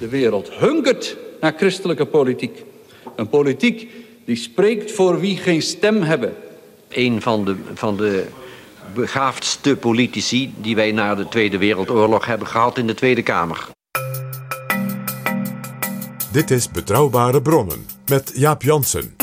De wereld hungert naar christelijke politiek. Een politiek die spreekt voor wie geen stem hebben. Een van de, van de begaafdste politici die wij na de Tweede Wereldoorlog hebben gehad in de Tweede Kamer. Dit is Betrouwbare Bronnen met Jaap Jansen.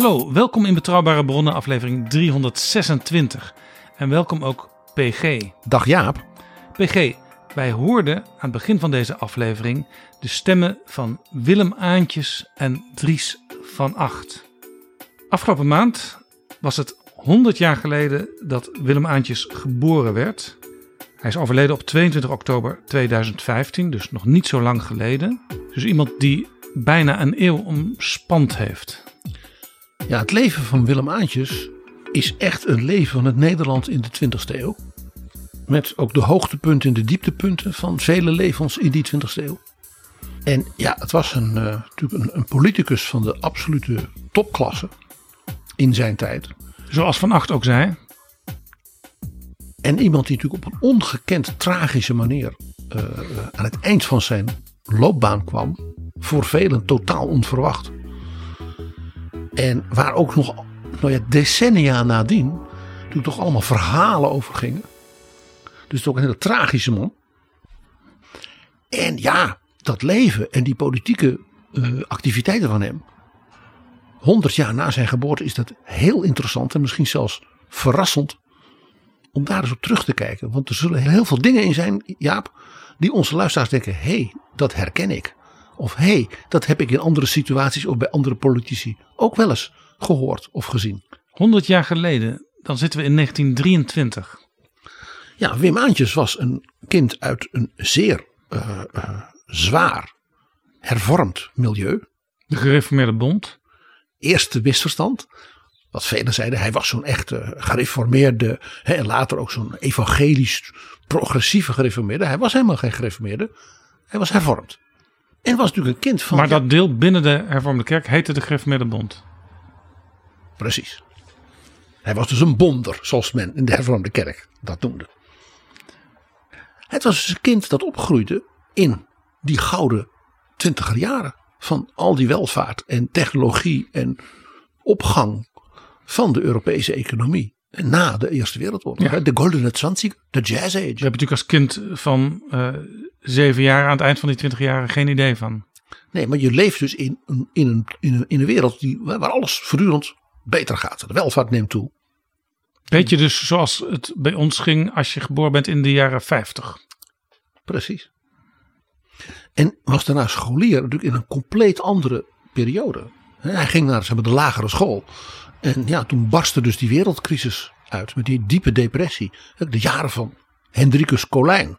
Hallo, welkom in Betrouwbare Bronnen, aflevering 326. En welkom ook PG. Dag Jaap. PG, wij hoorden aan het begin van deze aflevering de stemmen van Willem Aantjes en Dries van Acht. Afgelopen maand was het 100 jaar geleden dat Willem Aantjes geboren werd. Hij is overleden op 22 oktober 2015, dus nog niet zo lang geleden. Dus iemand die bijna een eeuw omspand heeft. Ja, het leven van Willem Aantjes is echt een leven van het Nederland in de 20e eeuw. Met ook de hoogtepunten en de dieptepunten van vele levens in die 20e eeuw. En ja, het was een, uh, natuurlijk een, een, politicus van de absolute topklasse in zijn tijd. Zoals Van Acht ook zei. En iemand die natuurlijk op een ongekend tragische manier uh, aan het eind van zijn loopbaan kwam. Voor velen totaal onverwacht. En waar ook nog nou ja, decennia nadien natuurlijk toch allemaal verhalen over gingen. Dus toch een hele tragische man. En ja, dat leven en die politieke uh, activiteiten van hem. 100 jaar na zijn geboorte is dat heel interessant en misschien zelfs verrassend om daar eens op terug te kijken. Want er zullen heel veel dingen in zijn, Jaap, die onze luisteraars denken: hé, hey, dat herken ik. Of hé, hey, dat heb ik in andere situaties of bij andere politici ook wel eens gehoord of gezien. 100 jaar geleden, dan zitten we in 1923. Ja, Wim Aantjes was een kind uit een zeer uh, uh, zwaar hervormd milieu. De gereformeerde bond. Eerste misverstand. Wat velen zeiden, hij was zo'n echte gereformeerde. Hè, en later ook zo'n evangelisch progressieve gereformeerde. Hij was helemaal geen gereformeerde. Hij was hervormd. En was natuurlijk een kind van. Maar dat deel binnen de hervormde kerk heette de gereformeerde bond. Precies. Hij was dus een bonder, zoals men in de hervormde kerk dat noemde. Het was dus een kind dat opgroeide in die gouden twintiger jaren. Van al die welvaart en technologie en opgang van de Europese economie. Na de Eerste Wereldoorlog. Ja. De Golden Zwanzig, de Jazz Age. Je hebt natuurlijk als kind van uh, zeven jaar aan het eind van die twintig jaren geen idee van. Nee, maar je leeft dus in, in, een, in, een, in een wereld die, waar alles voortdurend beter gaat. De welvaart neemt toe. Beetje dus zoals het bij ons ging als je geboren bent in de jaren 50. Precies. En was daarna scholier natuurlijk in een compleet andere periode. Hij ging naar zeg maar, de lagere school. En ja, toen barstte dus die wereldcrisis uit met die diepe depressie. De jaren van Hendrikus Colijn.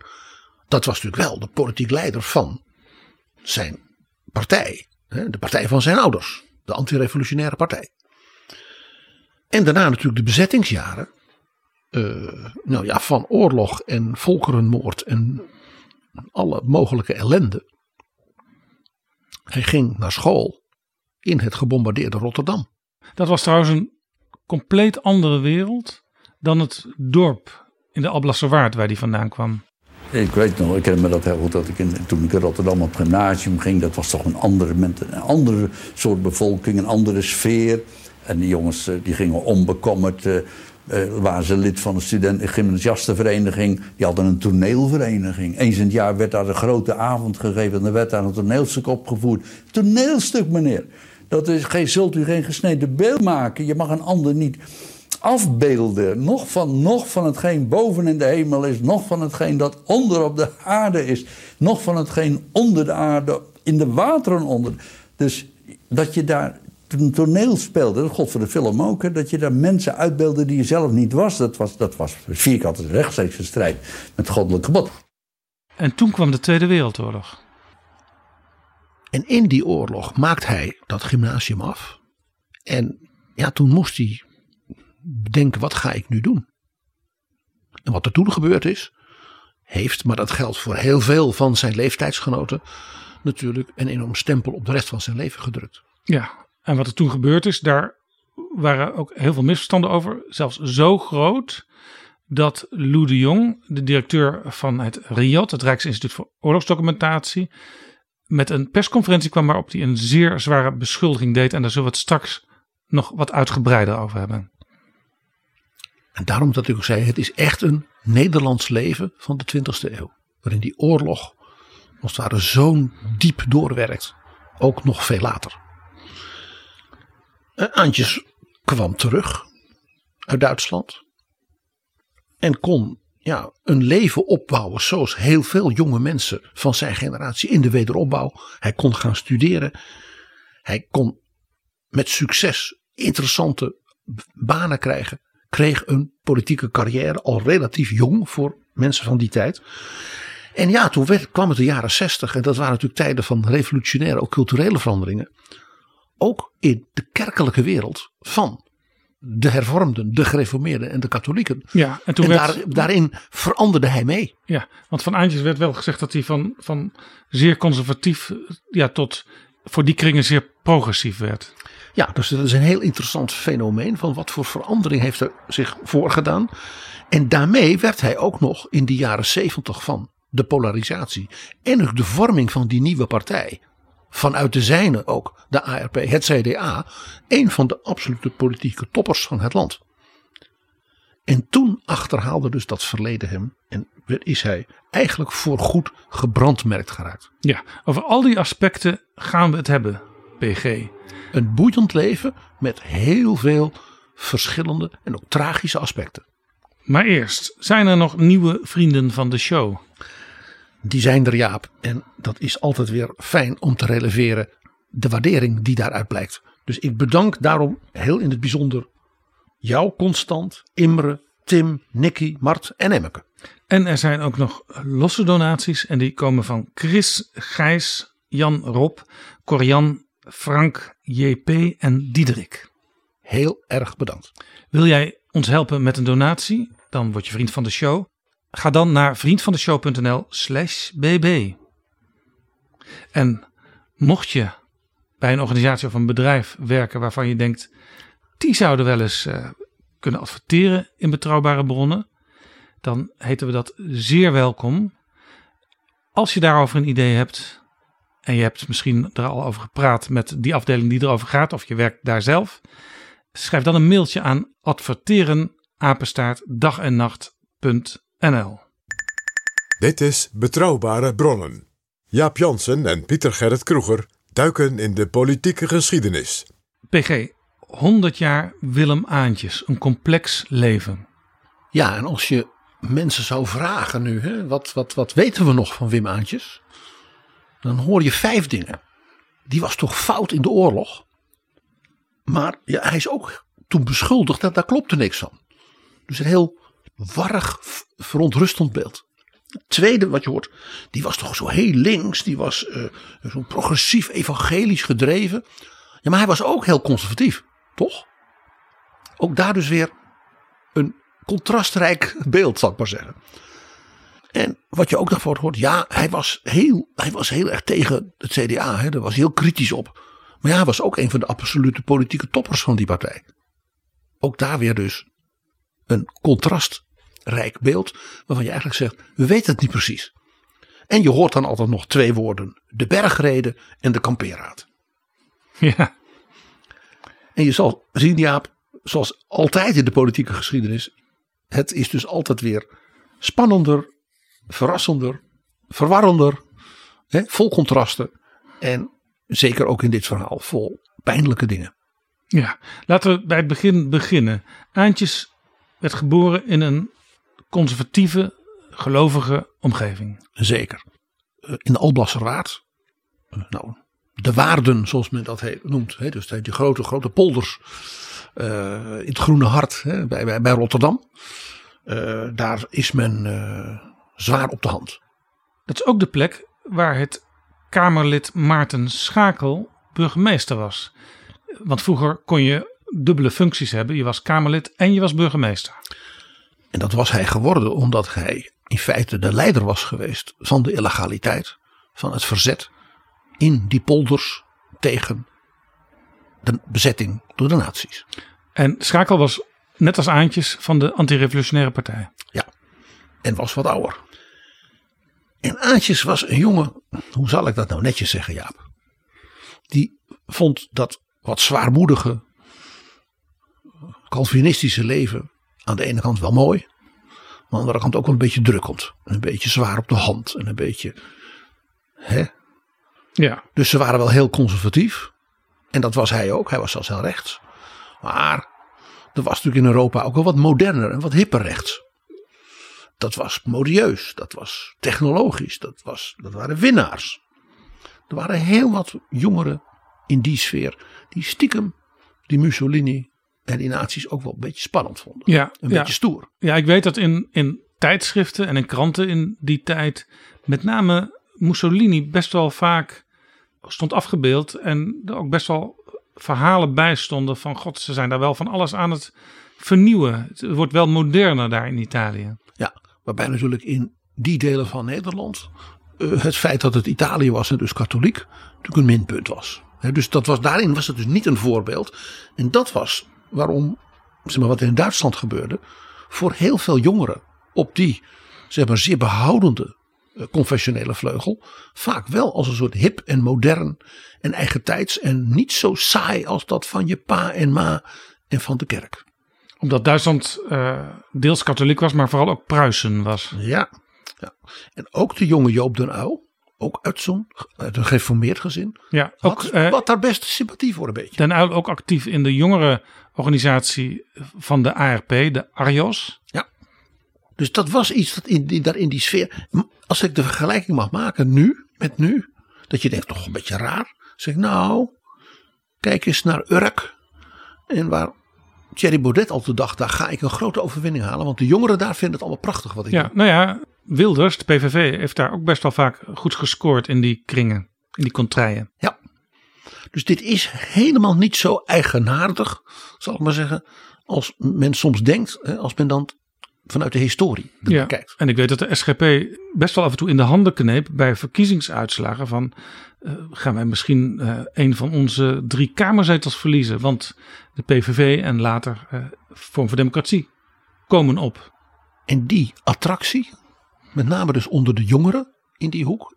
Dat was natuurlijk wel de politiek leider van zijn partij. De partij van zijn ouders. De antirevolutionaire partij. En daarna natuurlijk de bezettingsjaren. Uh, nou ja, van oorlog en volkerenmoord en alle mogelijke ellende. Hij ging naar school in het gebombardeerde Rotterdam. Dat was trouwens een compleet andere wereld dan het dorp in de Alblasserwaard waar hij vandaan kwam. Ik weet nog, ik herinner me dat heel goed, dat ik in, toen ik in Rotterdam op gymnasium ging, dat was toch een andere, een andere soort bevolking, een andere sfeer. En die jongens eh, die gingen onbekommerd, uh, uh, waren ze lid van de student gymnasiastenvereniging. Die hadden een toneelvereniging. Eens in het jaar werd daar een grote avond gegeven en er werd daar een toneelstuk opgevoerd. Toneelstuk, meneer. Dat is, geen, zult u geen gesneden beeld maken. Je mag een ander niet afbeelden. Nog van, nog van hetgeen boven in de hemel is. Nog van hetgeen dat onder op de aarde is. Nog van hetgeen onder de aarde, in de wateren onder. Dus dat je daar een toneel speelde, god voor de film ook, dat je daar mensen uitbeelde die je zelf niet was. Dat was, dat was vierkant een rechtstreekse strijd met goddelijk gebod. En toen kwam de Tweede Wereldoorlog. En in die oorlog maakt hij dat gymnasium af. En ja, toen moest hij denken, wat ga ik nu doen? En wat er toen gebeurd is, heeft, maar dat geldt voor heel veel van zijn leeftijdsgenoten, natuurlijk een enorm stempel op de rest van zijn leven gedrukt. Ja, en wat er toen gebeurd is, daar waren ook heel veel misverstanden over. Zelfs zo groot dat Lou de Jong, de directeur van het RIAD, het Rijksinstituut voor Oorlogsdocumentatie, met een persconferentie kwam waarop hij een zeer zware beschuldiging deed. En daar zullen we het straks nog wat uitgebreider over hebben. En daarom dat ik ook zei, het is echt een Nederlands leven van de 20e eeuw. Waarin die oorlog als het ware zo'n diep doorwerkt. Ook nog veel later. Uh, Antjes kwam terug uit Duitsland. En kon ja, een leven opbouwen zoals heel veel jonge mensen van zijn generatie in de wederopbouw. Hij kon gaan studeren. Hij kon met succes interessante banen krijgen. Kreeg een politieke carrière al relatief jong voor mensen van die tijd. En ja, toen kwam het de jaren zestig. En dat waren natuurlijk tijden van revolutionaire, ook culturele veranderingen. Ook in de kerkelijke wereld van de hervormden, de gereformeerden en de katholieken. Ja, en, toen en werd, daar, daarin veranderde hij mee. Ja, want van Aantjes werd wel gezegd dat hij van, van zeer conservatief ja, tot voor die kringen zeer progressief werd. Ja, dus dat is een heel interessant fenomeen van wat voor verandering heeft er zich voorgedaan. En daarmee werd hij ook nog in de jaren zeventig van de polarisatie en ook de vorming van die nieuwe partij. Vanuit de zijne ook, de ARP, het CDA, een van de absolute politieke toppers van het land. En toen achterhaalde dus dat verleden hem en is hij eigenlijk voorgoed gebrandmerkt geraakt. Ja, over al die aspecten gaan we het hebben, PG. Een boeiend leven met heel veel verschillende en ook tragische aspecten. Maar eerst, zijn er nog nieuwe vrienden van de show? Die zijn er Jaap. En dat is altijd weer fijn om te releveren. De waardering die daaruit blijkt. Dus ik bedank daarom heel in het bijzonder jou Constant, Imre, Tim, Nicky, Mart en Emmeke. En er zijn ook nog losse donaties. En die komen van Chris, Gijs, Jan Rob, Corian, Frank, JP en Diederik. Heel erg bedankt. Wil jij ons helpen met een donatie? Dan word je vriend van de show. Ga dan naar vriendvandeshow.nl slash bb. En mocht je bij een organisatie of een bedrijf werken waarvan je denkt, die zouden wel eens uh, kunnen adverteren in betrouwbare bronnen, dan heten we dat zeer welkom. Als je daarover een idee hebt en je hebt misschien er al over gepraat met die afdeling die erover gaat, of je werkt daar zelf, schrijf dan een mailtje aan adverteren apenstaart dag en nacht.nl. Dit is Betrouwbare Bronnen. Jaap Jansen en Pieter Gerrit Kroeger duiken in de politieke geschiedenis. PG, 100 jaar Willem Aantjes, een complex leven. Ja, en als je mensen zou vragen nu, hè, wat, wat, wat weten we nog van Wim Aantjes? Dan hoor je vijf dingen. Die was toch fout in de oorlog? Maar ja, hij is ook toen beschuldigd dat daar klopte niks van. Dus een heel warrig, verontrustend beeld. Het tweede wat je hoort, die was toch zo heel links, die was uh, zo progressief evangelisch gedreven. Ja, maar hij was ook heel conservatief, toch? Ook daar dus weer een contrastrijk beeld, zal ik maar zeggen. En wat je ook nog voor hoort, ja, hij was heel, hij was heel erg tegen het CDA, hè, daar was hij heel kritisch op. Maar ja, hij was ook een van de absolute politieke toppers van die partij. Ook daar weer dus een contrastrijk beeld waarvan je eigenlijk zegt, we weten het niet precies. En je hoort dan altijd nog twee woorden, de bergreden en de kampeerraad. Ja. En je zal zien Jaap, zoals altijd in de politieke geschiedenis, het is dus altijd weer spannender, verrassender, verwarrender, hè, vol contrasten en zeker ook in dit verhaal vol pijnlijke dingen. Ja, laten we bij het begin beginnen. Aantjes werd geboren in een conservatieve, gelovige omgeving. Zeker. Eh, In de Alblasserwaard. eh, Nou, de waarden zoals men dat heet, noemt. Hè, dus die grote, grote polders. eh, in het Groene Hart hè, bij, bij, bij Rotterdam. Daar is men zwaar op de hand. Dat is ook de plek waar het Kamerlid Maarten Schakel burgemeester was. Want vroeger kon je dubbele functies hebben. Je was Kamerlid en je was burgemeester. En dat was hij geworden omdat hij in feite de leider was geweest van de illegaliteit. Van het verzet in die polders tegen de bezetting door de nazi's. En Schakel was net als Aantjes van de antirevolutionaire partij. En was wat ouder. En Aantjes was een jongen, hoe zal ik dat nou netjes zeggen Jaap. Die vond dat wat zwaarmoedige Calvinistische leven aan de ene kant wel mooi. Maar aan de andere kant ook wel een beetje drukkend. En een beetje zwaar op de hand. En een beetje. Hè? Ja, Dus ze waren wel heel conservatief. En dat was hij ook. Hij was zelfs heel rechts. Maar er was natuurlijk in Europa ook wel wat moderner en wat hipper rechts. Dat was modieus. Dat was technologisch. Dat, was, dat waren winnaars. Er waren heel wat jongeren in die sfeer. Die stiekem die Mussolini en die nazi's ook wel een beetje spannend vonden. ja, Een beetje stoer. ja ik weet dat in, in tijdschriften en in kranten in die tijd met name Mussolini best wel vaak stond afgebeeld en er ook best wel verhalen bij stonden van god, ze zijn daar wel van alles aan het vernieuwen. Het wordt wel moderner daar in Italië. Ja, waarbij natuurlijk in die delen van Nederland het feit dat het Italië was en dus katholiek natuurlijk een minpunt was. Dus dat was, daarin was het dus niet een voorbeeld. En dat was waarom, zeg maar, wat er in Duitsland gebeurde, voor heel veel jongeren op die zeg maar, zeer behoudende eh, confessionele vleugel, vaak wel als een soort hip en modern en eigentijds en niet zo saai als dat van je pa en ma en van de kerk. Omdat Duitsland eh, deels katholiek was, maar vooral ook Pruisen was. Ja, ja. En ook de jonge Joop den Uyl, ook uit zo'n uit een gereformeerd gezin, Ja, had ook eh, wat daar best sympathie voor een beetje. Den Uyl ook actief in de jongere organisatie van de ARP, de ARJOS. Dus dat was iets dat in, die, daar in die sfeer. Als ik de vergelijking mag maken nu, met nu, dat je denkt toch een beetje raar. Zeg ik, nou, kijk eens naar Urk. En waar Thierry Baudet al te dacht, daar ga ik een grote overwinning halen. Want de jongeren daar vinden het allemaal prachtig wat ik Ja, doe. nou ja, Wilders, de PVV, heeft daar ook best wel vaak goed gescoord in die kringen, in die contraien. Ja. Dus dit is helemaal niet zo eigenaardig, zal ik maar zeggen, als men soms denkt, hè, als men dan vanuit de historie Ja, kijkt. en ik weet dat de SGP best wel af en toe in de handen kneep bij verkiezingsuitslagen van eh, gaan wij misschien eh, een van onze drie kamerzetels verliezen, want de PVV en later eh Vorm voor Democratie komen op. En die attractie, met name dus onder de jongeren in die hoek,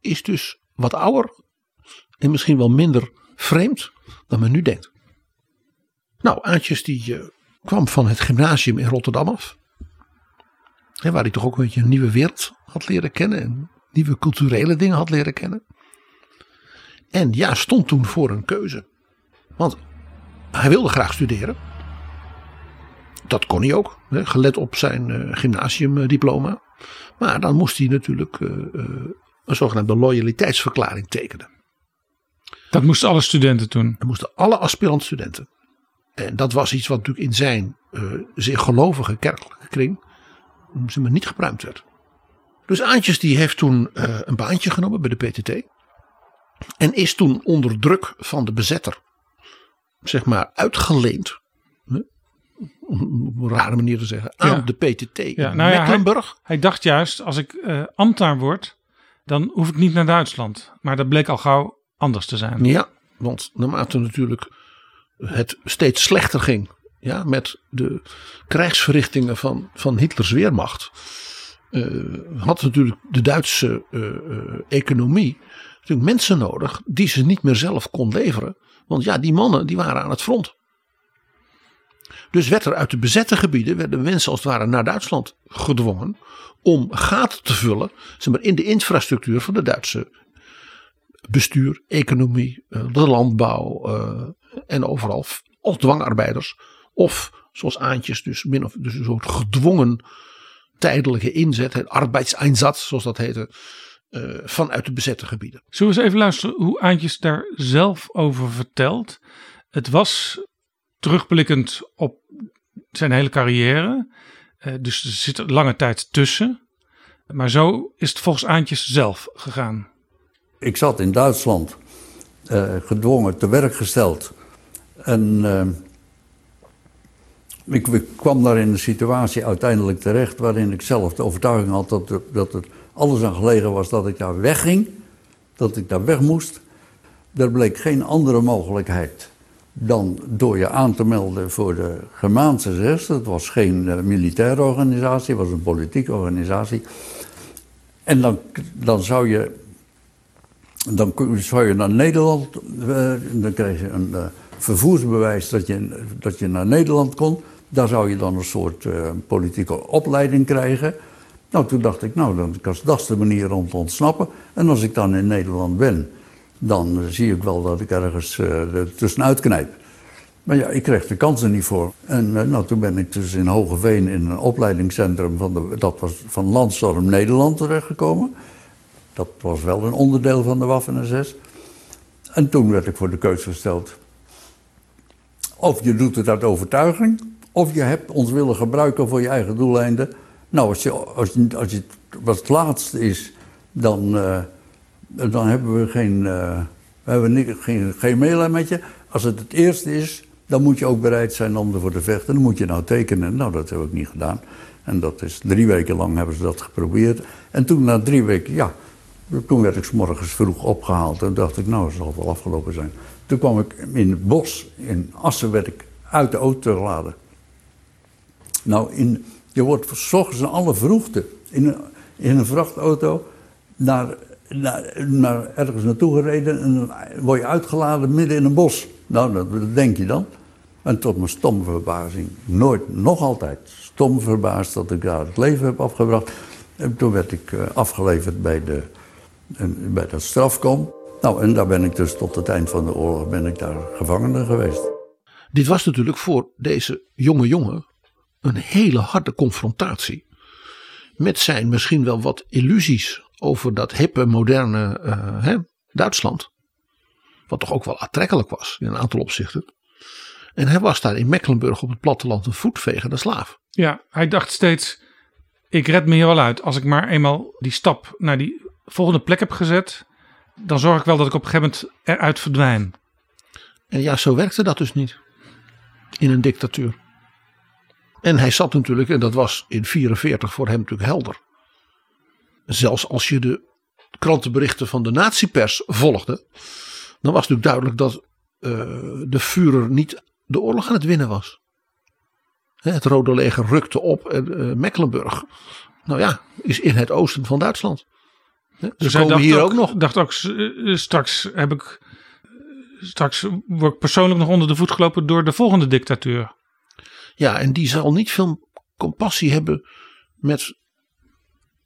is dus wat ouder en misschien wel minder vreemd dan men nu denkt. Nou, Aantjes die eh, kwam van het gymnasium in Rotterdam af. Hè, waar hij toch ook een beetje een nieuwe wereld had leren kennen. En nieuwe culturele dingen had leren kennen. En ja, stond toen voor een keuze. Want hij wilde graag studeren. Dat kon hij ook, hè, gelet op zijn eh, gymnasiumdiploma. Maar dan moest hij natuurlijk eh, een zogenaamde loyaliteitsverklaring tekenen. Dat moesten alle studenten doen. Dat moesten alle aspirant-studenten. En dat was iets wat natuurlijk in zijn eh, zeer gelovige kerkelijke kring zeg maar, niet gebruikt werd. Dus Aantjes die heeft toen eh, een baantje genomen bij de PTT. En is toen onder druk van de bezetter, zeg maar, uitgeleend. hè, Om op een rare manier te zeggen. Aan Ja. de PTT in Ja, nou ja, Mecklenburg. Hij dacht juist, als ik eh, ambtenaar word, dan hoef ik niet naar Duitsland. Maar dat bleek al gauw anders te zijn. Ja, want naarmate natuurlijk het steeds slechter ging ja, met de krijgsverrichtingen van, van Hitlers Weermacht, eh, had natuurlijk de Duitse eh, eh, economie natuurlijk mensen nodig die ze niet meer zelf kon leveren. Want ja, die mannen die waren aan het front. Dus werd er uit de bezette gebieden, werden mensen als het ware naar Duitsland gedwongen om gaten te vullen zeg maar, in de infrastructuur van de Duitse bestuur, economie, eh, de landbouw, eh, En overal als dwangarbeiders. Of zoals Aantjes, dus, min of, dus een soort gedwongen tijdelijke inzet. Arbeidseinsatz, zoals dat heette. Uh, vanuit de bezette gebieden. Zullen we eens even luisteren hoe Aantjes daar zelf over vertelt? Het was terugblikkend op zijn hele carrière. Dus er zit lange tijd tussen. Maar zo is het volgens Aantjes zelf gegaan. Ik zat in Duitsland, uh, gedwongen te werk gesteld. En ik, ik, kwam daar in een situatie uiteindelijk terecht waarin ik zelf de overtuiging had dat, dat alles aan gelegen was dat ik daar wegging, dat ik daar weg moest. Er bleek geen andere mogelijkheid dan door je aan te melden voor de Germaanse zes. Dat was geen uh, militaire organisatie, het was een politieke organisatie. En dan, dan zou je. Dan zou je naar Nederland. Uh, dan kreeg je een uh, vervoersbewijs dat je, dat je naar Nederland kon. Daar zou je dan een soort politieke opleiding krijgen. Nou, toen dacht ik, nou, dan, dat is de manier om te ontsnappen. En als ik dan in Nederland ben, dan zie ik wel dat ik ergens uh, er tussenuit knijp. Maar ja, ik kreeg de kansen niet voor. En nou, toen ben ik dus in Hogeveen in een opleidingscentrum van, dat was van Landstorm Nederland terechtgekomen. Dat was wel een onderdeel van de Waffen-SS. En toen werd ik voor de keuze gesteld. Of je doet het uit overtuiging, of je hebt ons willen gebruiken voor je eigen doeleinden. Nou, als, je, als, je, als je, wat het laatste is, dan, uh, dan hebben we geen, uh, we hebben geen, geen meelij met je. Als het het eerste is, dan moet je ook bereid zijn om ervoor te vechten. Dan moet je nou tekenen. Nou, dat heb ik niet gedaan. En dat is drie weken lang hebben ze dat geprobeerd. En toen na drie weken, ja, toen werd ik s morgens vroeg opgehaald. En dacht ik, nou, het zal wel afgelopen zijn. Toen kwam ik in het bos, in Assen, werd ik uit de auto geladen. Nou, in, je wordt s ochtends in alle vroegte in een, in een vrachtauto naar, naar, naar ergens naartoe gereden en dan word je uitgeladen midden in een bos. Nou, dat denk je dan. En tot mijn stomme verbazing, nooit, nog altijd stom verbaasd dat ik daar het leven heb afgebracht. En toen werd ik afgeleverd bij, de, bij dat strafkom. Nou, en daar ben ik dus tot het eind van de oorlog ben ik daar gevangene geweest. Dit was natuurlijk voor deze jonge jongen een hele harde confrontatie met zijn misschien wel wat illusies over dat hippe, moderne uh, hè, Duitsland. Wat toch ook wel aantrekkelijk was in een aantal opzichten. En hij was daar in Mecklenburg op het platteland een voetvegende slaaf. Ja, hij dacht steeds: ik red me hier wel uit. Als ik maar eenmaal die stap naar die volgende plek heb gezet, dan zorg ik wel dat ik op een gegeven moment eruit verdwijn. En ja, zo werkte dat dus niet in een dictatuur. En hij zat natuurlijk, en dat was in 1944 voor hem natuurlijk helder. Zelfs als je de krantenberichten van de nazi-pers volgde, dan was natuurlijk duidelijk dat uh, de Führer niet de oorlog aan het winnen was. Het Rode Leger rukte op en uh, Mecklenburg, nou ja, is in het oosten van Duitsland. Dus hij dacht hier ook, ook, nog. dacht ook, uh, straks heb ik, straks word ik persoonlijk nog onder de voet gelopen door de volgende dictatuur. Ja, en die zal niet veel compassie hebben met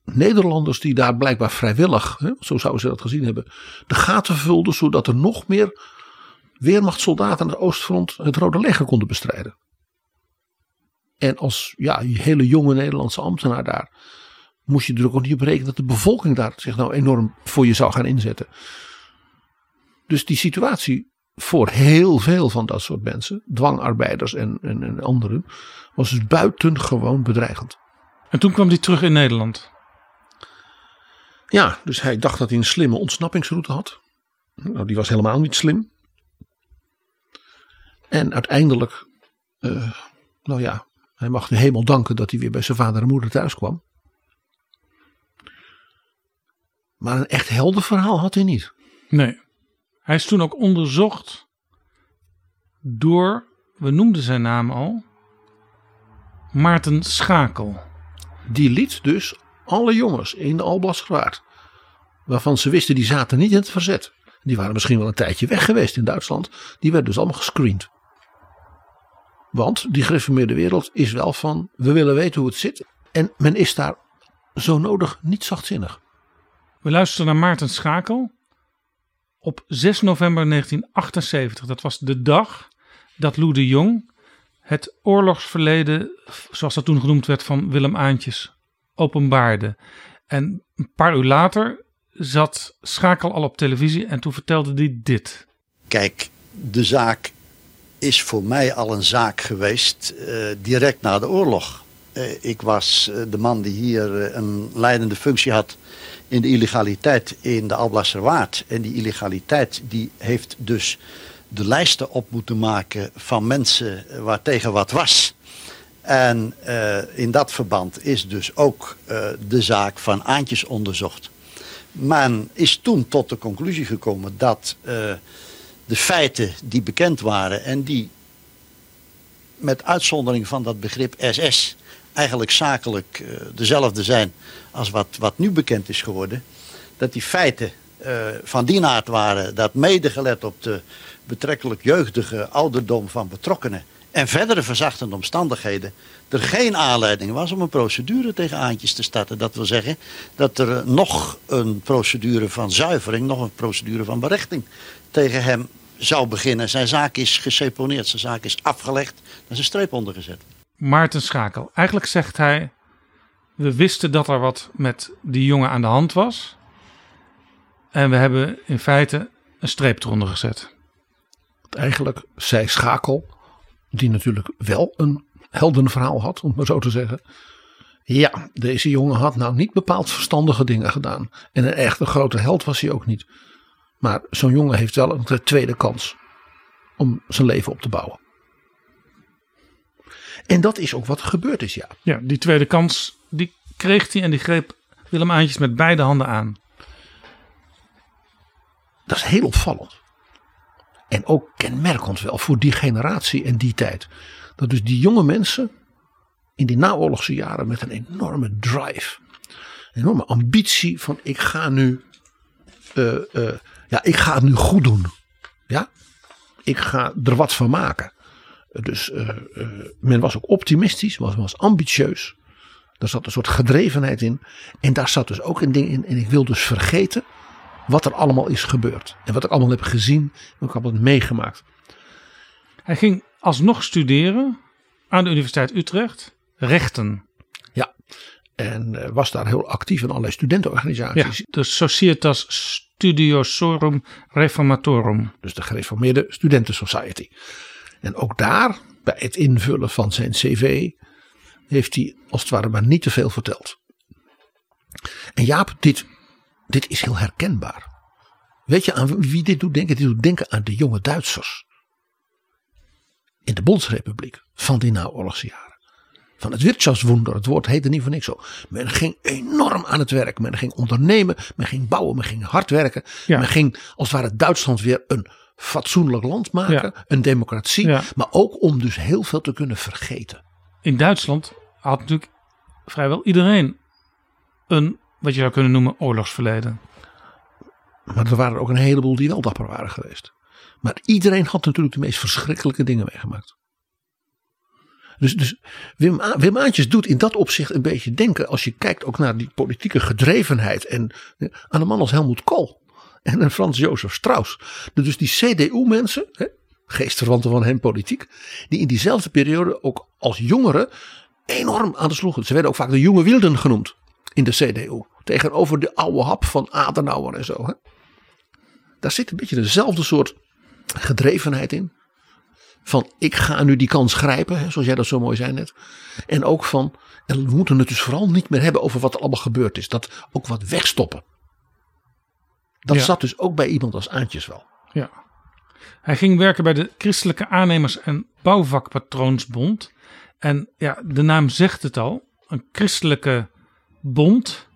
Nederlanders die daar blijkbaar vrijwillig, hè, zo zouden ze dat gezien hebben, de gaten vulden zodat er nog meer weermachtssoldaten aan het oostfront het Rode Leger konden bestrijden. En als ja, hele jonge Nederlandse ambtenaar daar moest je er ook niet op rekenen dat de bevolking daar zich nou enorm voor je zou gaan inzetten. Dus die situatie voor heel veel van dat soort mensen, dwangarbeiders en, en, en anderen, was dus buitengewoon bedreigend. En toen kwam hij terug in Nederland. Ja, dus hij dacht dat hij een slimme ontsnappingsroute had. Nou, die was helemaal niet slim. En uiteindelijk, uh, nou ja, hij mag de hemel danken dat hij weer bij zijn vader en moeder thuis kwam. Maar een echt helder verhaal had hij niet. Nee. Hij is toen ook onderzocht door, we noemden zijn naam al, Maarten Schakel. Die liet dus alle jongens in de Alblasgraad, waarvan ze wisten die zaten niet in het verzet. Die waren misschien wel een tijdje weg geweest in Duitsland. Die werden dus allemaal gescreend. Want die gereformeerde wereld is wel van, we willen weten hoe het zit. En men is daar zo nodig niet zachtzinnig. We luisteren naar Maarten Schakel. op 6 november 1978. Dat was de dag dat Lou de Jong het oorlogsverleden, zoals dat toen genoemd werd, van Willem Aantjes openbaarde. En een paar uur later zat Schakel al op televisie en toen vertelde hij dit. Kijk, de zaak is voor mij al een zaak geweest uh, direct na de oorlog. Uh, ik was uh, de man die hier een leidende functie had in de illegaliteit in de Alblasserwaard. En die illegaliteit die heeft dus de lijsten op moeten maken van mensen waartegen wat was. En in dat verband is dus ook de zaak van Aantjes onderzocht. Men is toen tot de conclusie gekomen dat de feiten die bekend waren en die met uitzondering van dat begrip SS eigenlijk zakelijk uh, dezelfde zijn als wat, wat nu bekend is geworden. Dat die feiten uh, van die aard waren dat mede gelet op de betrekkelijk jeugdige ouderdom van betrokkenen en verdere verzachtende omstandigheden er geen aanleiding was om een procedure tegen Aantjes te starten. Dat wil zeggen dat er nog een procedure van zuivering, nog een procedure van berechting tegen hem zou beginnen. Zijn zaak is geseponeerd, zijn zaak is afgelegd. Er is een streep onder gezet. Maarten Schakel, eigenlijk zegt hij... we wisten dat er wat met die jongen aan de hand was... en we hebben in feite een streep eronder gezet. Eigenlijk zei Schakel, die natuurlijk wel een heldenverhaal had, om maar zo te zeggen... Ja, deze jongen had nou niet bepaald verstandige dingen gedaan. En een echte grote held was hij ook niet. Maar zo'n jongen heeft wel een tweede kans om zijn leven op te bouwen. En dat is ook wat er gebeurd is, ja. Ja, die tweede kans, die kreeg hij en die greep Willem Aantjes met beide handen aan. Dat is heel opvallend. En ook kenmerkend wel voor die generatie en die tijd. Dat dus die jonge mensen in die naoorlogse jaren met een enorme drive, een enorme ambitie van ik ga nu uh, uh, ja, ik ga het nu goed doen. Ja, ik ga er wat van maken. Dus uh, uh, men was ook optimistisch, was, was ambitieus. Daar zat een soort gedrevenheid in. En daar zat dus ook een ding in. En ik wil dus vergeten wat er allemaal is gebeurd. En wat ik allemaal heb gezien. Wat ik allemaal heb meegemaakt. Hij ging alsnog studeren aan de Universiteit Utrecht. Rechten. Ja. En was daar heel actief in allerlei studentenorganisaties. Ja, de Societas Studiosorum Reformatorum. Dus de gereformeerde Studenten Society. En ook daar, bij het invullen van zijn cv, heeft hij als het ware maar niet te veel verteld. En Jaap, dit, dit is heel herkenbaar. Weet je aan wie dit doet denken? Dit doet denken aan de jonge Duitsers. In de Bondsrepubliek van die naoorlogsjaren van het Wirtschaftswunder. Het woord heette niet voor niks zo. Men ging enorm aan het werk. Men ging ondernemen. Men ging bouwen. Men ging hard werken. Men ging als het ware Duitsland weer een fatsoenlijk land maken. Een democratie. Maar ook om dus heel veel te kunnen vergeten. In Duitsland had natuurlijk vrijwel iedereen een, wat je zou kunnen noemen, oorlogsverleden. Maar er waren ook een heleboel die wel dapper waren geweest. Maar iedereen had natuurlijk de meest verschrikkelijke dingen meegemaakt. Dus, dus Wim, Wim Aantjes doet in dat opzicht een beetje denken. Als je kijkt ook naar die politieke gedrevenheid. En aan een man als Helmoet Kool. En een Frans Jozef Strauss. Dus die CDU-mensen, geestverwanten van hem politiek. Die in diezelfde periode ook als jongeren enorm aan de slag. Ze werden ook vaak de jonge wilden genoemd in de CDU. Tegenover de oude hap van Adenauer en zo. Hè. Daar zit een beetje dezelfde soort gedrevenheid in. Van ik ga nu die kans grijpen, zoals jij dat zo mooi zei net. En ook van, en we moeten het dus vooral niet meer hebben over wat er allemaal gebeurd is. Dat ook wat wegstoppen. Dat zat dus ook bij iemand als Aantjes wel. Ja. Hij ging werken bij de Christelijke Aannemers- en Bouwvakpatroonsbond. En ja, de naam zegt het al. Een christelijke bond.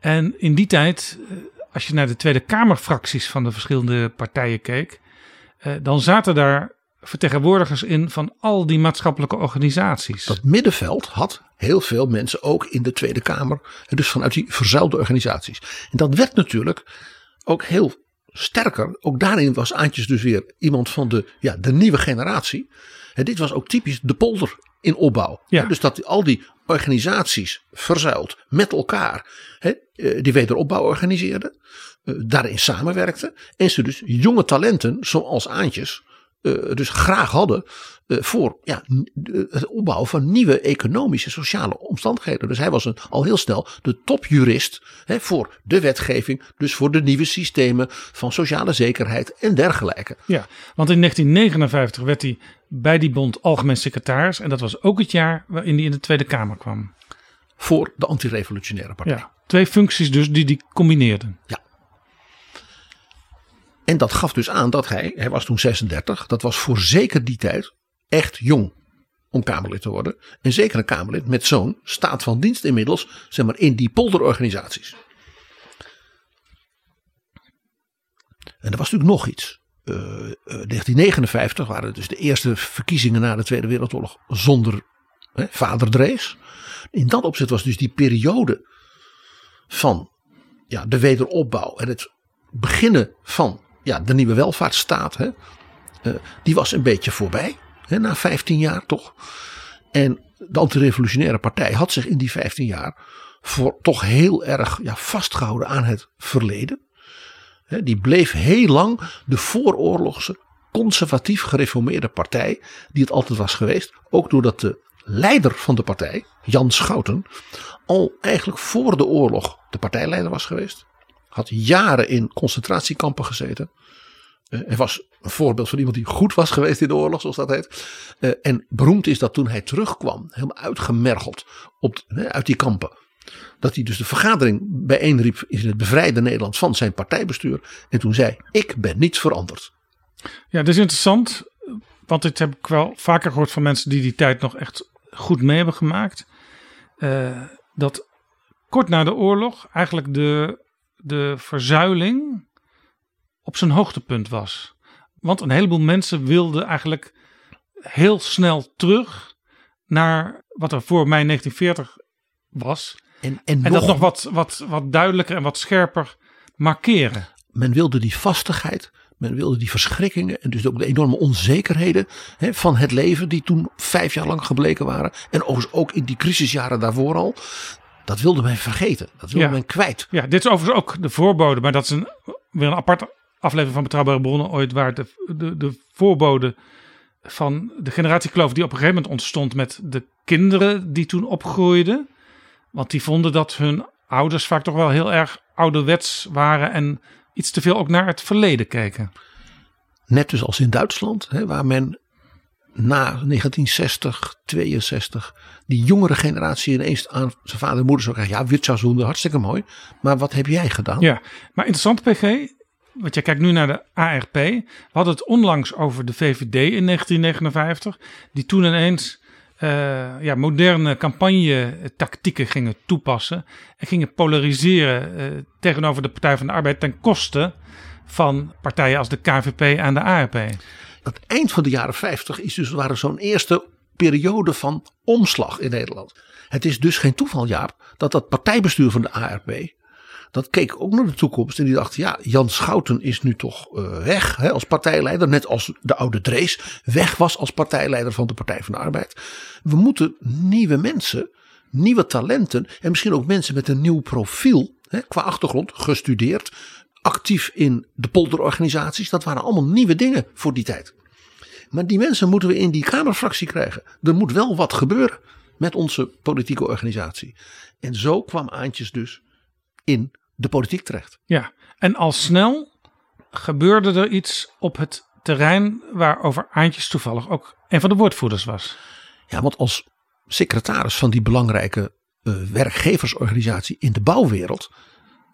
En in die tijd, eh, als je naar de Tweede Kamerfracties van de verschillende partijen keek. Eh, dan zaten daar vertegenwoordigers in van al die maatschappelijke organisaties. Dat middenveld had heel veel mensen ook in de Tweede Kamer. Dus vanuit die verzuilde organisaties. En dat werd natuurlijk ook heel sterker. Ook daarin was Aantjes dus weer iemand van de, ja, de nieuwe generatie. En dit was ook typisch de polder in opbouw. Ja. Dus dat al die organisaties verzuild met elkaar hè, eh, die wederopbouw organiseerden, eh, daarin samenwerkten en ze dus jonge talenten zoals Aantjes eh, dus graag hadden eh, voor ja, de- het opbouwen van nieuwe economische, sociale omstandigheden. Dus hij was een, al heel snel de topjurist hè, voor de wetgeving, dus voor de nieuwe systemen van sociale zekerheid en dergelijke. Ja, want in 1959 werd hij bij die bond algemeen secretaris. En dat was ook het jaar waarin hij in de Tweede Kamer kwam. Voor de antirevolutionaire partij. Ja, twee functies dus die hij combineerde. En dat gaf dus aan dat hij, hij was toen 36, dat was voor zeker die tijd echt jong om Kamerlid te worden. En zeker een Kamerlid met zo'n staat van dienst inmiddels, zeg maar in die polderorganisaties. En er was natuurlijk nog iets. Eh, eh, 1959 waren dus de eerste verkiezingen na de Tweede Wereldoorlog zonder hè, vader Drees. In dat opzet was dus die periode van ja, de wederopbouw en het beginnen van ja, de nieuwe welvaartsstaat. Hè, eh, die was een beetje voorbij. Hè, na 15 jaar toch. En de antirevolutionaire partij had zich in die 15 jaar toch heel erg ja, vastgehouden aan het verleden. Die bleef heel lang de vooroorlogse conservatief gereformeerde partij die het altijd was geweest. Ook doordat de leider van de partij, Jan Schouten, al eigenlijk voor de oorlog de partijleider was geweest. Had jaren in concentratiekampen gezeten. Eh, Hij was een voorbeeld van iemand die goed was geweest in de oorlog, zoals dat heet. Eh, En beroemd is dat toen hij terugkwam, helemaal uitgemergeld op, uit die kampen. Dat hij dus de vergadering bijeenriep in het bevrijde Nederland van zijn partijbestuur. En toen zei: Ik ben niet veranderd. Ja, dat is interessant. Want dit heb ik wel vaker gehoord van mensen die die tijd nog echt goed mee hebben gemaakt. Eh, dat kort na de oorlog eigenlijk de, de verzuiling op zijn hoogtepunt was. Want een heleboel mensen wilden eigenlijk heel snel terug naar wat er voor mei 1940 was. En, en, En nog, dat nog wat, wat, wat duidelijker en wat scherper markeren. men wilde die vastigheid, men wilde die verschrikkingen en dus ook de enorme onzekerheden hè, van het leven die toen vijf jaar lang gebleken waren. En overigens ook in die crisisjaren daarvoor al. Dat wilde men vergeten, dat wilde Ja. men kwijt. Ja, dit is overigens ook de voorbode, maar dat is een, weer een aparte aflevering van Betrouwbare Bronnen ooit, waar de, de, de voorbode van de generatiekloof die op een gegeven moment ontstond met de kinderen die toen opgroeiden. Want die vonden dat hun ouders vaak toch wel heel erg ouderwets waren en iets te veel ook naar het verleden keken. Net dus als in Duitsland, hè, waar men na 1960, 62, die jongere generatie ineens aan zijn vader en moeder zou krijgen. Ja, Wirtschaftswunder, hartstikke mooi. Maar wat heb jij gedaan? Ja, maar interessant PG, want je kijkt nu naar de ARP. We hadden het onlangs over de VVD in 1959, die toen ineens eh, ja, moderne campagne-tactieken gingen toepassen en gingen polariseren eh, tegenover de Partij van de Arbeid ten koste van partijen als de KVP en de ARP. Het eind van de jaren 50 is dus waren zo'n eerste periode van omslag in Nederland. Het is dus geen toeval, Jaap, dat dat partijbestuur van de ARP. Dat keek ook naar de toekomst en die dacht: ja, Jan Schouten is nu toch eh, weg hè, als partijleider. Net als de oude Drees weg was als partijleider van de Partij van de Arbeid. We moeten nieuwe mensen, nieuwe talenten en misschien ook mensen met een nieuw profiel hè, qua achtergrond, gestudeerd, actief in de polderorganisaties. Dat waren allemaal nieuwe dingen voor die tijd. Maar die mensen moeten we in die Kamerfractie krijgen. Er moet wel wat gebeuren met onze politieke organisatie. En zo kwam Aantjes dus in de politiek terecht. Ja, en al snel gebeurde er iets op het terrein waarover Aantjes toevallig ook een van de woordvoerders was. Ja, want als secretaris van die belangrijke eh, werkgeversorganisatie in de bouwwereld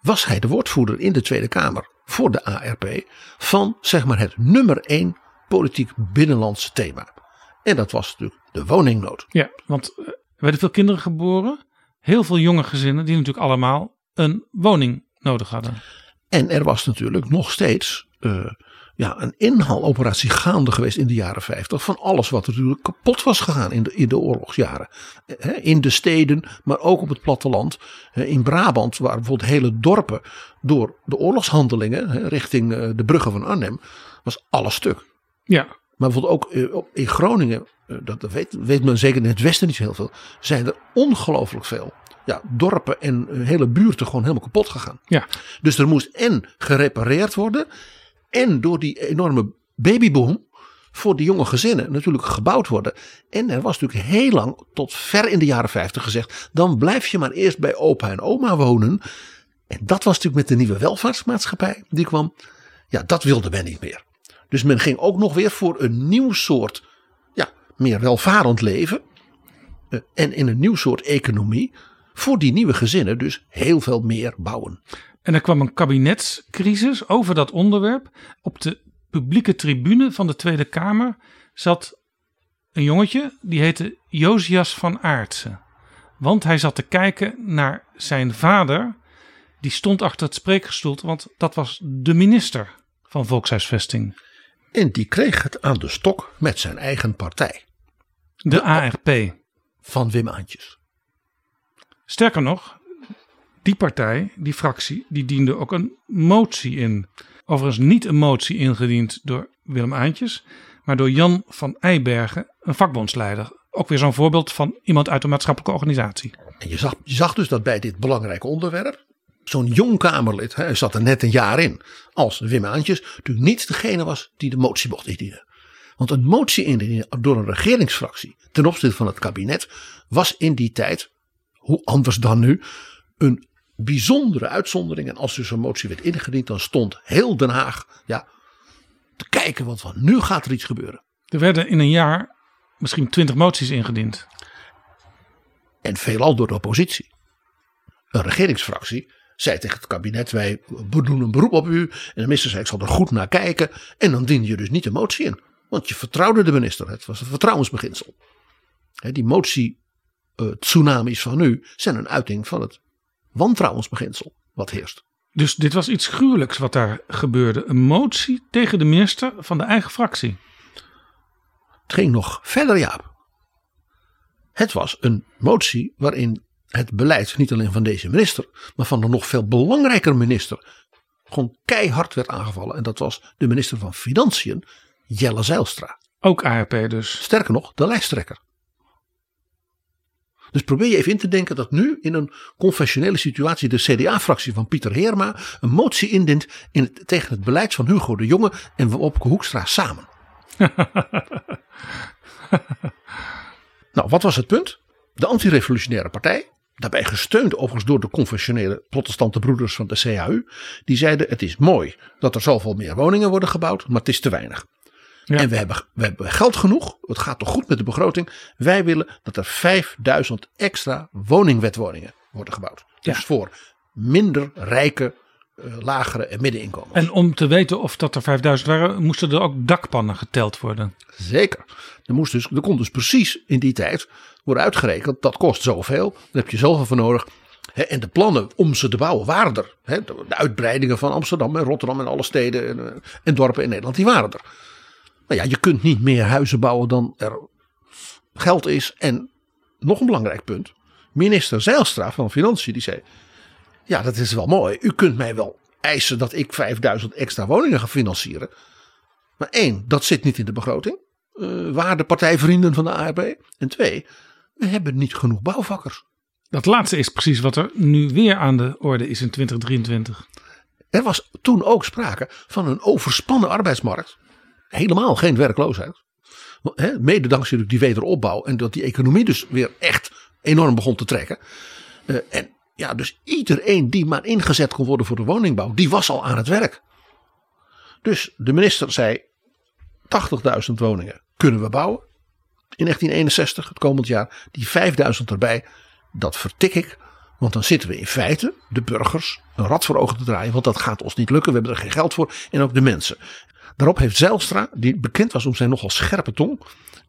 was hij de woordvoerder in de Tweede Kamer voor de ARP van zeg maar het nummer één politiek binnenlandse thema. En dat was natuurlijk de woningnood. Ja, want eh, er werden veel kinderen geboren. Heel veel jonge gezinnen die natuurlijk allemaal een woning nodig hadden. En er was natuurlijk nog steeds eh, ja, een inhaaloperatie gaande geweest in de jaren 50 van alles wat natuurlijk kapot was gegaan in de, in de oorlogsjaren. In de steden, maar ook op het platteland. In Brabant, waar bijvoorbeeld hele dorpen door de oorlogshandelingen richting eh, de bruggen van Arnhem, was alles stuk. Ja, Maar bijvoorbeeld ook eh, in Groningen, eh, dat weet, weet men zeker in het westen niet zo heel veel, zijn er ongelooflijk veel ja, dorpen en hele buurten gewoon helemaal kapot gegaan. Ja. Dus er moest en gerepareerd worden en door die enorme babyboom voor die jonge gezinnen natuurlijk gebouwd worden. En er was natuurlijk heel lang, tot ver in de jaren 50 gezegd, dan blijf je maar eerst bij opa en oma wonen. En dat was natuurlijk met de nieuwe welvaartsmaatschappij die kwam. Ja, dat wilde men niet meer. Dus men ging ook nog weer voor een nieuw soort, ja, meer welvarend leven. eh, En in een nieuw soort economie. Voor die nieuwe gezinnen dus heel veel meer bouwen. En er kwam een kabinetscrisis over dat onderwerp. Op de publieke tribune van de Tweede Kamer zat een jongetje die heette Josias van Aartsen. Want hij zat te kijken naar zijn vader. Die stond achter het spreekgestoel, want dat was de minister van Volkshuisvesting. En die kreeg het aan de stok met zijn eigen partij. De ARP. Van Wim Aantjes. Sterker nog, die partij, die fractie, die diende ook een motie in. Overigens niet een motie ingediend door Willem Aantjes, maar door Jan van Eybergen, een vakbondsleider. Ook weer zo'n voorbeeld van iemand uit een maatschappelijke organisatie. En je zag, je zag dus dat bij dit belangrijke onderwerp. Zo'n jong Kamerlid, hij zat er net een jaar in. Als Wim Aantjes natuurlijk niet degene was die de motie mocht indienen. Want een motie indienen door een regeringsfractie ten opzichte van het kabinet. was in die tijd, hoe anders dan nu, een bijzondere uitzondering. En als dus een motie werd ingediend, dan stond heel Den Haag ja, te kijken. Want van nu gaat er iets gebeuren. Er werden in een jaar misschien twintig moties ingediend. En veelal door de oppositie. Een regeringsfractie zei tegen het kabinet: Wij doen een beroep op u. En de minister zei: Ik zal er goed naar kijken. En dan diende je dus niet de motie in. Want je vertrouwde de minister. Het was een vertrouwensbeginsel. Die motie eh, tsunamis van nu zijn een uiting van het wantrouwensbeginsel wat heerst. Dus dit was iets gruwelijks wat daar gebeurde. Een motie tegen de minister van de eigen fractie. Het ging nog verder, Jaap. Het was een motie waarin het beleid niet alleen van deze minister, maar van een nog veel belangrijker minister gewoon keihard werd aangevallen. En dat was de minister van Financiën, Jelle Zijlstra. Ook ARP dus. Sterker nog, de lijsttrekker. Dus probeer je even in te denken dat nu in een conventionele situatie de CDA-fractie van Pieter Heerma een motie indient in het, tegen het beleid van Hugo de Jonge en Wopke Hoekstra samen. nou, wat was het punt? De antirevolutionaire partij, daarbij gesteund overigens door de conventionele protestante broeders van de CHU, die zeiden het is mooi dat er zoveel meer woningen worden gebouwd, maar het is te weinig. Ja. En we hebben, we hebben geld genoeg, het gaat toch goed met de begroting. Wij willen dat er 5000 extra woningwetwoningen worden gebouwd. Dus Ja. voor minder rijke, eh, lagere en middeninkomens. En om te weten of dat er 5000 waren, moesten er ook dakpannen geteld worden. Zeker. Er, moest dus, er kon dus precies in die tijd worden uitgerekend. Dat kost zoveel. Daar heb je zoveel voor nodig. En de plannen om ze te bouwen waren er. De uitbreidingen van Amsterdam en Rotterdam en alle steden en, eh, en dorpen in Nederland. Die waren er. Maar ja, je kunt niet meer huizen bouwen dan er geld is. En nog een belangrijk punt. Minister Zijlstra van Financiën die zei. Ja, dat is wel mooi. U kunt mij wel eisen dat ik 5000 extra woningen ga financieren. Maar één, dat zit niet in de begroting. waar de partijvrienden van de ARB. En twee, we hebben niet genoeg bouwvakkers. Dat laatste is precies wat er nu weer aan de orde is in 2023. Er was toen ook sprake van een overspannen arbeidsmarkt. Helemaal geen werkloosheid. Hè, mede dankzij die wederopbouw en dat die economie dus weer echt enorm begon te trekken. Eh, en ja, dus iedereen die maar ingezet kon worden voor de woningbouw, die was al aan het werk. Dus de minister zei: 80.000 woningen kunnen we bouwen. In 1961, het komend jaar, die 5000 erbij, dat vertik ik. Want dan zitten we in feite, de burgers, een rad voor ogen te draaien. Want dat gaat ons niet lukken. We hebben er geen geld voor. En ook de mensen. Daarop heeft Zijlstra, die bekend was om zijn nogal scherpe tong.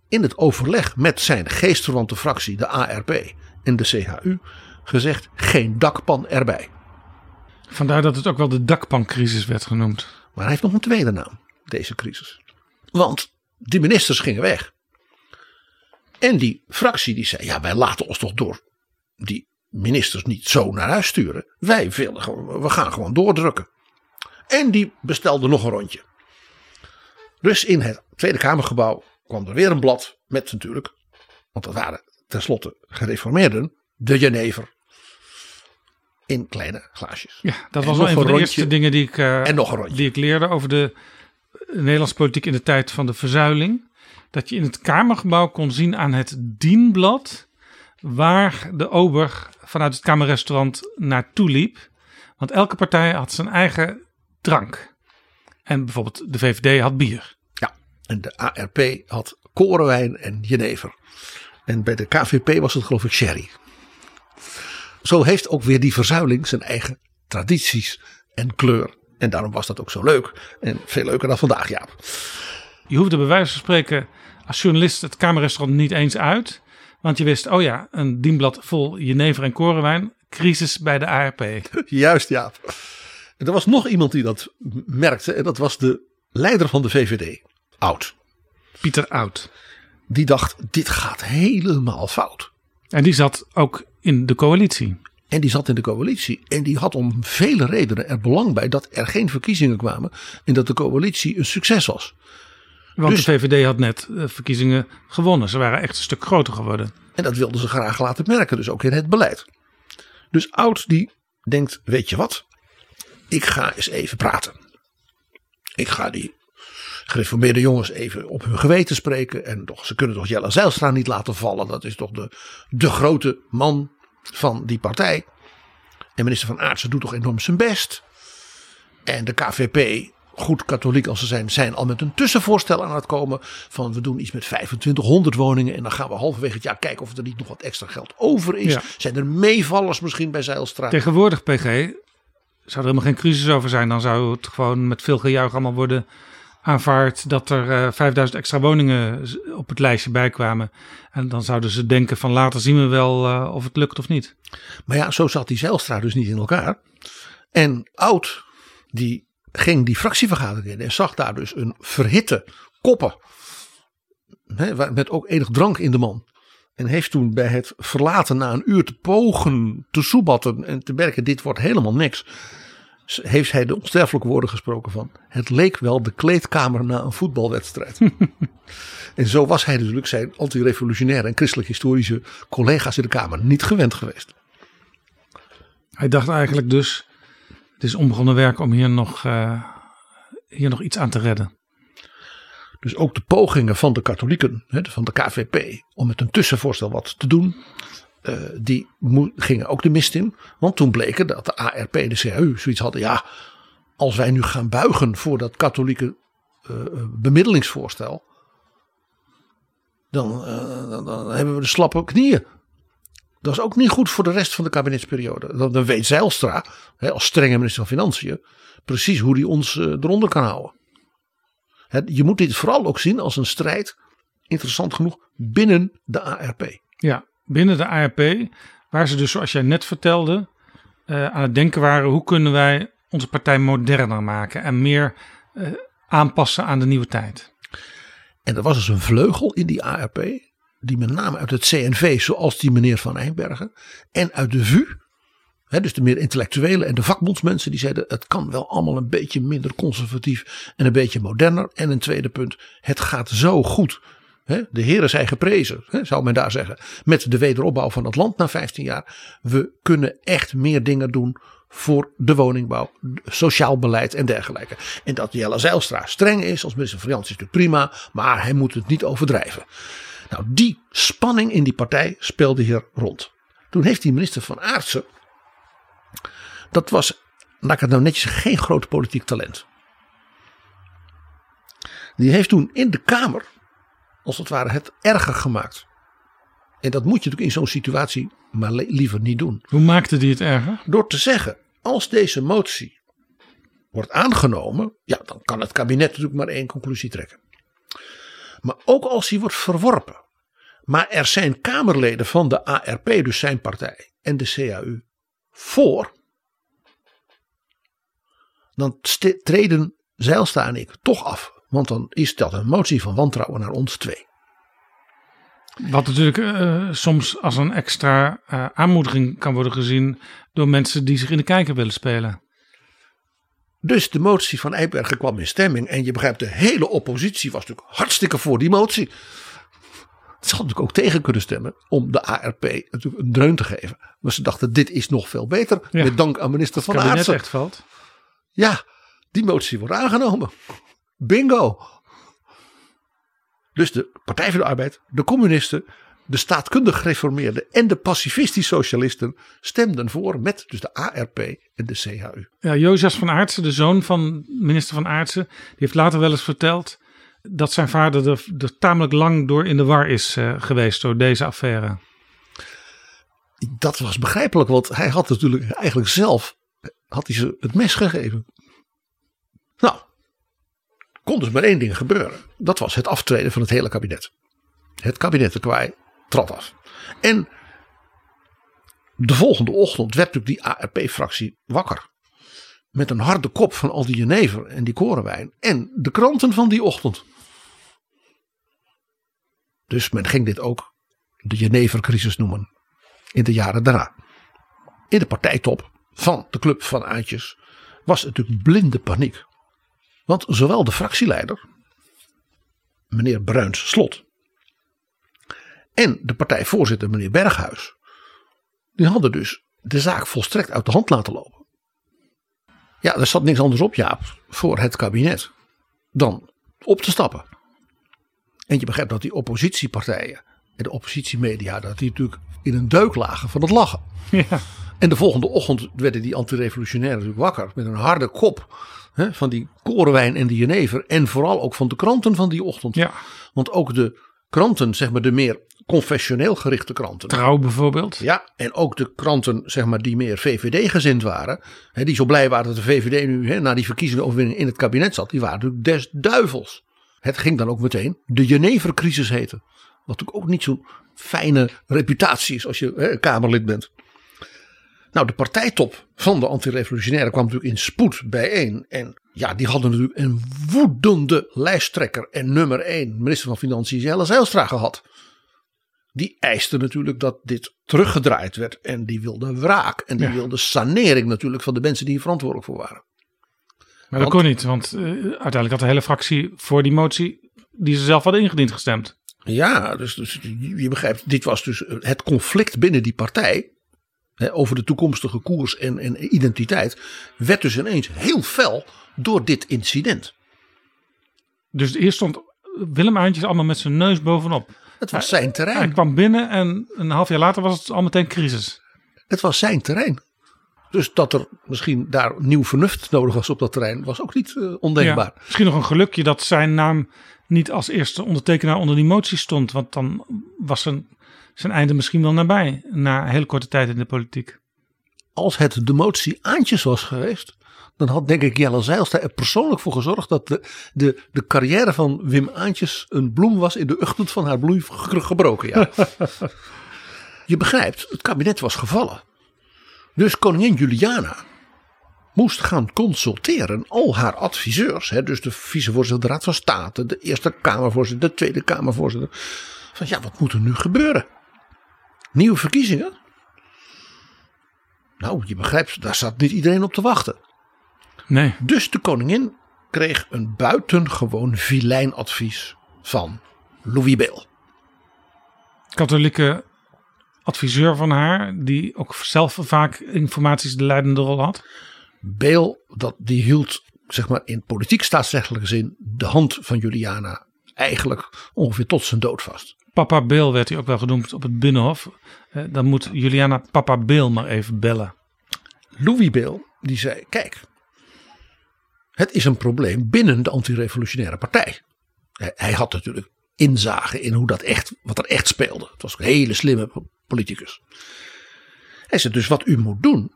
in het overleg met zijn geestverwante fractie, de ARP en de CHU. gezegd: geen dakpan erbij. Vandaar dat het ook wel de dakpancrisis werd genoemd. Maar hij heeft nog een tweede naam, deze crisis. Want die ministers gingen weg. En die fractie die zei: ja, wij laten ons toch door die ministers niet zo naar huis sturen. Wij willen gewoon, we gaan gewoon doordrukken. En die bestelde nog een rondje. Dus in het Tweede Kamergebouw kwam er weer een blad met natuurlijk, want dat waren tenslotte gereformeerden, de Jenever. In kleine glaasjes. Ja, dat was wel een van de eerste dingen die ik, eh, En nog een rondje. die ik leerde over de Nederlandse politiek in de tijd van de verzuiling. Dat je in het Kamergebouw kon zien aan het dienblad waar de ober vanuit het Kamerrestaurant naartoe liep. Want elke partij had zijn eigen drank. En bijvoorbeeld de VVD had bier. Ja, en de ARP had korenwijn en jenever. En bij de KVP was het geloof ik sherry. Zo heeft ook weer die verzuiling zijn eigen tradities en kleur. En daarom was dat ook zo leuk. En veel leuker dan vandaag, Jaap. Je hoefde bij wijze van spreken als journalist het Kamerrestaurant niet eens uit. Want je wist, oh ja, een dienblad vol jenever en korenwijn. Crisis bij de ARP. Juist, Jaap. En er was nog iemand die dat merkte. En dat was de leider van de VVD. Oud. Pieter Oud. Die dacht, dit gaat helemaal fout. En die zat ook in de coalitie. En die zat in de coalitie. En die had om vele redenen er belang bij dat er geen verkiezingen kwamen. En dat de coalitie een succes was. Want Dus- de VVD had net eh, verkiezingen gewonnen. Ze waren echt een stuk groter geworden. En dat wilden ze graag laten merken, dus ook in het beleid. Dus Oud die denkt, weet je wat, ik ga eens even praten. Ik ga die gereformeerde jongens even op hun geweten spreken. En toch, ze kunnen toch Jelle Zijlstra niet laten vallen. Dat is toch de, de grote man van die partij. En minister van Aartsen doet toch enorm zijn best. En de KVP, goed katholiek als ze zijn, zijn al met een tussenvoorstel aan het komen. Van we doen iets met 2500 woningen. En dan gaan we halverwege het jaar kijken of er niet nog wat extra geld over is. Ja. Zijn er meevallers misschien bij Zijlstra? Tegenwoordig, PG, zou er helemaal geen crisis over zijn. Dan zou het gewoon met veel gejuich allemaal worden aanvaard dat er eh 5000 extra woningen op het lijstje bijkwamen. En dan zouden ze denken van later zien we wel eh, of het lukt of niet. Maar ja, zo zat die Zijlstra dus niet in elkaar. En Oud, die ging die fractievergadering in en zag daar dus een verhitte koppen. Hè, met ook enig drank in de man. En heeft toen bij het verlaten na een uur te pogen, te soebatten en te merken dit wordt helemaal niks. Heeft hij de onsterfelijke woorden gesproken van het leek wel de kleedkamer na een voetbalwedstrijd. en zo was hij natuurlijk zijn antirevolutionaire en christelijk historische collega's in de Kamer niet gewend geweest. Hij dacht eigenlijk dus, het is onbegonnen werk om hier nog, eh, hier nog iets aan te redden. Dus ook de pogingen van de katholieken, van de KVP, om met een tussenvoorstel wat te doen, eh, die gingen ook de mist in. Want toen bleken dat de ARP en de CAU zoiets hadden, ja, als wij nu gaan buigen voor dat katholieke eh, bemiddelingsvoorstel, dan, dan, dan hebben we de slappe knieën. Dat is ook niet goed voor de rest van de kabinetsperiode. Dan, dan weet Zijlstra, hè, als strenge minister van Financiën, precies hoe hij ons eh, eronder kan houden. Hè, je moet dit vooral ook zien als een strijd, interessant genoeg, binnen de ARP. Ja, binnen de ARP, waar ze dus zoals jij net vertelde, eh, aan het denken waren hoe kunnen wij onze partij moderner maken en meer eh, aanpassen aan de nieuwe tijd. En er was dus een vleugel in die ARP, die met name uit het CNV, zoals die meneer Van Eijnbergen, en uit de VU, dus de meer intellectuele en de vakbondsmensen, die zeiden het kan wel allemaal een beetje minder conservatief en een beetje moderner. En een tweede punt, het gaat zo goed. De heren zijn geprezen, zou men daar zeggen, met de wederopbouw van het land na 15 jaar. We kunnen echt meer dingen doen voor de woningbouw, sociaal beleid en dergelijke. En dat Jelle Zijlstra streng is als minister van Financiën is natuurlijk prima, maar hij moet het niet overdrijven. Nou, die spanning in die partij speelde hier rond. Toen heeft die minister van Aartsen, dat was, laat ik het nou netjes geen groot politiek talent. Die heeft toen in de Kamer, als het ware, het erger gemaakt. En dat moet je natuurlijk in zo'n situatie maar liever niet doen. Hoe maakte die het erger? Door te zeggen, als deze motie wordt aangenomen, ja, dan kan het kabinet natuurlijk maar één conclusie trekken. Maar ook als die wordt verworpen, maar er zijn Kamerleden van de ARP, dus zijn partij, en de CAU voor, dan treden Zijlsta en ik toch af. Want dan is dat een motie van wantrouwen naar ons twee. Wat natuurlijk eh, soms als een extra eh, aanmoediging kan worden gezien door mensen die zich in de kijker willen spelen. Dus de motie van Eibergen kwam in stemming. En je begrijpt, de hele oppositie was natuurlijk hartstikke voor die motie. Ze hadden natuurlijk ook tegen kunnen stemmen om de ARP natuurlijk een dreun te geven. Maar ze dachten, dit is nog veel beter. Ja. Met dank aan minister van Aartsen. echt valt. Ja, die motie wordt aangenomen. Bingo. Dus de Partij voor de Arbeid, de communisten, de staatkundig gereformeerden en de pacifistisch socialisten stemden voor met dus de ARP en de CHU. Ja, Jozef van Aartsen, de zoon van minister van Aartsen, die heeft later wel eens verteld dat zijn vader er, er tamelijk lang door in de war is eh, geweest door deze affaire. Dat was begrijpelijk, want hij had natuurlijk eigenlijk zelf had hij ze het mes gegeven. Nou, kon dus maar één ding gebeuren. Dat was het aftreden van het hele kabinet. Het kabinet de Kwaai trad af. En de volgende ochtend werd natuurlijk die ARP-fractie wakker. Met een harde kop van al die jenever en die korenwijn. En de kranten van die ochtend. Dus men ging dit ook de jenevercrisis noemen. In de jaren daarna. In de partijtop van de club van Aantjes was natuurlijk blinde paniek. Want zowel de fractieleider, meneer Bruins Slot, en de partijvoorzitter, meneer Berghuis, die hadden dus de zaak volstrekt uit de hand laten lopen. Ja, er zat niks anders op, Jaap, voor het kabinet dan op te stappen. En je begrijpt dat die oppositiepartijen en de oppositiemedia, dat die natuurlijk in een deuk lagen van het lachen. Ja. En de volgende ochtend werden die antirevolutionairen natuurlijk wakker met een harde kop hè, van die korenwijn en die jenever. En vooral ook van de kranten van die ochtend. Ja. Want ook de kranten, zeg maar de meer confessioneel gerichte kranten. Trouw bijvoorbeeld. Ja, en ook de kranten zeg maar, die meer VVD-gezind waren. Hè, die zo blij waren dat de VVD nu hè, na die verkiezingen in het kabinet zat. Die waren natuurlijk des duivels. Het ging dan ook meteen de Jenevercrisis heten. Wat natuurlijk ook niet zo'n fijne reputatie is als je hè, Kamerlid bent. Nou, de partijtop van de antirevolutionairen kwam natuurlijk in spoed bijeen. En ja, die hadden natuurlijk een woedende lijsttrekker en nummer 1, minister van Financiën, Jelle Zijlstra gehad. Die eiste natuurlijk dat dit teruggedraaid werd. En die wilde wraak. En die Ja. wilde sanering natuurlijk van de mensen die hier verantwoordelijk voor waren. Maar dat kon niet, want eh, uiteindelijk had de hele fractie voor die motie die ze zelf hadden ingediend gestemd. Ja, dus, dus je je begrijpt, dit was dus het conflict binnen die partij. Hè, over de toekomstige koers en, en identiteit. werd dus ineens heel fel door dit incident. Dus eerst stond Willem Aantjes allemaal met zijn neus bovenop. Het was zijn Hij terrein. kwam binnen en een half jaar later was het al meteen crisis. Het was zijn terrein. Dus dat er misschien daar nieuw vernuft nodig was op dat terrein, was ook niet eh, ondenkbaar. Ja, misschien nog een gelukje dat zijn naam niet als eerste ondertekenaar onder die motie stond. Want dan was zijn, zijn einde misschien wel nabij. Na een hele korte tijd in de politiek. Als het de motie Aantjes was geweest, dan had denk ik Jelle Zijlstra er persoonlijk voor gezorgd dat de, de, de carrière van Wim Aantjes een bloem was in de ochtend van haar bloei ge- gebroken. Ja. Je begrijpt, het kabinet was gevallen. Dus koningin Juliana moest gaan consulteren al haar adviseurs. Hè, dus de vicevoorzitter de Raad van State, de Eerste Kamervoorzitter, de Tweede Kamervoorzitter. Van ja, wat moet er nu gebeuren? Nieuwe verkiezingen? Nou, je begrijpt, daar zat niet iedereen op te wachten. Nee, Dus de koningin kreeg een buitengewoon vilijn advies van Louis Beel. katholieke adviseur van haar, die ook zelf vaak informaties de leidende rol had. Beel, dat, die hield zeg maar in politiek staatsrechtelijke zin de hand van Juliana eigenlijk ongeveer tot zijn dood vast. Papa Bill werd hij ook wel genoemd op het Binnenhof. Eh, dan moet Juliana Papa Bill maar even bellen. Louis Beel die zei: Kijk, het is een probleem binnen de antirevolutionaire partij. Hij, had natuurlijk inzage in hoe dat echt, wat er echt speelde. Het was een hele slimme politicus. Hij zei dus: Wat u moet doen,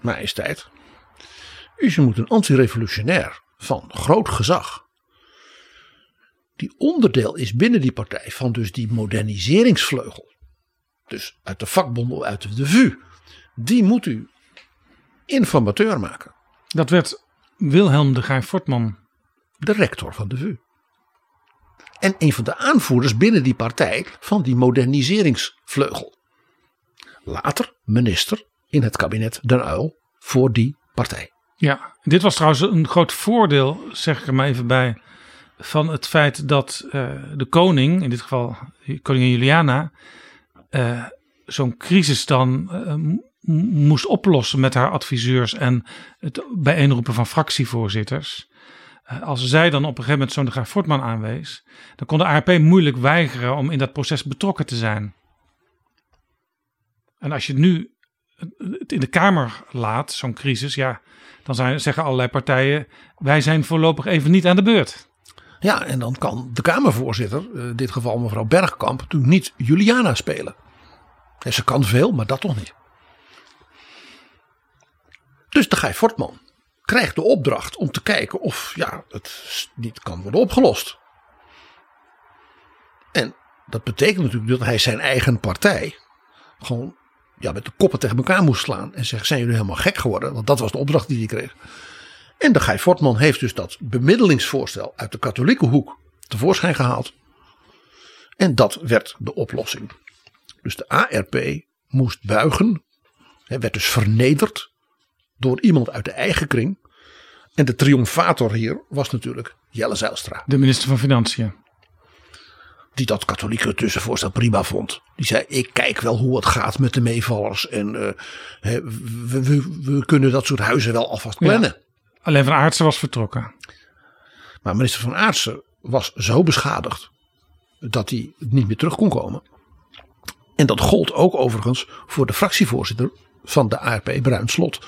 majesteit. U moet een antirevolutionair van groot gezag. Die onderdeel is binnen die partij van dus die moderniseringsvleugel. Dus uit de vakbonden uit de VU. Die moet u informateur maken. Dat werd Wilhelm de Gaay Fortman. De rector van de VU. En een van de aanvoerders binnen die partij van die moderniseringsvleugel. Later minister in het kabinet Den Uyl voor die partij. Ja, dit was trouwens een groot voordeel, zeg ik er maar even bij, van het feit dat uh, de koning, in dit geval koningin Juliana, uh, zo'n crisis dan uh, moest oplossen met haar adviseurs en het bijeenroepen van fractievoorzitters. Als zij dan op een gegeven moment zo'n Graaf Fortman aanwees, dan kon de ARP moeilijk weigeren om in dat proces betrokken te zijn. En als je nu het in de Kamer laat, zo'n crisis, ja, dan zijn, zeggen allerlei partijen: wij zijn voorlopig even niet aan de beurt. Ja, en dan kan de Kamervoorzitter, in dit geval mevrouw Bergkamp, natuurlijk niet Juliana spelen. En ze kan veel, maar dat toch niet. Dus de Guy Fortman krijgt de opdracht om te kijken of ja, het niet kan worden opgelost. En dat betekent natuurlijk dat hij zijn eigen partij gewoon ja, met de koppen tegen elkaar moest slaan. En zeggen, zijn jullie helemaal gek geworden? Want dat was de opdracht die hij kreeg. En de Guy Fortman heeft dus dat bemiddelingsvoorstel uit de katholieke hoek tevoorschijn gehaald. En dat werd de oplossing. Dus de ARP moest buigen. Werd dus vernederd door iemand uit de eigen kring. En de triomfator hier was natuurlijk Jelle Zijlstra. De minister van Financiën. Die dat katholieke tussenvoorstel prima vond. Die zei: Ik kijk wel hoe het gaat met de meevallers. En uh, we, we, we, kunnen dat soort huizen wel alvast plannen. Ja, alleen Van Aartsen was vertrokken. Maar minister Van Aartsen was zo beschadigd. dat hij niet meer terug kon komen. En dat gold ook overigens voor de fractievoorzitter van de ARP, Bruin Slot.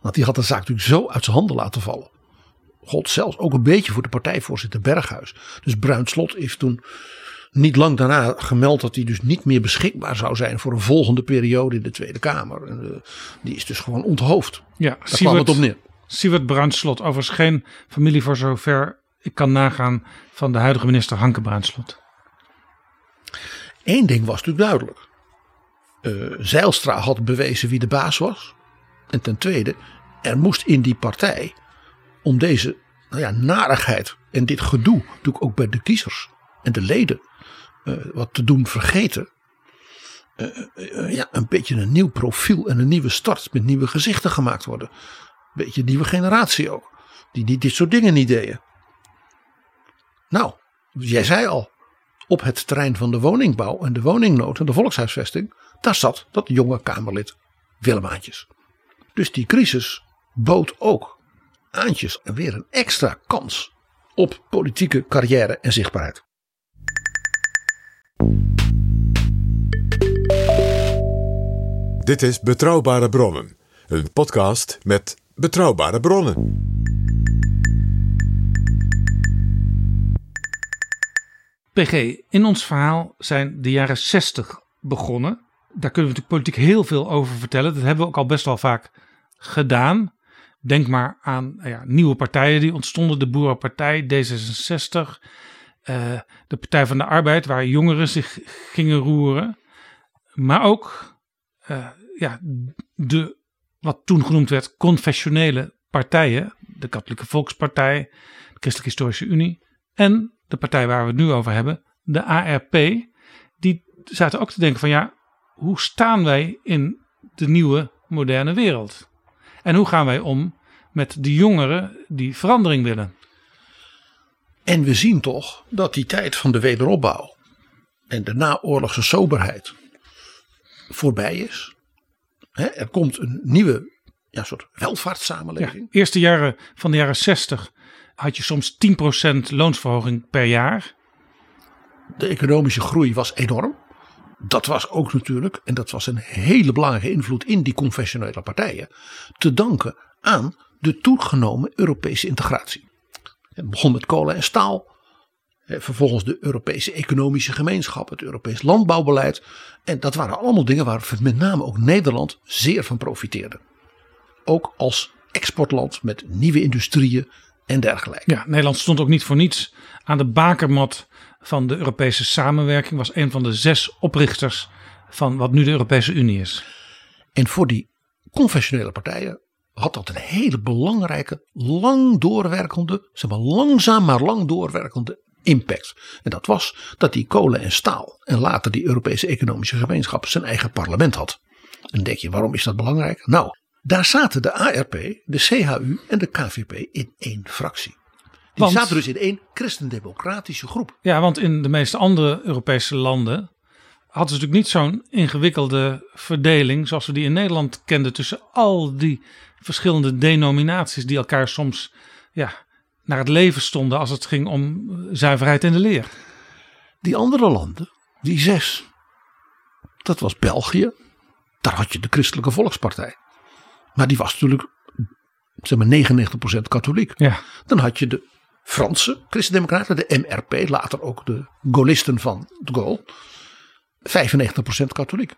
Want die had de zaak natuurlijk zo uit zijn handen laten vallen. God zelfs ook een beetje voor de partijvoorzitter Berghuis. Dus Bruin Slot heeft toen niet lang daarna gemeld dat hij dus niet meer beschikbaar zou zijn voor een volgende periode in de Tweede Kamer. En, uh, die is dus gewoon onthoofd. Ja, Daar kwam het op neer. Siewert Bruinslot, overigens geen familie voor zover ik kan nagaan van de huidige minister Hanke Bruinslot. Eén ding was natuurlijk duidelijk. Uh, Zeilstra had bewezen wie de baas was. En ten tweede, er moest in die partij om deze nou ja, narigheid en dit gedoe, natuurlijk ook bij de kiezers en de leden, uh, wat te doen vergeten. Uh, uh, ja, een beetje een nieuw profiel en een nieuwe start met nieuwe gezichten gemaakt worden. Een beetje een nieuwe generatie ook, die, die dit soort dingen niet deden. Nou, jij zei al, op het terrein van de woningbouw en de woningnood en de volkshuisvesting, daar zat dat jonge Kamerlid Willem Aantjes. Dus die crisis bood ook Aantjes weer een extra kans op politieke carrière en zichtbaarheid. Dit is Betrouwbare Bronnen, een podcast met betrouwbare bronnen. PG, in ons verhaal zijn de jaren 60 begonnen. Daar kunnen we natuurlijk politiek heel veel over vertellen. Dat hebben we ook al best wel vaak gedaan. Denk maar aan ja, nieuwe partijen die ontstonden. De Boerenpartij, D66, uh, de Partij van de Arbeid, waar jongeren zich gingen roeren. Maar ook uh, ja, de, wat toen genoemd werd, confessionele partijen. De Katholieke Volkspartij, de Christelijke Historische Unie en de partij waar we het nu over hebben, de ARP. Die zaten ook te denken van ja, hoe staan wij in de nieuwe moderne wereld? En hoe gaan wij om met de jongeren die verandering willen? En we zien toch dat die tijd van de wederopbouw en de naoorlogse soberheid voorbij is. er komt een nieuwe ja, soort welvaartssamenleving. Ja, eerste jaren van de jaren 60 had je soms 10% loonsverhoging per jaar. De economische groei was enorm. Dat was ook natuurlijk, en dat was een hele belangrijke invloed in die confessionele partijen, te danken aan de toegenomen Europese integratie. Het begon met kolen en staal. Vervolgens de Europese Economische Gemeenschap, het Europees Landbouwbeleid. En dat waren allemaal dingen waar met name ook Nederland zeer van profiteerde. Ook als exportland met nieuwe industrieën en dergelijke. Ja, Nederland stond ook niet voor niets aan de bakermat van de Europese samenwerking. Was een van de zes oprichters van wat nu de Europese Unie is. En voor die confessionele partijen had dat een hele belangrijke, lang doorwerkende, zeg maar langzaam maar lang doorwerkende impact. En dat was dat die kolen en staal en later die Europese Economische Gemeenschap zijn eigen parlement had. En denk je, waarom is dat belangrijk? Nou, Daar zaten de ARP, de CHU en de KVP in één fractie. Want- zaten dus in één christendemocratische groep. Ja, want in de meeste andere Europese landen hadden ze natuurlijk niet zo'n ingewikkelde verdeling zoals we die in Nederland kenden tussen al die verschillende denominaties die elkaar soms ja, naar het leven stonden als het ging om eh, zuiverheid in de leer. Die andere landen, die zes, dat was België. Daar had je de Christelijke Volkspartij. Maar die was natuurlijk, zeg maar, 99% katholiek. Ja. Dan had je de Franse Christendemocraten, de MRP, later ook de Gaullisten van de Gaulle. 95% katholiek.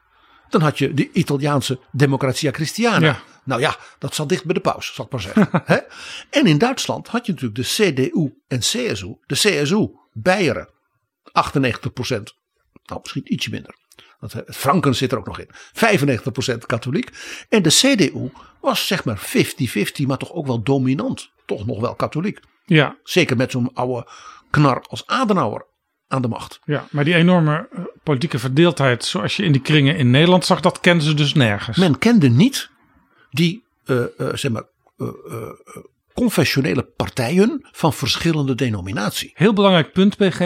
Dan had je de Italiaanse Democratia Christiana. Ja. Nou ja, dat zat dicht bij de paus, zal ik maar zeggen. En in Duitsland had je natuurlijk de CDU en CSU. De CSU, Beieren, 98%. Nou, misschien ietsje minder. Want, eh, Franken zit er ook nog in. 95% katholiek. En de CDU was zeg maar 50-50, maar toch ook wel dominant. Toch nog wel katholiek. Ja, Zeker met zo'n oude knar als Adenauer aan de macht. ja, maar die enorme eh, politieke verdeeldheid zoals je in die kringen in Nederland zag, dat kenden ze dus nergens. Men kende niet die eh, eh, zeg maar, confessionele partijen van verschillende denominatie. Heel belangrijk punt, PG.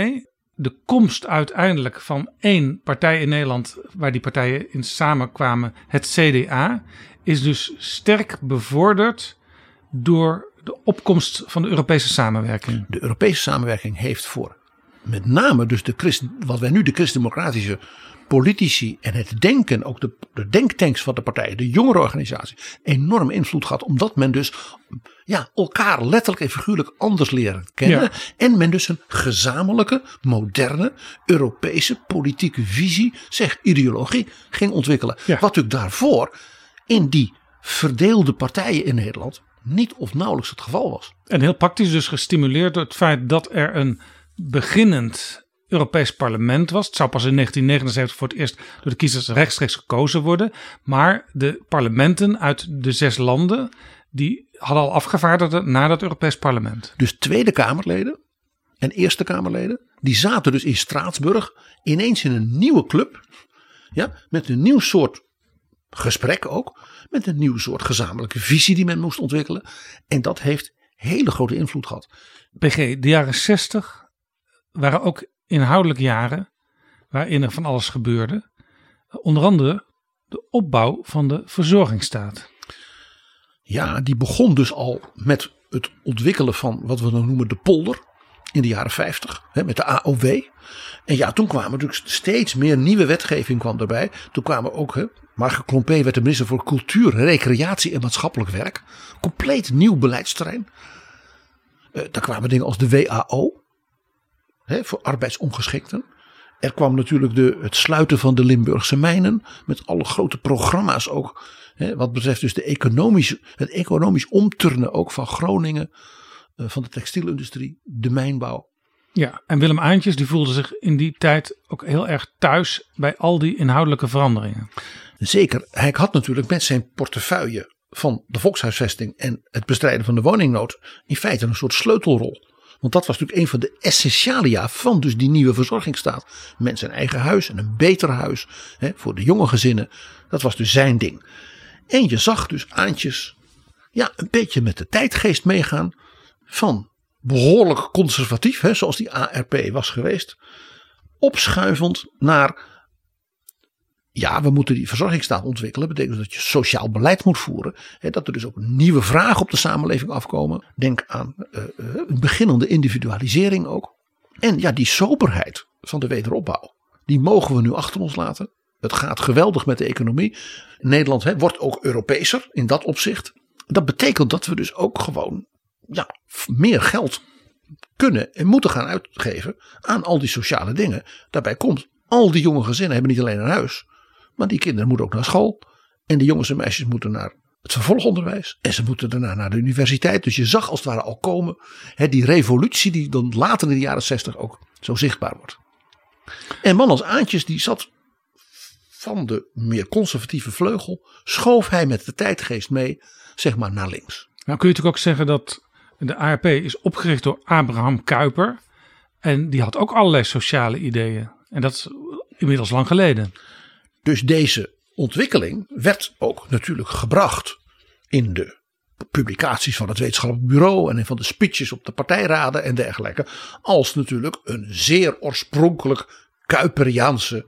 De komst uiteindelijk van één partij in Nederland, waar die partijen in samenkwamen, het CDA, is dus sterk bevorderd door de opkomst van de Europese samenwerking. De Europese samenwerking heeft voor met name dus de Christ, wat wij nu de christendemocratische politici en het denken, ook de, de denktanks van de partijen, de jongerenorganisatie, enorm invloed gehad. Omdat men dus ja, elkaar letterlijk en figuurlijk anders leren kennen. Ja. En men dus een gezamenlijke, moderne, Europese politieke visie, zeg ideologie, ging ontwikkelen. Ja. Wat natuurlijk daarvoor in die verdeelde partijen in Nederland niet of nauwelijks het geval was. En heel praktisch dus gestimuleerd door het feit dat er een beginnend Europees parlement was. Het zou pas in 1979 voor het eerst door de kiezers rechtstreeks gekozen worden. Maar de parlementen uit de zes landen, die hadden al afgevaardigden naar dat Europees parlement. Dus Tweede Kamerleden en Eerste Kamerleden, die zaten dus in Straatsburg ineens in een nieuwe club. Ja, met een nieuw soort gesprek ook. Met een nieuw soort gezamenlijke visie die men moest ontwikkelen. En dat heeft hele grote invloed gehad. PG, de jaren 60 waren ook inhoudelijk jaren waarin er van alles gebeurde. Onder andere de opbouw van de verzorgingsstaat. Ja, die begon dus al met het ontwikkelen van wat we dan noemen de polder. In de jaren 50, hè, met de AOW. En ja, toen kwamen natuurlijk steeds meer nieuwe wetgeving kwam erbij. Toen kwamen ook, hè, Marge Klompé werd de minister voor Cultuur, Recreatie en Maatschappelijk Werk. Compleet nieuw beleidsterrein. Eh, daar kwamen dingen als de WAO, hè, voor arbeidsongeschikten. Er kwam natuurlijk de, het sluiten van de Limburgse mijnen. Met alle grote programma's ook. Hè, wat betreft dus de economische, het economisch omturnen ook van Groningen. eh, van de textielindustrie, de mijnbouw. Ja, en Willem Aantjes die voelde zich in die tijd ook heel erg thuis bij al die inhoudelijke veranderingen. Zeker, hij had natuurlijk met zijn portefeuille van de volkshuisvesting en het bestrijden van de woningnood in feite een soort sleutelrol. Want dat was natuurlijk een van de essentialia van dus die nieuwe verzorgingsstaat. Mensen een eigen huis en een beter huis hè, voor de jonge gezinnen. Dat was dus zijn ding. En je zag dus Aantjes ja, een beetje met de tijdgeest meegaan van behoorlijk conservatief, hè, zoals die ARP was geweest, opschuivend naar ja, we moeten die verzorgingsstaat ontwikkelen. Dat betekent dat je sociaal beleid moet voeren. Hè, dat er dus ook nieuwe vragen op de samenleving afkomen. Denk aan eh, een beginnende individualisering ook. En ja, die soberheid van de wederopbouw. Die mogen we nu achter ons laten. Het gaat geweldig met de economie. Nederland hè, wordt ook Europeeser in dat opzicht. Dat betekent dat we dus ook gewoon ja, meer geld kunnen en moeten gaan uitgeven aan al die sociale dingen. Daarbij komt, al die jonge gezinnen hebben niet alleen een huis, maar die kinderen moeten ook naar school. En de jongens en meisjes moeten naar het vervolgonderwijs. En ze moeten daarna naar de universiteit. Dus je zag als het ware al komen hè, die revolutie die dan later in de jaren zestig ook zo zichtbaar wordt. En man als Aantjes die zat van de meer conservatieve vleugel, schoof hij met de tijdgeest mee, zeg maar naar links. Nou kun je natuurlijk ook zeggen dat de ARP is opgericht door Abraham Kuyper. En die had ook allerlei sociale ideeën. En dat is inmiddels lang geleden. Dus deze ontwikkeling werd ook natuurlijk gebracht in de publicaties van het wetenschappelijk bureau en van de speeches op de partijraden en dergelijke. Als natuurlijk een zeer oorspronkelijk Kuiperiaanse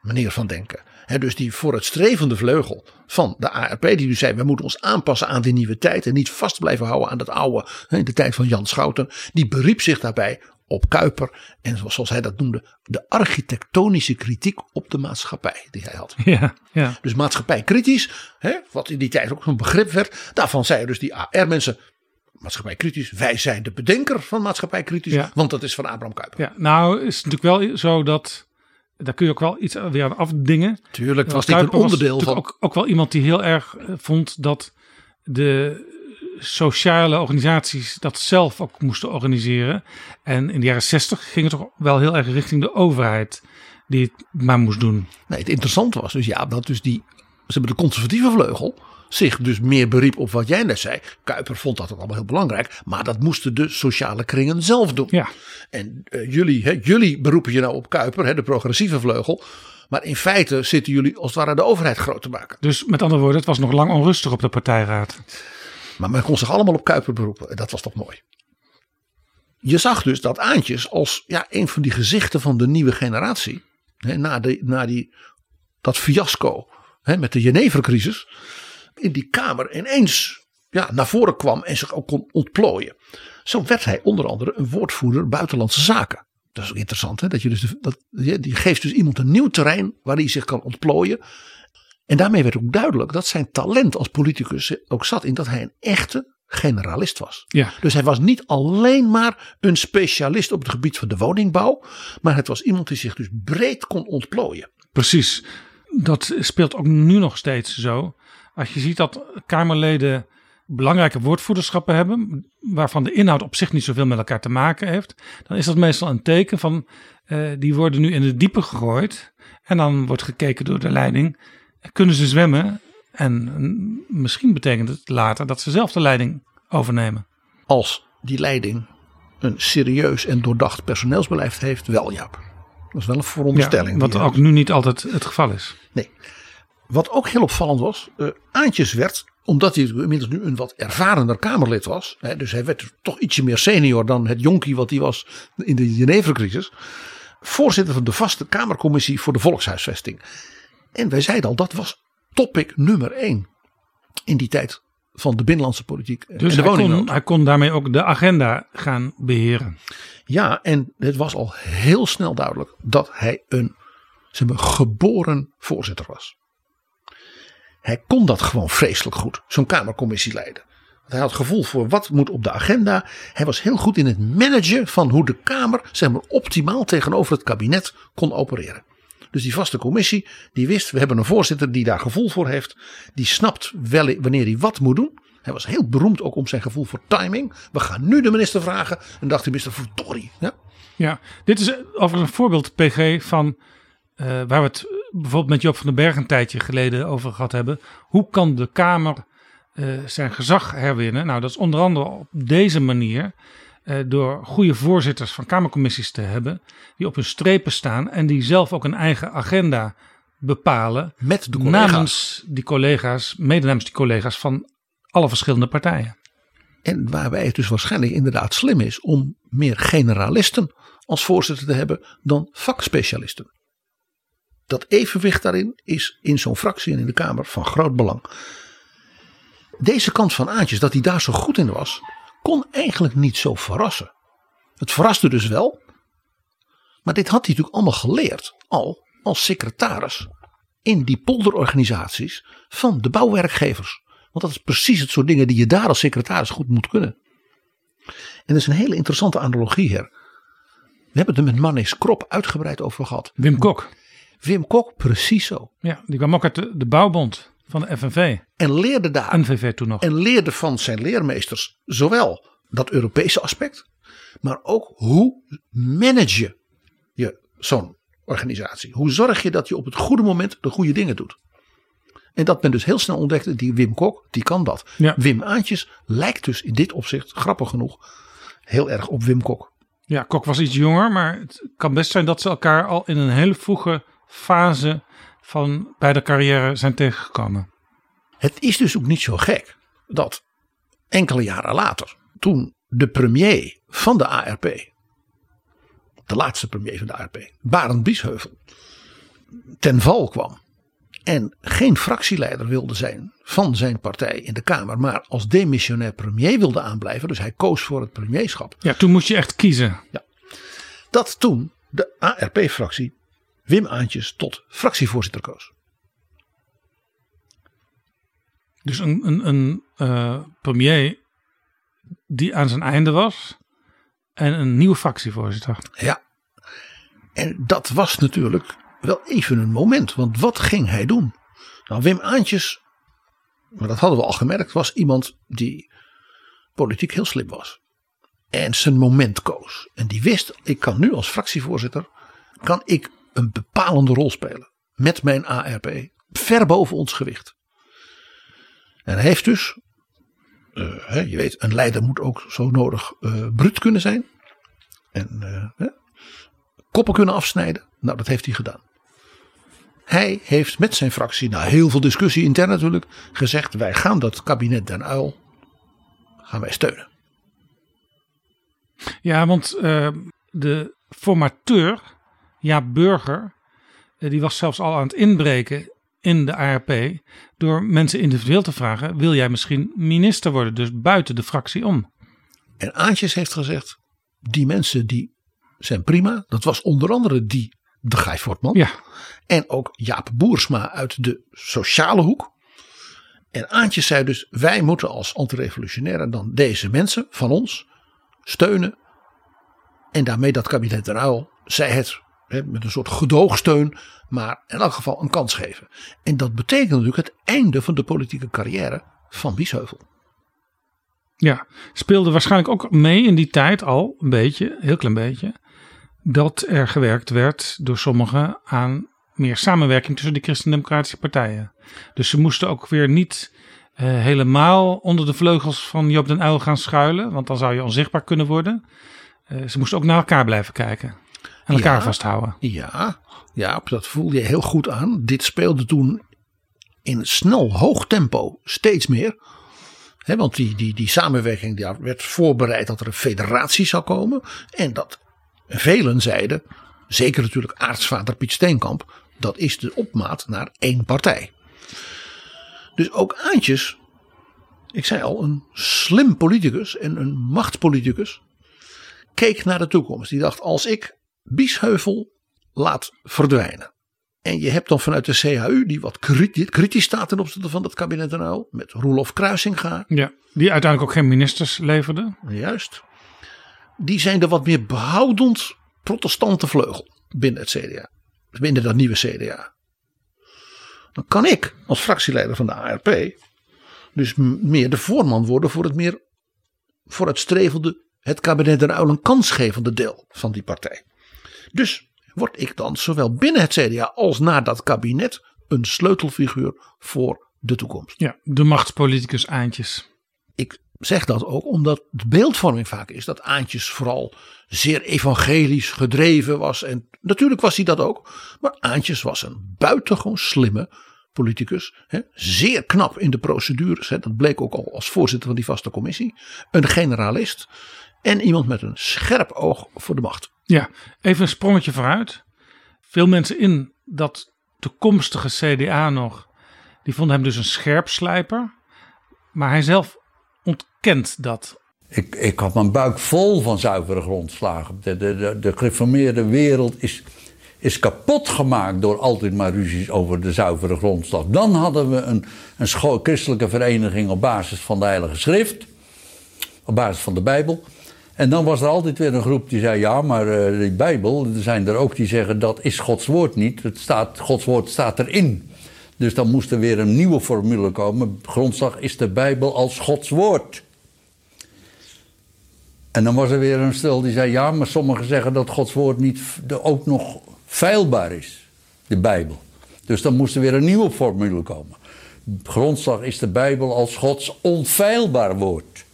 manier van denken. dus die vooruitstrevende vleugel van de ARP, die nu zei: we moeten ons aanpassen aan die nieuwe tijd en niet vast blijven houden aan dat oude, in de tijd van Jan Schouten, die beriep zich daarbij op Kuiper en zoals hij dat noemde, de architectonische kritiek op de maatschappij die hij had. Ja, ja. Dus maatschappij kritisch, hè, wat in die tijd ook zo'n begrip werd, daarvan zeiden dus die AR-mensen. Maatschappij kritisch, wij zijn de bedenker van maatschappij kritisch, Ja. want dat is van Abraham Kuyper. ja. Nou is het natuurlijk wel zo dat, daar kun je ook wel iets weer aan afdingen. Tuurlijk was dit een Kuiper onderdeel van. Ook, ook wel iemand die heel erg eh, vond dat de sociale organisaties dat zelf ook moesten organiseren. En in de jaren zestig ging het toch wel heel erg richting de overheid die het maar moest doen. Nee, het interessante was dus ja, dat dus die, ze hebben de conservatieve vleugel zich dus meer beriep op wat jij net zei. Kuiper vond dat ook allemaal heel belangrijk, maar dat moesten de sociale kringen zelf doen. Ja, En eh, jullie, hè, jullie beroepen je nou op Kuiper, hè, de progressieve vleugel. Maar in feite zitten jullie als het ware de overheid groot te maken. dus met andere woorden, het was nog lang onrustig op de partijraad. Maar men kon zich allemaal op Kuiper beroepen. En dat was toch mooi. Je zag dus dat Aantjes als ja, een van die gezichten van de nieuwe generatie. Hè, na, de, na die, dat fiasco hè, met de Genevercrisis. In die kamer ineens ja, naar voren kwam en zich ook kon ontplooien. Zo werd hij onder andere een woordvoerder buitenlandse zaken. Dat is ook interessant. Hè? Dat je dus dat, die geeft dus iemand een nieuw terrein waar hij zich kan ontplooien. En daarmee werd ook duidelijk dat zijn talent als politicus ook zat in dat hij een echte generalist was. Ja, Dus hij was niet alleen maar een specialist op het gebied van de woningbouw, maar het was iemand die zich dus breed kon ontplooien. precies. Dat speelt ook nu nog steeds zo. Als je ziet dat Kamerleden belangrijke woordvoerderschappen hebben, waarvan de inhoud op zich niet zoveel met elkaar te maken heeft, dan is dat meestal een teken van eh, die worden nu in de diepe gegooid. En dan wordt gekeken door de leiding, kunnen ze zwemmen? En misschien betekent het later dat ze zelf de leiding overnemen. Als die leiding een serieus en doordacht personeelsbeleid heeft, wel Jaap. Dat is wel een veronderstelling. wat ook nu niet altijd het geval is. Nee. Wat ook heel opvallend was, eh Aantjes werd, omdat hij inmiddels nu een wat ervarener Kamerlid was, hè, dus hij werd toch ietsje meer senior dan het jonkie wat hij was in de Genevercrisis, voorzitter van de vaste Kamercommissie voor de Volkshuisvesting. En wij zeiden al, dat was topic nummer één in die tijd van de binnenlandse politiek Dus en de hij kon, hij kon daarmee ook de agenda gaan beheren. Ja, en het was al heel snel duidelijk dat hij een zeg maar, geboren voorzitter was. Hij kon dat gewoon vreselijk goed, zo'n Kamercommissie leiden. Want hij had gevoel voor wat moet op de agenda. Hij was heel goed in het managen van hoe de Kamer zeg maar, optimaal tegenover het kabinet kon opereren. Dus die vaste commissie, die wist, we hebben een voorzitter die daar gevoel voor heeft. Die snapt wel wanneer hij wat moet doen. Hij was heel beroemd ook om zijn gevoel voor timing. We gaan nu de minister vragen. En dacht de minister, verdorie. Ja, Ja, dit is over een voorbeeld, PG, van eh, waar we het bijvoorbeeld met Joop van den Berg een tijdje geleden over gehad hebben. Hoe kan de Kamer eh, zijn gezag herwinnen? Nou, dat is onder andere op deze manier. Eh, door goede voorzitters van Kamercommissies te hebben. Die op hun strepen staan en die zelf ook een eigen agenda bepalen. met de collega's. Namens die collega's, mede namens die collega's van alle verschillende partijen. En waarbij het dus waarschijnlijk inderdaad slim is om meer generalisten als voorzitter te hebben dan vakspecialisten. Dat evenwicht daarin is in zo'n fractie en in de Kamer van groot belang. Deze kant van Aantjes, dat hij daar zo goed in was, kon eigenlijk niet zo verrassen. Het verraste dus wel, maar dit had hij natuurlijk allemaal geleerd al als secretaris in die polderorganisaties van de bouwwerkgevers. Want dat is precies het soort dingen die je daar als secretaris goed moet kunnen. En dat is een hele interessante analogie hier. We hebben het er met Manis Krop uitgebreid over gehad. Wim Kok, Wim Kok, precies zo. ja, die kwam ook uit de, de bouwbond van de FNV. En leerde daar. NVV toen nog. En leerde van zijn leermeesters zowel dat Europese aspect, maar ook hoe manage je zo'n organisatie. Hoe zorg je dat je op het goede moment de goede dingen doet. En dat men dus heel snel ontdekte, die Wim Kok, die kan dat. Ja. Wim Aantjes lijkt dus in dit opzicht, grappig genoeg, heel erg op Wim Kok. Ja, Kok was iets jonger, maar het kan best zijn dat ze elkaar al in een hele vroege fase van bij de carrière zijn tegengekomen. Het is dus ook niet zo gek dat enkele jaren later, toen de premier van de ARP, de laatste premier van de ARP, Barend Biesheuvel, ten val kwam en geen fractieleider wilde zijn van zijn partij in de Kamer, maar als demissionair premier wilde aanblijven, dus hij koos voor het premierschap. Ja, toen moest je echt kiezen. Ja. Dat toen de ARP-fractie Wim Aantjes tot fractievoorzitter koos. Dus een, een, een uh, premier die aan zijn einde was en een nieuwe fractievoorzitter. Ja, en dat was natuurlijk wel even een moment, want wat ging hij doen? Nou, Wim Aantjes, maar dat hadden we al gemerkt, was iemand die politiek heel slim was. En zijn moment koos. En die wist, ik kan nu als fractievoorzitter, kan ik een bepalende rol spelen. Met mijn ARP. Ver boven ons gewicht. En hij heeft dus, uh, je weet, een leider moet ook zo nodig uh, bruut kunnen zijn. En uh, koppen kunnen afsnijden. Nou, dat heeft hij gedaan. Hij heeft met zijn fractie, na heel veel discussie intern natuurlijk, gezegd: wij gaan dat kabinet Den Uil gaan wij steunen. Ja, want de formateur, ja Burger, uh, die was zelfs al aan het inbreken in de ARP door mensen individueel te vragen: wil jij misschien minister worden, dus buiten de fractie om? En Aantjes heeft gezegd: die mensen die zijn prima. Dat was onder andere die de Guy Fortman. Ja. En ook Jaap Boersma uit de sociale hoek. En Aantjes zei dus: wij moeten als antirevolutionairen dan deze mensen van ons steunen. En daarmee dat kabinet Uyl, zij het met een soort gedoogsteun, maar in elk geval een kans geven. En dat betekent natuurlijk het einde van de politieke carrière van Biesheuvel. Ja, speelde waarschijnlijk ook mee in die tijd al een beetje, heel klein beetje, dat er gewerkt werd door sommigen aan meer samenwerking tussen de christendemocratische partijen. Dus ze moesten ook weer niet uh, helemaal onder de vleugels van Joop den Uyl gaan schuilen, want dan zou je onzichtbaar kunnen worden. Uh, ze moesten ook naar elkaar blijven kijken en elkaar ja, vasthouden. Ja, ja, dat voel je heel goed aan. Dit speelde toen in snel hoog tempo steeds meer. He, want die, die, die samenwerking daar werd voorbereid dat er een federatie zou komen. En dat velen zeiden, zeker natuurlijk aartsvader Piet Steenkamp, dat is de opmaat naar één partij. Dus ook Aantjes, ik zei al, een slim politicus en een machtspoliticus, keek naar de toekomst. Die dacht, als ik Biesheuvel laat verdwijnen. En je hebt dan vanuit de CHU, die wat kritisch staat ten opzichte van het kabinet Uyl, met Roelof Kruisinga. Ja, die uiteindelijk ook geen ministers leverde. Juist. Die zijn er wat meer behoudend protestante vleugel binnen het CDA. Binnen dat nieuwe CDA. Dan kan ik als fractieleider van de ARP dus meer de voorman worden voor het meer vooruitstrevende, het kabinet Den Uyl een kansgevende deel van die partij. Dus word ik dan zowel binnen het CDA als na dat kabinet een sleutelfiguur voor de toekomst. Ja, de machtspoliticus Aantjes. Ik zeg dat ook omdat de beeldvorming vaak is dat Aantjes vooral zeer evangelisch gedreven was. En natuurlijk was hij dat ook. Maar Aantjes was een buitengewoon slimme politicus. Hè, zeer knap in de procedures. Hè, dat bleek ook al als voorzitter van die vaste commissie. Een generalist. En iemand met een scherp oog voor de macht. Ja, even een sprongetje vooruit. Veel mensen in dat toekomstige CDA nog, die vonden hem dus een scherpslijper. Maar hij zelf ontkent dat. Ik, ik had mijn buik vol van zuivere grondslagen. De, de, de, de gereformeerde wereld is, is kapot gemaakt door altijd maar ruzies over de zuivere grondslag. Dan hadden we een, een christelijke vereniging op basis van de Heilige Schrift, op basis van de Bijbel. En dan was er altijd weer een groep die zei: ja, maar uh, die Bijbel, er zijn er ook die zeggen dat is Gods woord niet. Het staat, Gods woord staat erin. Dus dan moest er weer een nieuwe formule komen. Grondslag is de Bijbel als Gods woord. En dan was er weer een stel die zei: ja, maar sommigen zeggen dat Gods woord niet ook nog feilbaar is, de Bijbel. Dus dan moest er weer een nieuwe formule komen. Grondslag is de Bijbel als Gods onfeilbaar woord.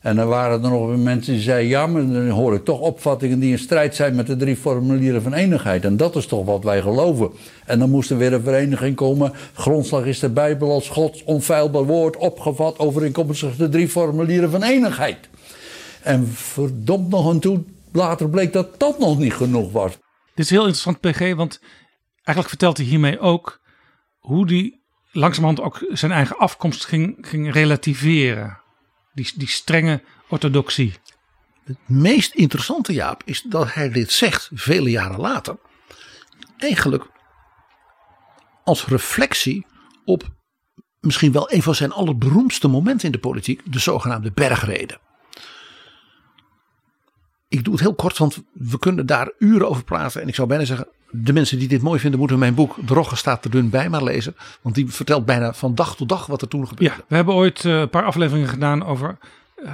En dan waren er nog mensen die zeiden: ja, maar dan hoor ik toch opvattingen die in strijd zijn met de drie formulieren van eenigheid. En dat is toch wat wij geloven. En dan moest er weer een vereniging komen. Grondslag is de Bijbel als Gods onfeilbaar woord opgevat overeenkomstig de drie formulieren van eenigheid. En verdomd nog en toe, later bleek dat dat nog niet genoeg was. Dit is heel interessant, PG, want eigenlijk vertelt hij hiermee ook hoe hij langzamerhand ook zijn eigen afkomst ging, ging relativeren. Die, die strenge orthodoxie. Het meest interessante, Jaap, is dat hij dit zegt vele jaren later. Eigenlijk als reflectie op misschien wel een van zijn allerberoemdste momenten in de politiek, de zogenaamde bergreden. Ik doe het heel kort, want we kunnen daar uren over praten. En ik zou bijna zeggen, de mensen die dit mooi vinden, moeten mijn boek Drogge staat er dun bij maar lezen. Want die vertelt bijna van dag tot dag wat er toen gebeurde. Ja, we hebben ooit eh, een paar afleveringen gedaan over uh,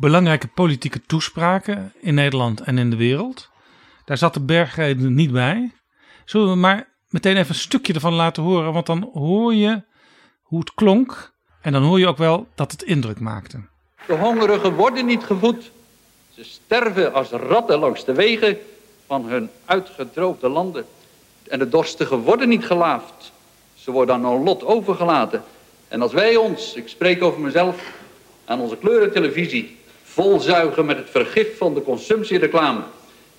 belangrijke politieke toespraken in Nederland en in de wereld. Daar zat de bergreden niet bij. Zullen we maar meteen even een stukje ervan laten horen, want dan hoor je hoe het klonk. En dan hoor je ook wel dat het indruk maakte. De hongerigen worden niet gevoed. Ze sterven als ratten langs de wegen van hun uitgedroogde landen. En de dorstigen worden niet gelaafd. Ze worden aan hun lot overgelaten. En als wij ons, ik spreek over mezelf, aan onze kleurentelevisie volzuigen met het vergif van de consumptiereclame,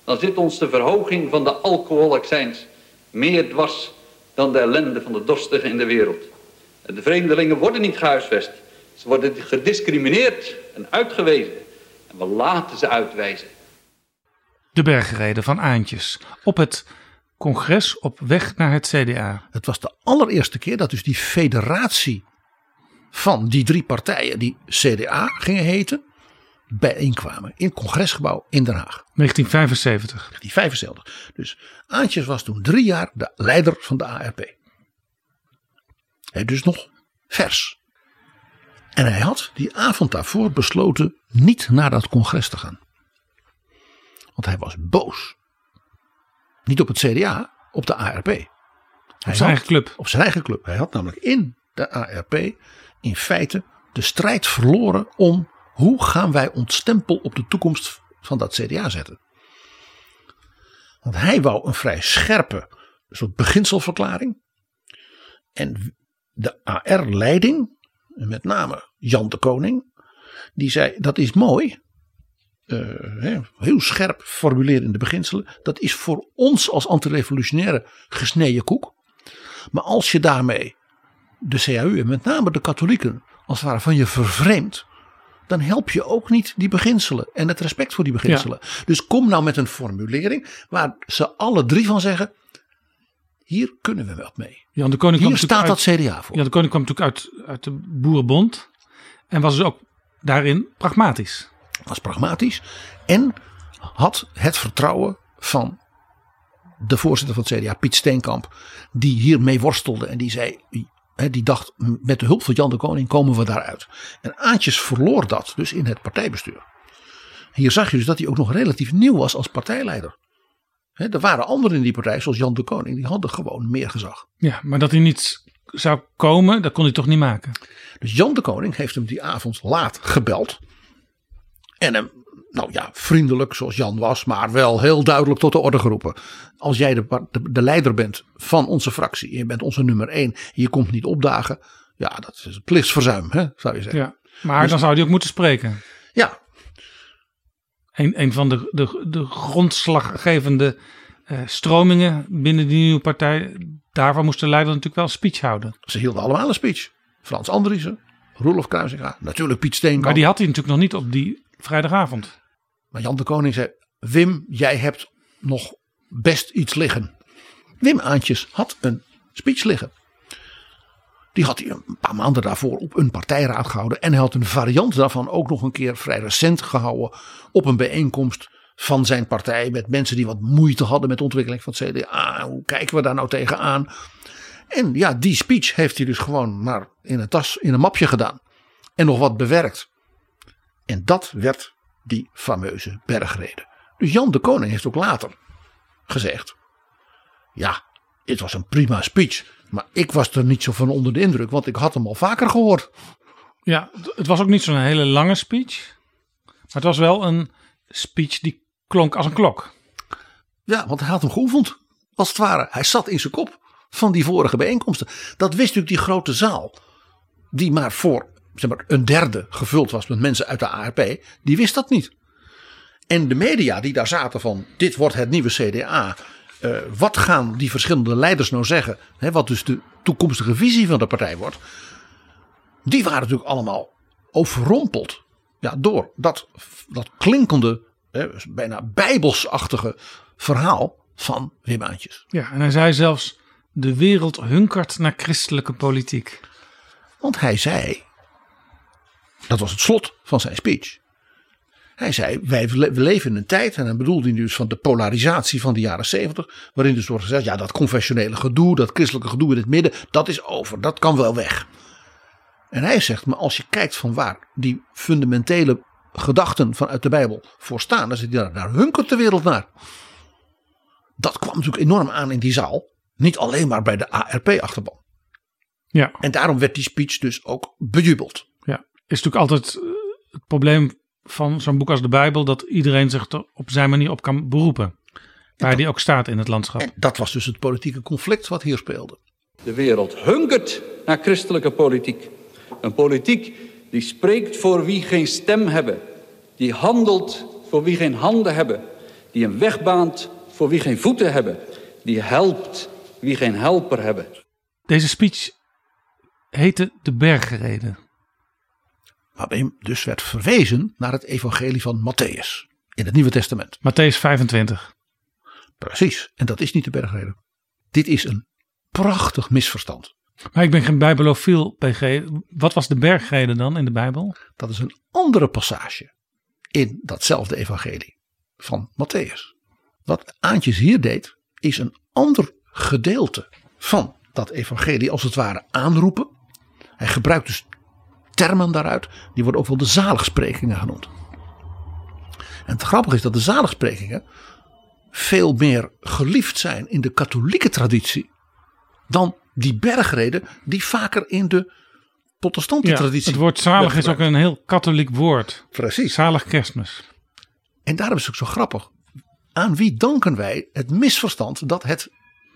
dan zit ons de verhoging van de alcoholaccijns meer dwars dan de ellende van de dorstigen in de wereld. En de vreemdelingen worden niet gehuisvest. Ze worden gediscrimineerd en uitgewezen. En we laten ze uitwijzen. De bergreden van Aantjes op het congres op weg naar het CDA. Het was de allereerste keer dat dus die federatie van die drie partijen, die CDA gingen heten, bijeenkwamen in het congresgebouw in Den Haag. 1975. 1975. Dus Aantjes was toen drie jaar de leider van de ARP. Hij dus nog vers. En hij had die avond daarvoor besloten niet naar dat congres te gaan. Want hij was boos. Niet op het CDA, op de ARP. Hij op zijn eigen club. Op zijn eigen club. Hij had namelijk in de ARP in feite de strijd verloren om hoe gaan wij ons stempel op de toekomst van dat CDA zetten. Want hij wou een vrij scherpe soort beginselverklaring. En de AR-leiding, met name Jan de Koning, die zei dat is mooi. Uh, heel scherp formuleren in de beginselen. Dat is voor ons als antirevolutionaire gesneden koek. Maar als je daarmee de CAU en met name de katholieken als het ware van je vervreemdt. Dan help je ook niet die beginselen en het respect voor die beginselen. Dus kom nou met een formulering waar ze alle drie van zeggen. Hier kunnen we wat mee. Jan de Koning Hier staat dat CDA voor. Jan de Koning kwam natuurlijk uit, uit de Boerenbond. En was dus ook daarin pragmatisch. Was pragmatisch. En had het vertrouwen van de voorzitter van het CDA, Piet Steenkamp. Die hiermee worstelde en die zei, die dacht met de hulp van Jan de Koning komen we daaruit. En Aantjes verloor dat dus in het partijbestuur. Hier zag je dus dat hij ook nog relatief nieuw was als partijleider. er waren anderen in die partij, zoals Jan de Koning, die hadden gewoon meer gezag. Ja, maar dat hij niet zou komen, dat kon hij toch niet maken. Dus Jan de Koning heeft hem die avond laat gebeld. En hem, nou ja, vriendelijk zoals Jan was, maar wel heel duidelijk tot de orde geroepen. Als jij de, de, de leider bent van onze fractie, je bent onze nummer één, je komt niet opdagen. Ja, dat is een plichtsverzuim, hè, zou je zeggen. Ja, maar dus, dan zou hij ook moeten spreken. Ja. Een, een van de, de, de grondslaggevende uh, stromingen binnen die nieuwe partij. Daarvan moest de leider natuurlijk wel een speech houden. Ze hielden allemaal een speech. Frans Andriessen, Roelof Kruisinga, natuurlijk Piet Steenkamp. Maar die had hij natuurlijk nog niet op die vrijdagavond. Maar Jan de Koning zei: Wim, jij hebt nog best iets liggen. Wim Aantjes had een speech liggen. Die had hij een paar maanden daarvoor op een partijraad gehouden. En hij had een variant daarvan ook nog een keer vrij recent gehouden. Op een bijeenkomst van zijn partij. Met mensen die wat moeite hadden met de ontwikkeling van het CDA. Hoe kijken we daar nou tegenaan? En ja, die speech heeft hij dus gewoon maar in een tas, in een mapje gedaan. En nog wat bewerkt. En dat werd die fameuze bergreden. Dus Jan de Koning heeft ook later gezegd. Ja, het was een prima speech. Maar ik was er niet zo van onder de indruk, want ik had hem al vaker gehoord. Ja, het was ook niet zo'n hele lange speech. het was wel een speech die klonk als een klok. Ja, want hij had hem geoefend. Als het ware. Hij zat in zijn kop van die vorige bijeenkomsten. Dat wist natuurlijk die grote zaal. Die maar voor zeg maar, een derde gevuld was met mensen uit de ARP. Die wist dat niet. En de media die daar zaten van dit wordt het nieuwe CDA. Uh, wat gaan die verschillende leiders nou zeggen? Hè, wat dus de toekomstige visie van de partij wordt. Die waren natuurlijk allemaal overrompeld. Ja, door dat, dat klinkende, hè, bijna bijbelsachtige verhaal van Wim Aantjes. Ja, en hij zei zelfs: de wereld hunkert naar christelijke politiek. Want hij zei, dat was het slot van zijn speech. Hij zei, wij leven in een tijd, en dan bedoelde hij dus van de polarisatie van de jaren zeventig, waarin dus wordt gezegd, ja dat confessionele gedoe, dat christelijke gedoe in het midden, dat is over, dat kan wel weg. En hij zegt, maar als je kijkt van waar die fundamentele gedachten vanuit de Bijbel voor staan, dan zit hij daar, daar hunkert de wereld naar. Dat kwam natuurlijk enorm aan in die zaal. Niet alleen maar bij de ARP-achterban. Ja. En daarom werd die speech dus ook bejubeld. Is natuurlijk altijd eh, het probleem van zo'n boek als de Bijbel dat iedereen zich er op zijn manier op kan beroepen. Waar die ook staat in het landschap. En dat was dus het politieke conflict wat hier speelde. De wereld hunkert naar christelijke politiek. Een politiek die spreekt voor wie geen stem hebben. Die handelt voor wie geen handen hebben. Die een weg baant voor wie geen voeten hebben. Die helpt wie geen helper hebben. Deze speech heette De Bergreden. Waarbij dus werd verwezen naar het evangelie van Matthäus. In het Nieuwe Testament. Matthäus 25. Precies. En dat is niet de bergreden. Dit is een prachtig misverstand. Maar ik ben geen bijbelofiel, PG. Wat was de bergreden dan in de Bijbel? Dat is een andere passage in datzelfde evangelie van Matthäus. Wat Aantjes hier deed, is een ander gedeelte van dat evangelie als het ware aanroepen. Hij gebruikt dus termen daaruit, die worden ook wel de zaligsprekingen genoemd. En het grappige is dat de zaligsprekingen veel meer geliefd zijn in de katholieke traditie dan die bergreden die vaker in de protestante Ja, traditie. het woord zalig is ook een heel katholiek woord. Precies. Zalig kerstmis. En daarom is het ook zo grappig. Aan wie danken wij het misverstand dat het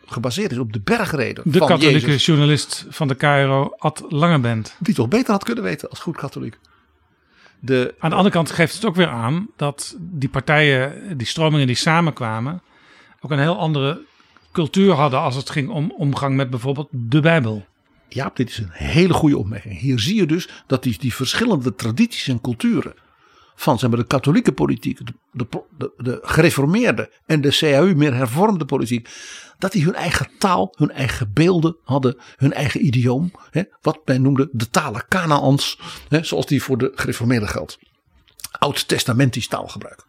gebaseerd is op de bergreden De van katholieke Jezus, journalist van de KRO, Ad Langebent. die toch beter had kunnen weten als goed katholiek. De, Aan de andere kant geeft het ook weer aan dat die partijen, die stromingen die samenkwamen, ook een heel andere cultuur hadden als het ging om omgang met bijvoorbeeld de Bijbel. Jaap, dit is een hele goede opmerking. Hier zie je dus dat die, die verschillende tradities en culturen van zeg maar, de katholieke politiek, de, de, de, de gereformeerde en de CAU meer hervormde politiek, dat die hun eigen taal, hun eigen beelden hadden, hun eigen idioom. Hè, wat men noemde de talen Kanaans, hè, zoals die voor de gereformeerden geldt. Oud-testamentisch taalgebruik.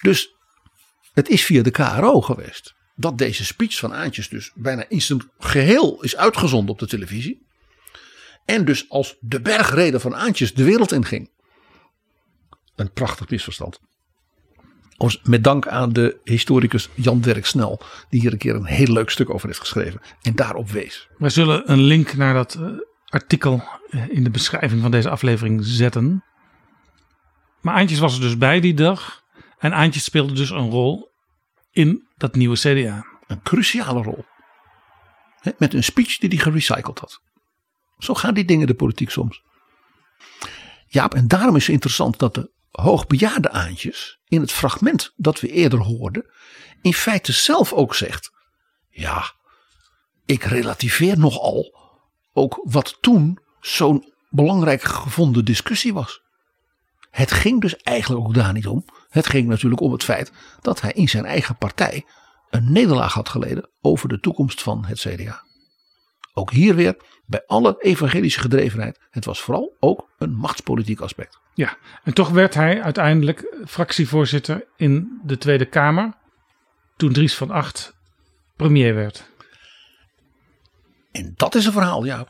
Dus het is via de KRO geweest dat deze speech van Aantjes dus bijna in zijn geheel is uitgezonden op de televisie. En dus als de bergreden van Aantjes de wereld inging. Een prachtig misverstand. Met dank aan de historicus Jan Dirk Snel, die hier een keer een heel leuk stuk over heeft geschreven en daarop wees. We zullen een link naar dat eh, artikel eh, in de beschrijving van deze aflevering zetten. Maar Aantjes was er dus bij die dag. En Aantjes speelde dus een rol in dat nieuwe CDA. Een cruciale rol. Met een speech die hij gerecycled had. Zo gaan die dingen de politiek soms. Jaap, en daarom is het interessant dat de hoogbejaarde Aantjes in het fragment dat we eerder hoorden, in feite zelf ook zegt: Ja, ik relativeer nogal ook wat toen zo'n belangrijk gevonden discussie was. Het ging dus eigenlijk ook daar niet om. Het ging natuurlijk om het feit dat hij in zijn eigen partij een nederlaag had geleden over de toekomst van het CDA. Ook hier weer, bij alle evangelische gedrevenheid, het was vooral ook een machtspolitiek aspect. Ja, en toch werd hij uiteindelijk fractievoorzitter in de Tweede Kamer. Toen Dries van Acht premier werd. En dat is een verhaal, ja.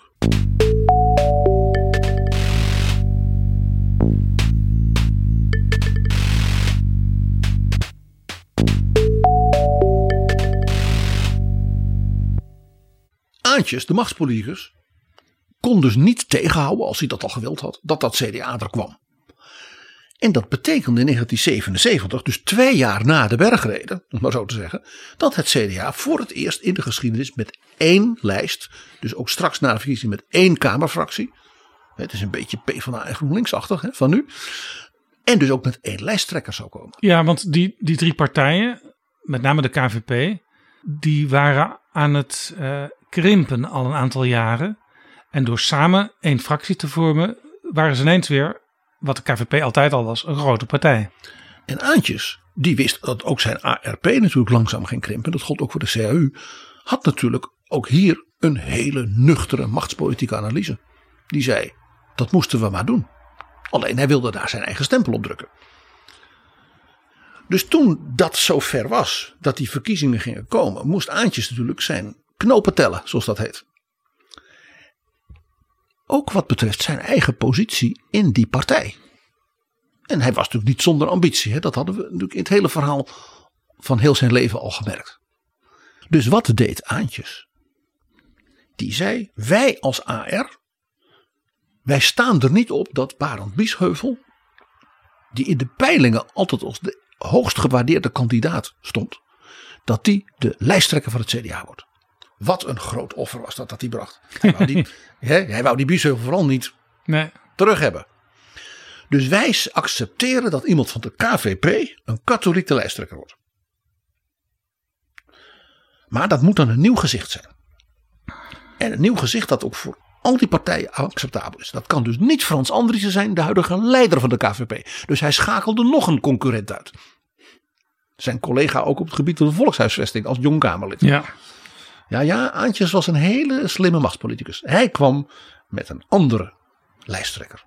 De machtspoliticus, kon dus niet tegenhouden, als hij dat al gewild had, dat dat CDA er kwam. En dat betekende in 1977, dus twee jaar na de bergreden, om maar zo te zeggen, dat het CDA voor het eerst in de geschiedenis met één lijst, dus ook straks na de verkiezing met één Kamerfractie, het is een beetje PvdA en GroenLinksachtig hè, van nu, en dus ook met één lijsttrekker zou komen. Ja, want die, die drie partijen, met name de KVP, die waren aan het uh, krimpen al een aantal jaren. En door samen één fractie te vormen, waren ze ineens weer, wat de KVP altijd al was, een grote partij. En Aantjes, die wist dat ook zijn ARP natuurlijk langzaam ging krimpen. Dat gold ook voor de CAU. Had natuurlijk ook hier een hele nuchtere machtspolitieke analyse. Die zei, dat moesten we maar doen. Alleen hij wilde daar zijn eigen stempel op drukken. Dus toen dat zover was dat die verkiezingen gingen komen, moest Aantjes natuurlijk zijn knopen tellen, zoals dat heet. Ook wat betreft zijn eigen positie in die partij. En hij was natuurlijk niet zonder ambitie. Hè? Dat hadden we natuurlijk in het hele verhaal van heel zijn leven al gemerkt. Dus wat deed Aantjes? Die zei: Wij als AR, wij staan er niet op dat Barend Biesheuvel, die in de peilingen altijd als de hoogst gewaardeerde kandidaat stond, dat die de lijsttrekker van het CDA wordt. Wat een groot offer was dat dat hij bracht. Hij wou die, hè, hij wou die Biesheuvel vooral niet nee. terug hebben. Dus wij accepteren dat iemand van de KVP een katholieke lijsttrekker wordt. Maar dat moet dan een nieuw gezicht zijn. En een nieuw gezicht dat ook voor al die partijen acceptabel is. Dat kan dus niet Frans Andriessen zijn, de huidige leider van de KVP. Dus hij schakelde nog een concurrent uit. Zijn collega ook op het gebied van de volkshuisvesting als jong Kamerlid. Ja. Ja, ja, Aantjes was een hele slimme machtspoliticus. Hij kwam met een andere lijsttrekker.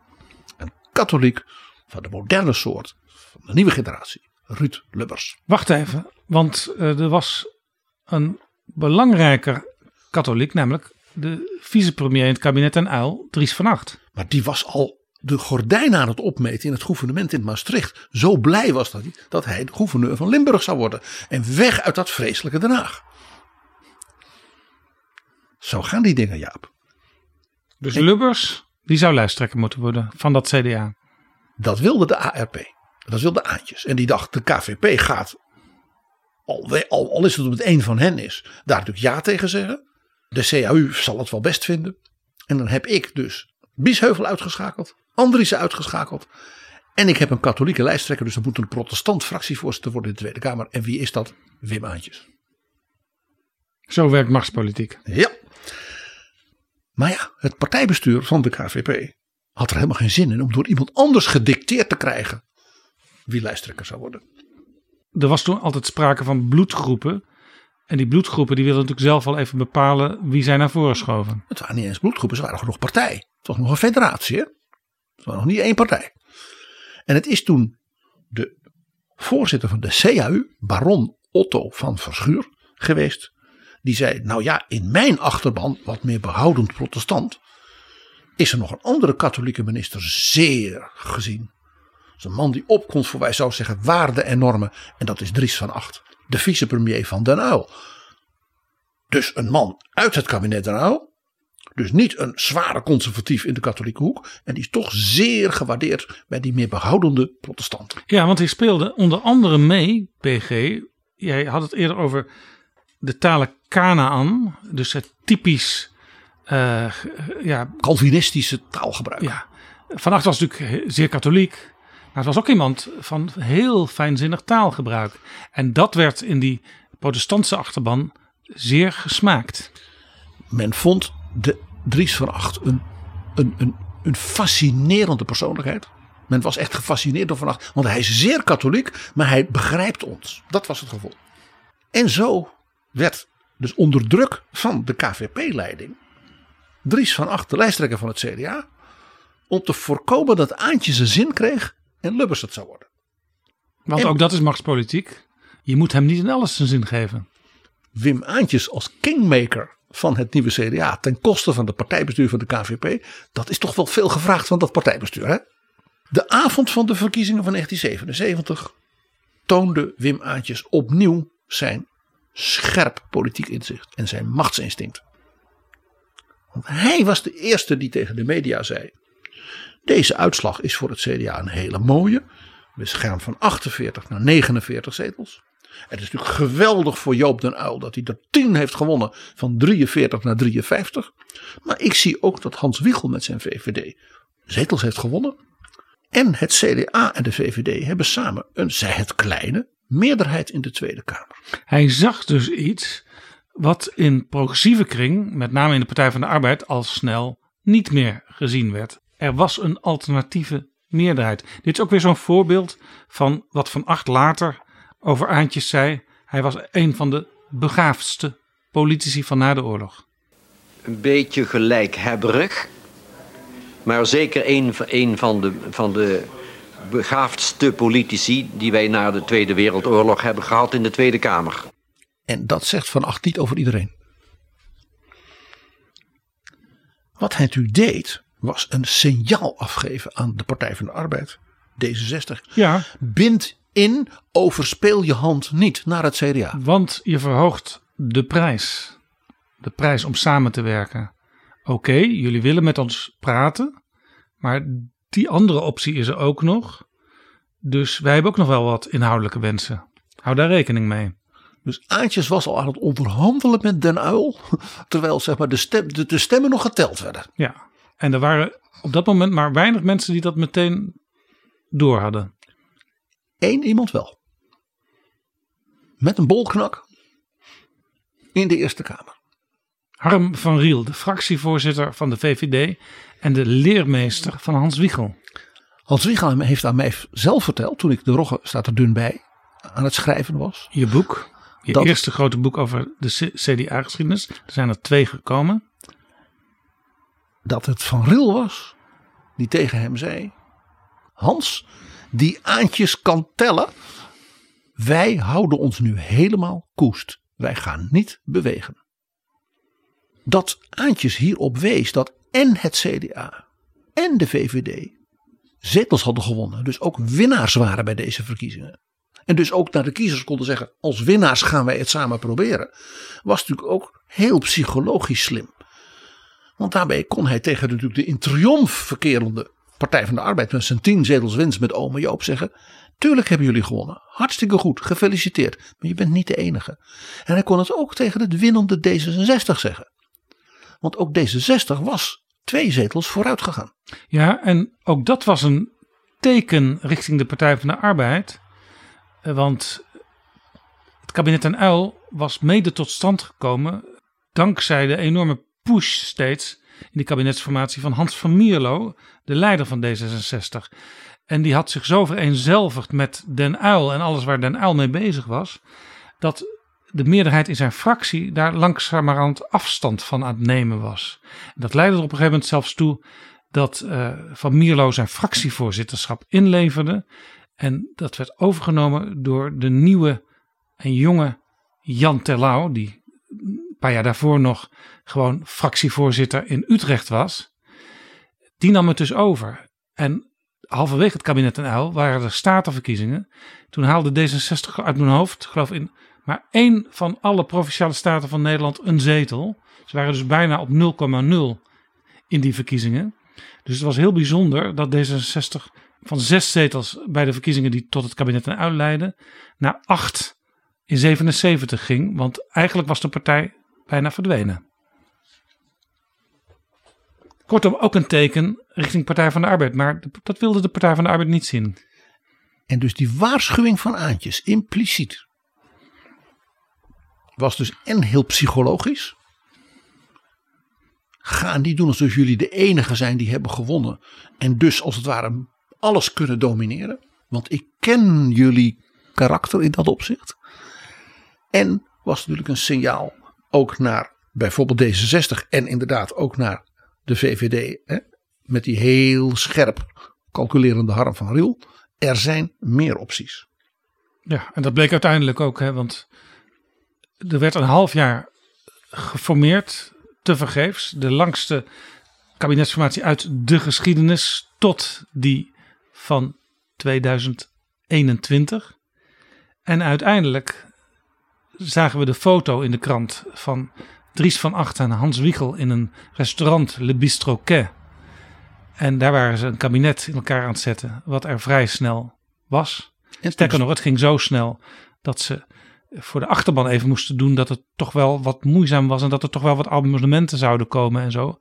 Een katholiek van de moderne soort, van de nieuwe generatie. Ruud Lubbers. Wacht even, want uh, er was een belangrijker katholiek, namelijk de vicepremier in het kabinet en Uil, Dries van Acht. Maar die was al de gordijn aan het opmeten in het gouvernement in Maastricht. Zo blij was dat hij dat hij de gouverneur van Limburg zou worden. En weg uit dat vreselijke Den Haag. Zo gaan die dingen, Jaap. Dus Lubbers, die zou lijsttrekker moeten worden van dat CDA. Dat wilde de ARP. Dat wilde Aantjes. En die dacht, de KVP gaat, al, al, al is het omdat het één van hen is, daar natuurlijk ja tegen zeggen. De CAU zal het wel best vinden. En dan heb ik dus Biesheuvel uitgeschakeld, Andriessen uitgeschakeld. En ik heb een katholieke lijsttrekker, dus dat moet een protestant fractievoorzitter worden in de Tweede Kamer. En wie is dat? Wim Aantjes. Zo werkt machtspolitiek. Ja. Maar ja, het partijbestuur van de KVP had er helemaal geen zin in om door iemand anders gedicteerd te krijgen wie lijsttrekker zou worden. Er was toen altijd sprake van bloedgroepen. En die bloedgroepen die wilden natuurlijk zelf al even bepalen wie zij naar voren schoven. Het waren niet eens bloedgroepen, ze waren nog partij. Het was nog een federatie. Hè? Het was nog niet één partij. En het is toen de voorzitter van de CAU, baron Otto van Verschuur, geweest. Die zei, nou ja, in mijn achterban, wat meer behoudend protestant, is er nog een andere katholieke minister zeer gezien. Dat is een man die opkomt voor, wij zouden zeggen, waarden en normen. En dat is Dries van Acht, de vicepremier van Den Uyl. Dus een man uit het kabinet Den Uyl. Dus niet een zware conservatief in de katholieke hoek. En die is toch zeer gewaardeerd bij die meer behoudende protestanten. Ja, want hij speelde onder andere mee, PG. Jij had het eerder over de talen Canaan. Dus het typisch uh, ja, Calvinistische taalgebruik. Ja, Van Acht was natuurlijk zeer katholiek. Maar het was ook iemand van heel fijnzinnig taalgebruik. En dat werd in die protestantse achterban zeer gesmaakt. Men vond de Dries van Acht een, een, een, een fascinerende persoonlijkheid. Men was echt gefascineerd door Van Acht. Want hij is zeer katholiek, maar hij begrijpt ons. Dat was het gevoel. En zo werd dus onder druk van de KVP-leiding Dries van Acht, de lijsttrekker van het CDA, om te voorkomen dat Aantje zijn zin kreeg en Lubbers het zou worden. Want en, ook dat is machtspolitiek. Je moet hem niet in alles zijn zin geven. Wim Aantjes als kingmaker van het nieuwe CDA ten koste van het partijbestuur van de KVP, dat is toch wel veel gevraagd van dat partijbestuur. Hè? De avond van de verkiezingen van 1977 toonde Wim Aantjes opnieuw zijn scherp politiek inzicht en zijn machtsinstinct. Want hij was de eerste die tegen de media zei: Deze uitslag is voor het CDA een hele mooie. We gaan van 48 naar 49 zetels. Het is natuurlijk geweldig voor Joop den Uyl dat hij er 10 heeft gewonnen van 43 naar 53. Maar ik zie ook dat Hans Wiegel met zijn VVD zetels heeft gewonnen. En het CDA en de VVD hebben samen een, zij het kleine, meerderheid in de Tweede Kamer. Hij zag dus iets wat in progressieve kring, met name in de Partij van de Arbeid, al snel niet meer gezien werd. Er was een alternatieve meerderheid. Dit is ook weer zo'n voorbeeld van wat Van Acht later over Aantjes zei. Hij was een van de begaafdste politici van na de oorlog. Een beetje gelijkhebberig. Maar zeker een, een van, de, van de begaafdste politici die wij na de Tweede Wereldoorlog hebben gehad in de Tweede Kamer. En dat zegt Van Acht niet over iedereen. Wat hij natuurlijk deed, was een signaal afgeven aan de Partij van de Arbeid, D66. Ja. Bind in, overspeel je hand niet naar het CDA. Want je verhoogt de prijs. De prijs om samen te werken. Oké, jullie willen met ons praten, maar die andere optie is er ook nog. Dus wij hebben ook nog wel wat inhoudelijke wensen. Hou daar rekening mee. Dus Aantjes was al aan het onderhandelen met Den Uil. Terwijl zeg maar, de, stem, de, de stemmen nog geteld werden. Ja, en er waren op dat moment maar weinig mensen die dat meteen door hadden. Eén iemand wel. Met een bolknak in de Eerste Kamer. Harm van Riel, de fractievoorzitter van de VVD en de leermeester van Hans Wiegel. Hans Wiegel heeft aan mij zelf verteld, toen ik de Rogge staat er dun bij, aan het schrijven was. Je boek, je Dat- eerste grote boek over de CDA-geschiedenis. Er zijn er twee gekomen. dat het Van Riel was die tegen hem zei: Hans, die aantjes kan tellen. Wij houden ons nu helemaal koest. Wij gaan niet bewegen. Dat aantjes hierop wees dat en het CDA en de VVD zetels hadden gewonnen. Dus ook winnaars waren bij deze verkiezingen. En dus ook naar de kiezers konden zeggen: als winnaars gaan wij het samen proberen. Was natuurlijk ook heel psychologisch slim. Want daarbij kon hij tegen natuurlijk de in triomf verkerende Partij van de Arbeid met zijn tien zetels winst met ome Joop zeggen. Tuurlijk hebben jullie gewonnen. Hartstikke goed. Gefeliciteerd. Maar je bent niet de enige. En hij kon het ook tegen het winnende D66 zeggen. Want ook D66 was twee zetels vooruit gegaan. Ja, en ook dat was een teken richting de Partij van de Arbeid. Eh, Want het kabinet en Uil was mede tot stand gekomen dankzij de enorme push steeds in die kabinetsformatie van Hans van Mierlo, de leider van D66. En die had zich zo vereenzelvigd met Den Uil en alles waar Den Uil mee bezig was, dat de meerderheid in zijn fractie daar langzamerhand afstand van aan het nemen was. En dat leidde er op een gegeven moment zelfs toe dat eh, Van Mierlo zijn fractievoorzitterschap inleverde. En dat werd overgenomen door de nieuwe en jonge Jan Terlouw, die een paar jaar daarvoor nog gewoon fractievoorzitter in Utrecht was. Die nam het dus over. En halverwege het kabinet en Uil waren er statenverkiezingen. Toen haalde D66 uit mijn hoofd, geloof in maar één van alle provinciale staten van Nederland een zetel. Ze waren dus bijna op 0,0 in die verkiezingen. Dus het was heel bijzonder dat D66 van zes zetels bij de verkiezingen die tot het kabinet en Uil leidden, naar acht in 77 ging. Want eigenlijk was de partij bijna verdwenen. Kortom, ook een teken richting Partij van de Arbeid. Maar dat wilde de Partij van de Arbeid niet zien. En dus die waarschuwing van Aantjes, impliciet, was dus en heel psychologisch. Ga niet doen alsof jullie de enige zijn die hebben gewonnen. En dus als het ware alles kunnen domineren. Want ik ken jullie karakter in dat opzicht. En was natuurlijk een signaal ook naar bijvoorbeeld D66 en inderdaad ook naar de VVD. Hè, met die heel scherp calculerende Harm van Riel. Er zijn meer opties. Ja, en dat bleek uiteindelijk ook, hè, want er werd een half jaar geformeerd, tevergeefs. De langste kabinetsformatie uit de geschiedenis tot die van 2021. En uiteindelijk zagen we de foto in de krant van Dries van Acht en Hans Wiegel in een restaurant Le Bistroquet En daar waren ze een kabinet in elkaar aan het zetten, wat er vrij snel was. Sterker nog, het ging zo snel dat ze voor de achterban even moesten doen dat het toch wel wat moeizaam was en dat er toch wel wat amendementen zouden komen en zo.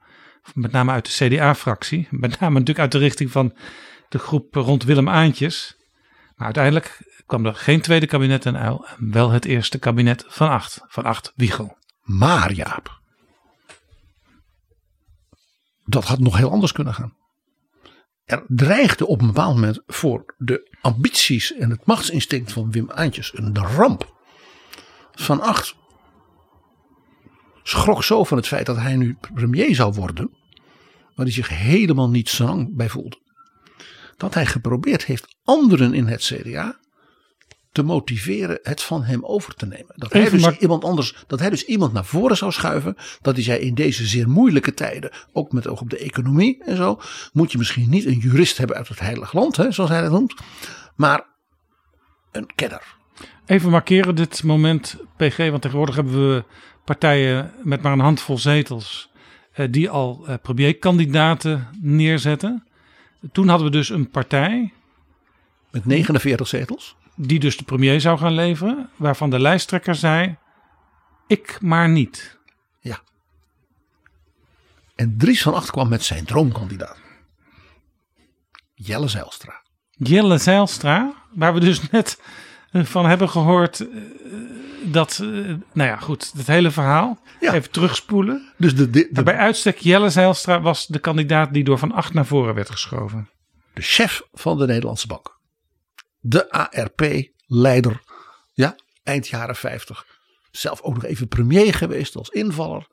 Met name uit de CDA-fractie. Met name natuurlijk uit de richting van de groep rond Willem Aantjes. Maar uiteindelijk kwam er geen tweede kabinet en uil en wel het eerste kabinet van acht, van acht Wiegel. Maar Jaap, dat had nog heel anders kunnen gaan. Er dreigde op een bepaald moment voor de ambities en het machtsinstinct van Wim Aantjes een ramp. Van Acht schrok zo van het feit dat hij nu premier zou worden, waar hij zich helemaal niet lang bij voelde. Dat hij geprobeerd heeft anderen in het CDA te motiveren het van hem over te nemen. Dat hij, dus iemand anders, dat hij dus iemand naar voren zou schuiven. Dat hij zei in deze zeer moeilijke tijden, ook met oog op de economie en zo, moet je misschien niet een jurist hebben uit het heilig land, hè, zoals hij dat noemt, maar een kenner. Even markeren dit moment, PG, want tegenwoordig hebben we partijen met maar een handvol zetels eh, die al eh, premierkandidaten neerzetten. Toen hadden we dus een partij. Met 49 zetels? die dus de premier zou gaan leveren, waarvan de lijsttrekker zei: Ik maar niet. Ja. En Dries van Acht kwam met zijn droomkandidaat. Jelle Zijlstra. Jelle Zijlstra, waar we dus net van hebben gehoord eh, dat, eh, nou ja, goed, het hele verhaal. Even terugspoelen. Dus de, de, Bij uitstek Jelle Zijlstra was de kandidaat die door Van Acht naar voren werd geschoven. De chef van de Nederlandse Bank de ARP-leider. Ja, eind jaren 50. Zelf ook nog even premier geweest als invaller.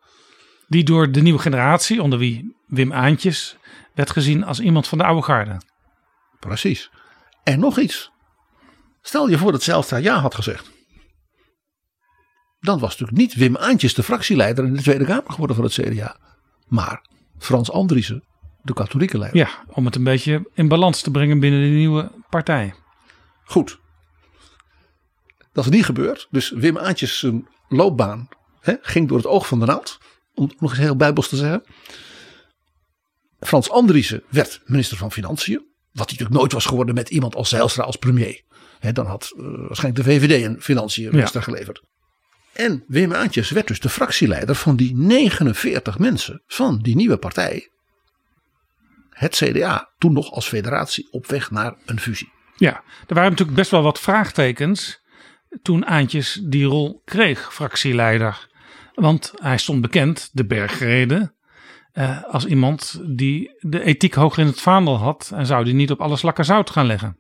Die door de nieuwe generatie, onder wie Wim Aantjes, werd gezien als iemand van de oude garde. Precies. En nog iets. Stel je voor dat Zijlstra ja had gezegd. Dan was natuurlijk niet Wim Aantjes de fractieleider in de Tweede Kamer geworden van het CDA. Maar Frans Andriessen, de katholieke leider. Ja, om het een beetje in balans te brengen binnen de nieuwe partij. Goed. Dat is niet gebeurd. Dus Wim Aantjes zijn loopbaan hè, ging door het oog van de naald. Om nog eens heel bijbels te zeggen. Frans Andriessen werd minister van Financiën. Wat hij natuurlijk nooit was geworden met iemand als Zijlstra als premier. Dan had uh, waarschijnlijk de VVD een financiën minister geleverd. En Wim Aantjes werd dus de fractieleider van die 49 mensen van die nieuwe partij. Het CDA, toen nog als federatie op weg naar een fusie. Ja, er waren natuurlijk best wel wat vraagtekens toen Aantjes die rol kreeg, fractieleider. Want hij stond bekend, de bergreden, eh, als iemand die de ethiek hoog in het vaandel had. En zou die niet op alle slakken zout gaan leggen.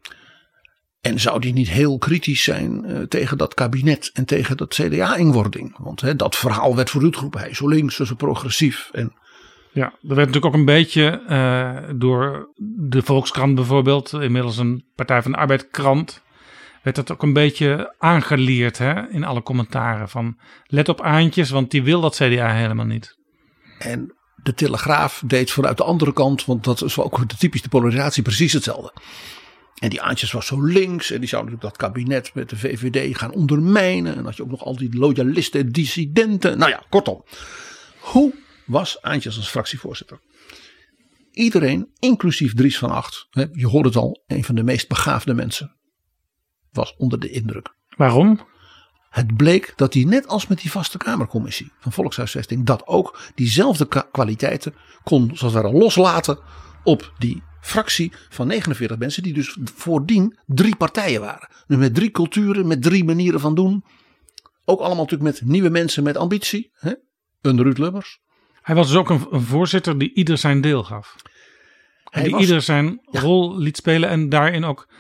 En zou die niet heel kritisch zijn uh, tegen dat kabinet en tegen dat CDA-inwording? Want hè, dat verhaal werd vooruitgeroepen. Hij is zo links, zo progressief. En ja, er werd natuurlijk ook een beetje uh, door de Volkskrant bijvoorbeeld, inmiddels een Partij van de Arbeid krant, werd dat ook een beetje aangeleerd hè, in alle commentaren. Van let op Aantjes, want die wil dat CDA helemaal niet. En de Telegraaf deed vanuit de andere kant, want dat is ook de typische polarisatie, precies hetzelfde. En die Aantjes was zo links en die zou natuurlijk dat kabinet met de VVD gaan ondermijnen. En had je ook nog al die loyalisten en dissidenten. Nou ja, kortom. Hoe was Aantjes als fractievoorzitter. Iedereen, inclusief Dries van Acht, je hoort het al, een van de meest begaafde mensen, was onder de indruk. Waarom? Het bleek dat hij net als met die vaste Kamercommissie van Volkshuisvesting, dat ook diezelfde kwaliteiten kon, zoals het ware, loslaten op die fractie van 49 mensen, die dus voordien drie partijen waren. Dus met drie culturen, met drie manieren van doen. Ook allemaal natuurlijk met nieuwe mensen met ambitie. Hè? Een Ruud Lubbers, hij was dus ook een, voorzitter die ieder zijn deel gaf. Hij die ieder zijn rol liet spelen en daarin ook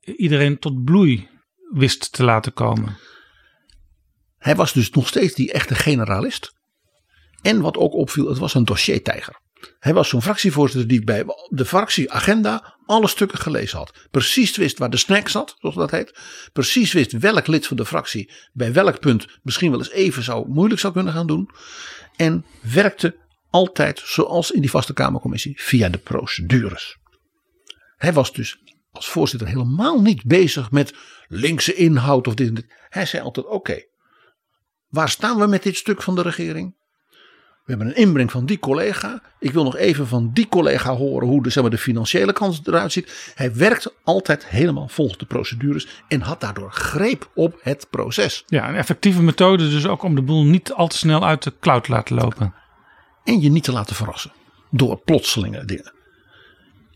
iedereen tot bloei wist te laten komen. Hij was dus nog steeds die echte generalist. En wat ook opviel, het was een dossiertijger. Hij was zo'n fractievoorzitter die bij de fractieagenda alle stukken gelezen had. Precies wist waar de snack zat, zoals dat heet. Precies wist welk lid van de fractie bij welk punt misschien wel eens even zou, moeilijk zou kunnen gaan doen. En werkte altijd zoals in die vaste Kamercommissie via de procedures. Hij was dus als voorzitter helemaal niet bezig met linkse inhoud of dit Hij zei altijd: oké, waar staan we met dit stuk van de regering? We hebben een inbreng van die collega. Ik wil nog even van die collega horen hoe de, zeg maar, de financiële kant eruit ziet. Hij werkt altijd helemaal volgens de procedures en had daardoor greep op het proces. Ja, een effectieve methode dus ook om de boel niet al te snel uit de cloud te laten lopen. En je niet te laten verrassen door plotselinge dingen.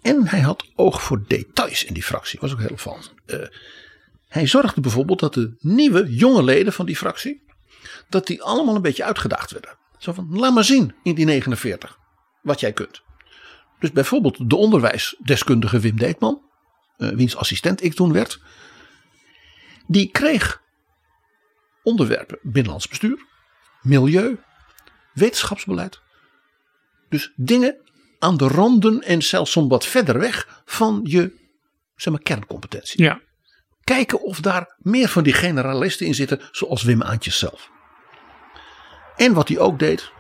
En hij had oog voor details in die fractie. Was ook heel opvallend. Uh, hij zorgde bijvoorbeeld dat de nieuwe jonge leden van die fractie. Dat die allemaal een beetje uitgedaagd werden. Zo van, laat maar zien in die 49 wat jij kunt. Dus bijvoorbeeld de onderwijsdeskundige Wim Deetman, uh, wiens assistent ik toen werd. Die kreeg onderwerpen binnenlands bestuur, milieu, wetenschapsbeleid. Dus dingen aan de randen en zelfs wat verder weg van je zeg maar, kerncompetentie. Ja. Kijken of daar meer van die generalisten in zitten, zoals Wim Aantjes zelf. En wat hij ook deed,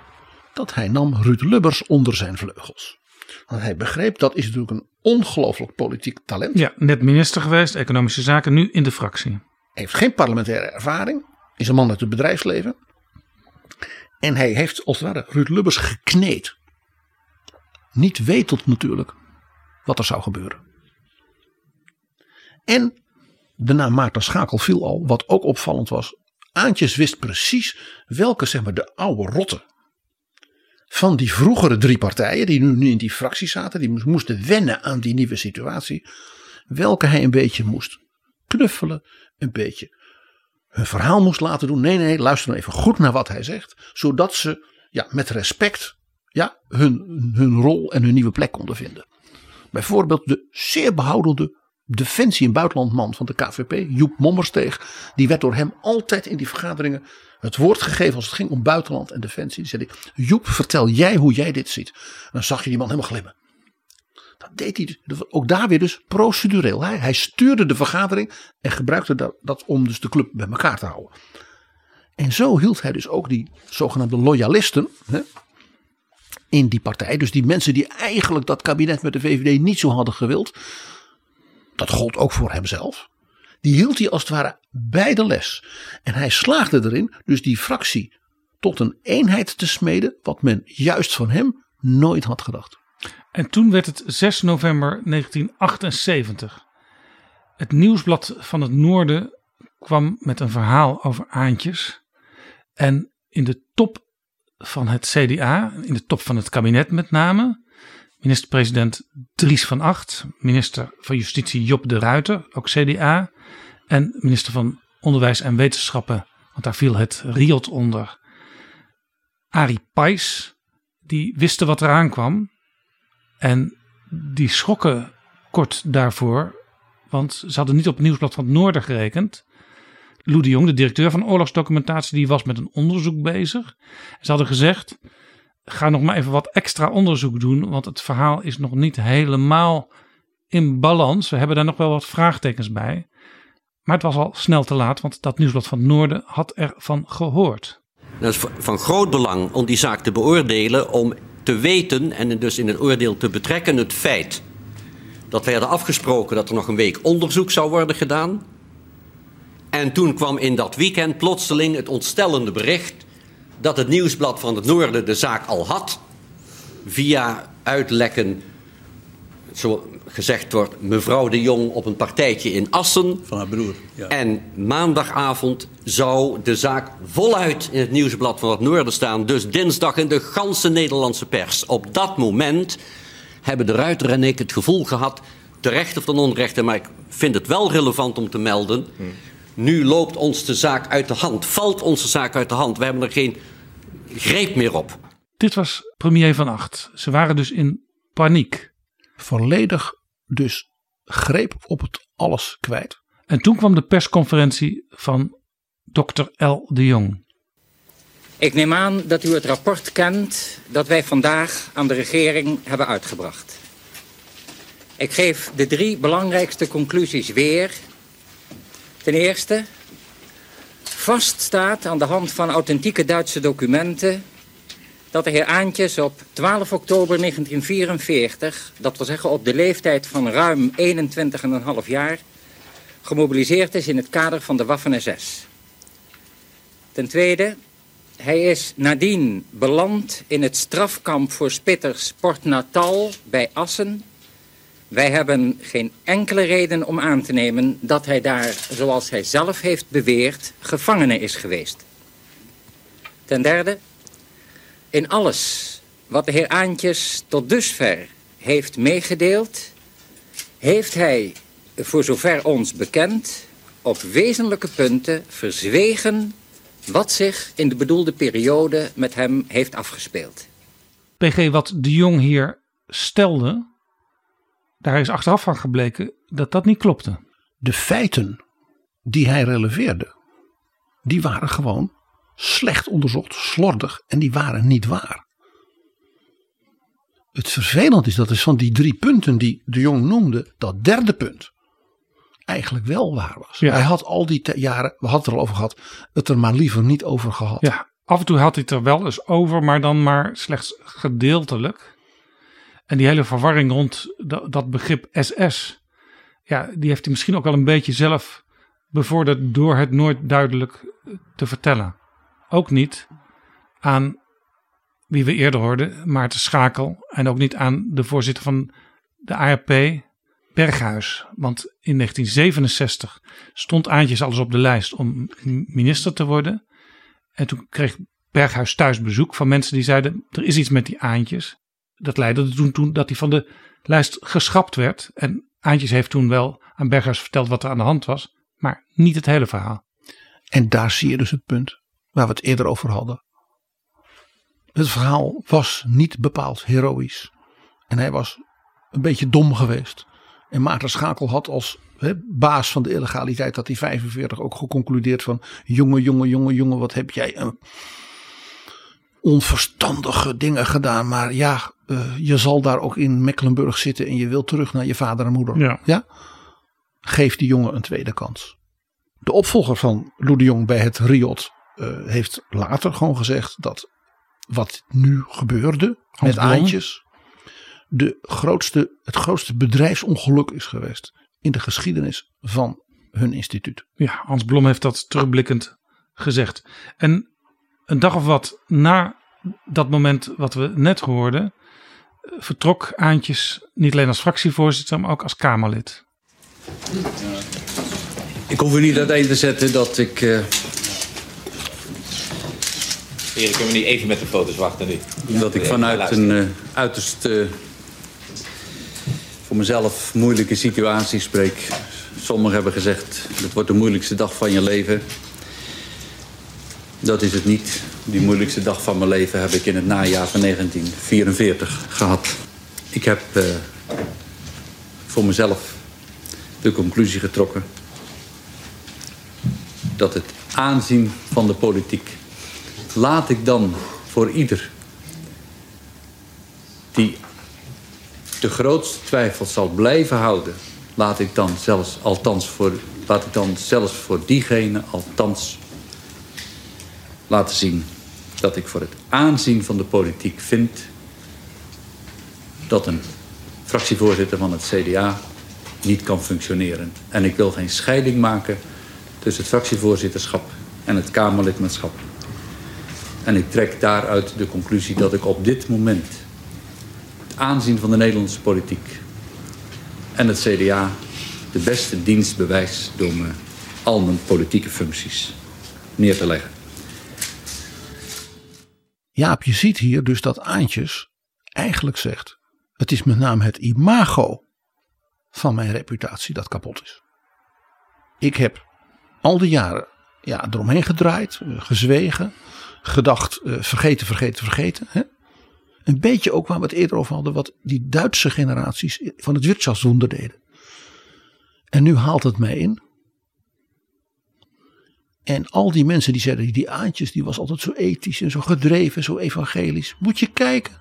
dat hij nam Ruud Lubbers onder zijn vleugels. Want hij begreep dat is natuurlijk een ongelooflijk politiek talent. Ja, net minister geweest, economische zaken, nu in de fractie. Heeft geen parlementaire ervaring, is een man uit het bedrijfsleven. En hij heeft als het ware Ruud Lubbers gekneed. Niet wetend natuurlijk wat er zou gebeuren. En de naam Maarten Schakel viel al, wat ook opvallend was. Aantjes wist precies welke, zeg maar, de oude rotten van die vroegere drie partijen, die nu in die fractie zaten, die moesten wennen aan die nieuwe situatie, welke hij een beetje moest knuffelen, een beetje hun verhaal moest laten doen. Nee, nee, luister nou even goed naar wat hij zegt, zodat ze ja, met respect ja, hun, hun rol en hun nieuwe plek konden vinden. Bijvoorbeeld de zeer behoudende defensie- en buitenlandman van de KVP, Joep Mommersteeg, die werd door hem altijd in die vergaderingen het woord gegeven als het ging om buitenland en defensie. Die zei Joep, vertel jij hoe jij dit ziet. En dan zag je die man helemaal glimmen. Dat deed hij dus, ook daar weer dus procedureel. Hij, hij stuurde de vergadering en gebruikte dat, dat om dus de club bij elkaar te houden. En zo hield hij dus ook die zogenaamde loyalisten hè, in die partij. Dus die mensen die eigenlijk dat kabinet met de VVD niet zo hadden gewild dat gold ook voor hemzelf. Die hield hij als het ware bij de les. En hij slaagde erin dus die fractie tot een eenheid te smeden, wat men juist van hem nooit had gedacht. En toen werd het 6 november 1978. Het nieuwsblad van het Noorden kwam met een verhaal over Aantjes. En in de top van het CDA, in de top van het kabinet met name, minister-president Dries van Acht, minister van Justitie Job de Ruiter, ook CDA, en minister van Onderwijs en Wetenschappen, want daar viel het RIOT onder, Arie Pijs, die wisten wat eraan kwam en die schrokken kort daarvoor, want ze hadden niet op het nieuwsblad van het Noorden gerekend. Lou de Jong, de directeur van oorlogsdocumentatie, die was met een onderzoek bezig. Ze hadden gezegd, ga nog maar even wat extra onderzoek doen, want het verhaal is nog niet helemaal in balans. We hebben daar nog wel wat vraagtekens bij. Maar het was al snel te laat, want dat nieuwsblad van het Noorden had ervan gehoord. Dat is van groot belang om die zaak te beoordelen, om te weten en dus in het oordeel te betrekken het feit dat wij hadden afgesproken dat er nog een week onderzoek zou worden gedaan. En toen kwam in dat weekend plotseling het ontstellende bericht dat het nieuwsblad van het Noorden de zaak al had. Via uitlekken, zo gezegd wordt, mevrouw de Jong op een partijtje in Assen. Van haar broer. Ja. En maandagavond zou de zaak voluit in het nieuwsblad van het Noorden staan. Dus dinsdag in de ganse Nederlandse pers. Op dat moment hebben de Ruiter en ik het gevoel gehad, terecht of ten onrechte, maar ik vind het wel relevant om te melden. Hm. Nu loopt ons de zaak uit de hand, valt onze zaak uit de hand. We hebben er geen greep meer op. Dit was premier Van Acht. Ze waren dus in paniek. Volledig dus greep op het alles kwijt. En toen kwam de persconferentie van dokter L. de Jong. Ik neem aan dat u het rapport kent dat wij vandaag aan de regering hebben uitgebracht. Ik geef de drie belangrijkste conclusies weer Ten eerste, vaststaat aan de hand van authentieke Duitse documenten dat de heer Aantjes op 12 oktober 1944, dat wil zeggen op de leeftijd van ruim 21,5 jaar, gemobiliseerd is in het kader van de Waffen-SS. Ten tweede, Hij is nadien beland in het strafkamp voor spitters Port Natal bij Assen. Wij hebben geen enkele reden om aan te nemen dat hij daar, zoals hij zelf heeft beweerd, gevangene is geweest. Ten derde, in alles wat de heer Aantjes tot dusver heeft meegedeeld... heeft hij, voor zover ons bekend, op wezenlijke punten verzwegen... wat zich in de bedoelde periode met hem heeft afgespeeld. PG, wat de Jong hier stelde, daar is achteraf van gebleken dat dat niet klopte. De feiten die hij releveerde, die waren gewoon slecht onderzocht, slordig en die waren niet waar. Het vervelend is dat is van die drie punten die de Jong noemde, dat derde punt eigenlijk wel waar was. Hij had al die jaren, we hadden het er al over gehad, het er maar liever niet over gehad. Ja, af en toe had hij het er wel eens over, maar dan maar slechts gedeeltelijk. En die hele verwarring rond dat, dat begrip SS, ja, die heeft hij misschien ook wel een beetje zelf bevorderd door het nooit duidelijk te vertellen. Ook niet aan wie we eerder hoorden, Maarten Schakel. En ook niet aan de voorzitter van de ARP, Berghuis. Want in 1967 stond Aantjes alles op de lijst om minister te worden. En toen kreeg Berghuis thuis bezoek van mensen die zeiden: er is iets met die Aantjes. Dat leidde toen, toen dat hij van de lijst geschrapt werd. En Aantjes heeft toen wel aan Berghuis verteld wat er aan de hand was, maar niet het hele verhaal. En daar zie je dus het punt waar we het eerder over hadden. Het verhaal was niet bepaald heroïs. En hij was een beetje dom geweest. En Maarten Schakel had als baas van de illegaliteit dat hij 45 ook geconcludeerd van jongen, jongen, jongen, jongen, wat heb jij een onverstandige dingen gedaan. Maar ja, uh, je zal daar ook in Mecklenburg zitten en je wilt terug naar je vader en moeder. Ja. ja? Geef die jongen een tweede kans. De opvolger van Lou de Jong bij het Riot uh, heeft later gewoon gezegd dat wat nu gebeurde Hans met Aantjes de grootste, het grootste bedrijfsongeluk is geweest in de geschiedenis van hun instituut. Ja, Hans Blom heeft dat terugblikkend gezegd. En een dag of wat na dat moment wat we net hoorden, vertrok Aantjes niet alleen als fractievoorzitter, maar ook als Kamerlid. Ik hoef u niet uiteen te zetten dat ik uh, Heren, kunnen we niet even met de foto's wachten nu? Dat ik vanuit een uh, uiterst uh, voor mezelf moeilijke situatie spreek. Sommigen hebben gezegd, het wordt de moeilijkste dag van je leven. Dat is het niet. Die moeilijkste dag van mijn leven heb ik in het najaar van 1944 gehad. Ik heb uh, voor mezelf de conclusie getrokken... dat het aanzien van de politiek laat ik dan voor ieder die de grootste twijfel zal blijven houden, laat ik dan zelfs, althans voor, laat ik dan zelfs voor diegene althans laten zien dat ik voor het aanzien van de politiek vind dat een fractievoorzitter van het CDA niet kan functioneren. En ik wil geen scheiding maken tussen het fractievoorzitterschap en het Kamerlidmaatschap. En ik trek daaruit de conclusie dat ik op dit moment het aanzien van de Nederlandse politiek en het CDA de beste dienst bewijs door me al mijn politieke functies neer te leggen. Jaap, je ziet hier dus dat Aantjes eigenlijk zegt: het is met name het imago van mijn reputatie dat kapot is. Ik heb al die jaren ja, eromheen gedraaid, gezwegen, gedacht, uh, vergeten, vergeten, vergeten. Hè? Een beetje ook waar we het eerder over hadden, wat die Duitse generaties van het Wirtschaftswunder deden. En nu haalt het mij in. En al die mensen die zeiden, die Aantjes, die was altijd zo ethisch en zo gedreven, zo evangelisch. Moet je kijken.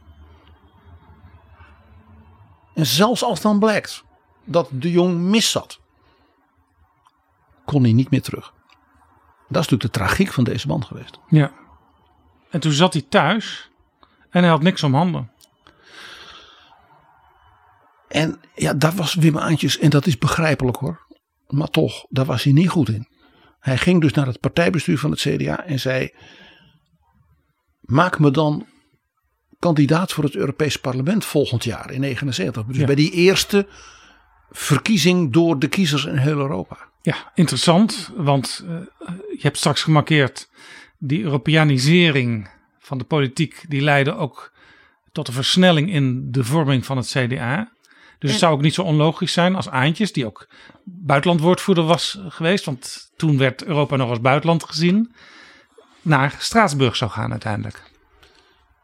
En zelfs als dan blijkt dat de jong mis zat, kon hij niet meer terug. Dat is natuurlijk de tragiek van deze man geweest. Ja. En toen zat hij thuis en hij had niks om handen. En ja, daar was Wim Aantjes, en dat is begrijpelijk hoor. Maar toch, daar was hij niet goed in. Hij ging dus naar het partijbestuur van het CDA en zei: maak me dan kandidaat voor het Europees Parlement volgend jaar in 79. Dus Ja. bij die eerste verkiezing door de kiezers in heel Europa. Ja, interessant, want eh, je hebt straks gemarkeerd die Europeanisering van de politiek, die leidde ook tot een versnelling in de vorming van het CDA. Dus het zou ook niet zo onlogisch zijn als Aantjes, die ook buitenlandwoordvoerder was geweest, want toen werd Europa nog als buitenland gezien, naar Straatsburg zou gaan uiteindelijk.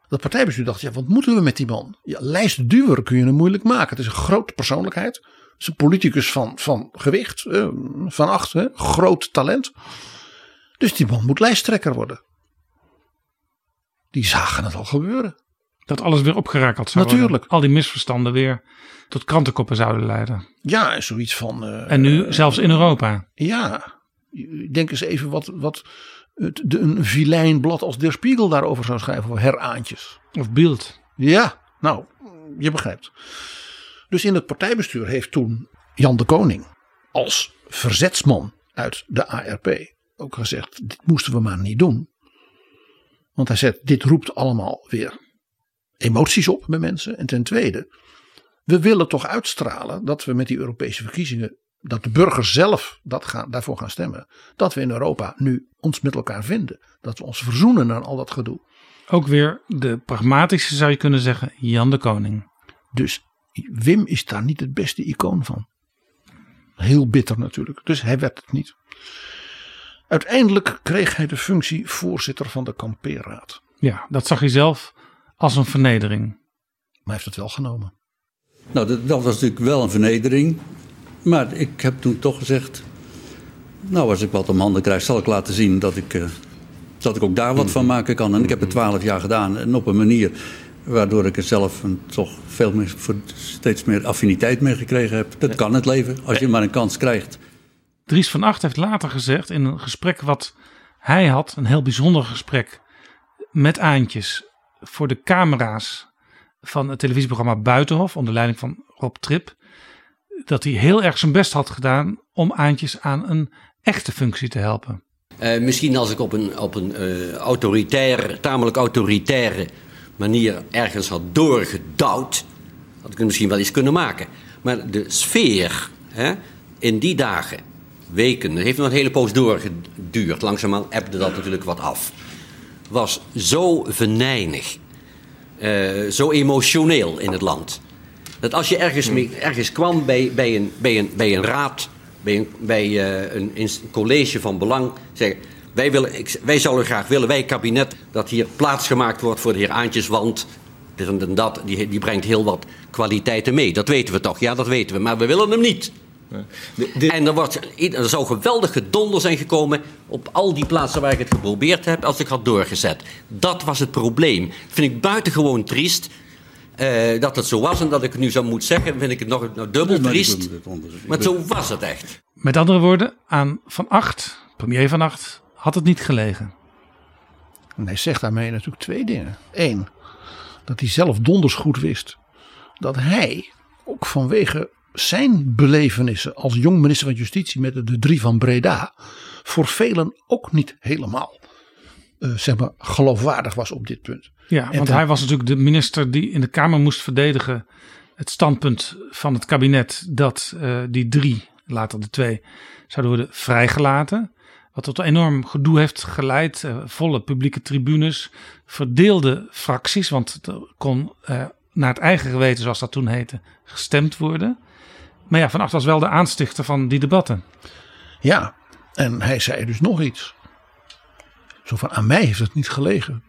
Dat partijbestuur dacht, ja, wat moeten we met die man? Ja, lijstduwer kun je hem moeilijk maken. Het is een grote persoonlijkheid. Het is een politicus van, van gewicht, eh, van acht, hè, groot talent. Dus die man moet lijsttrekker worden. Die zagen het al gebeuren. Dat alles weer opgerakeld zou Natuurlijk. worden. Al die misverstanden weer tot krantenkoppen zouden leiden. Ja, en zoiets van. eh, En nu zelfs in Europa. Ja, denk eens even wat, wat het, de, een vilijn blad als Der Spiegel daarover zou schrijven voor heraantjes. Of Beeld. Ja, nou, je begrijpt. Dus in het partijbestuur heeft toen Jan de Koning als verzetsman uit de ARP ook gezegd: dit moesten we maar niet doen. Want hij zegt: dit roept allemaal weer emoties op bij mensen. En ten tweede, we willen toch uitstralen dat we met die Europese verkiezingen, dat de burgers zelf dat gaan, daarvoor gaan stemmen. Dat we in Europa nu ons met elkaar vinden. Dat we ons verzoenen aan al dat gedoe. Ook weer de pragmatische zou je kunnen zeggen, Jan de Koning. Dus Wim is daar niet het beste icoon van. Heel bitter natuurlijk. Dus hij werd het niet. Uiteindelijk kreeg hij de functie voorzitter van de kampeerraad. Ja, dat zag hij zelf als een vernedering. Maar hij heeft het wel genomen. Nou, dat, dat was natuurlijk wel een vernedering. Maar ik heb toen toch gezegd. Nou, als ik wat om handen krijg, zal ik laten zien dat ik, eh, dat ik ook daar wat van maken kan. En ik heb het twaalf jaar gedaan. En op een manier waardoor ik er zelf een, toch veel meer, voor steeds meer affiniteit mee gekregen heb. Dat kan het leven, als je maar een kans krijgt. Dries van Acht heeft later gezegd in een gesprek wat hij had, een heel bijzonder gesprek met Aantjes voor de camera's van het televisieprogramma Buitenhof onder leiding van Rob Trip, dat hij heel erg zijn best had gedaan om Aantjes aan een echte functie te helpen. Eh, misschien als ik op een, op een eh, autoritaire, tamelijk autoritaire manier ergens had doorgedouwd, had ik misschien wel eens kunnen maken. Maar de sfeer hè, in die dagen, weken, heeft nog een hele poos doorgeduurd. Langzaamaan ebde dat natuurlijk wat af. Was zo venijnig, eh, zo emotioneel in het land. Dat als je ergens, ergens kwam bij, bij, een, bij, een, bij een raad, bij een, eh, een, college van belang, zeggen: wij, willen, wij zouden graag willen, wij kabinet, dat hier plaats gemaakt wordt voor de heer Aantjes, want dit en dat, die, die brengt heel wat kwaliteiten mee. Dat weten we toch, ja, dat weten we, maar we willen hem niet. En er, wordt, er zou geweldig gedonder zijn gekomen op al die plaatsen waar ik het geprobeerd heb als ik had doorgezet. Dat was het probleem. Dat vind ik buitengewoon triest. eh, dat het zo was en dat ik het nu zo moet zeggen, vind ik het nog, nog dubbel Nee, triest. Maar zo was het echt. Met andere woorden, aan Van Acht, premier Van Acht, had het niet gelegen. En hij zegt daarmee natuurlijk twee dingen. Eén, dat hij zelf donders goed wist dat hij ook vanwege zijn belevenissen als jong minister van Justitie met de, drie van Breda voor velen ook niet helemaal eh, zeg maar, geloofwaardig was op dit punt. Ja, En want hij was natuurlijk de minister die in de Kamer moest verdedigen het standpunt van het kabinet dat eh, die drie, later de twee, zouden worden vrijgelaten. Wat tot een enorm gedoe heeft geleid. eh, volle publieke tribunes, verdeelde fracties, want er kon naar het eigen geweten, zoals dat toen heette, gestemd worden. Maar ja, Van Acht was wel de aanstichter van die debatten. Ja, en hij zei dus nog iets. Zo van, aan mij heeft het niet gelegen.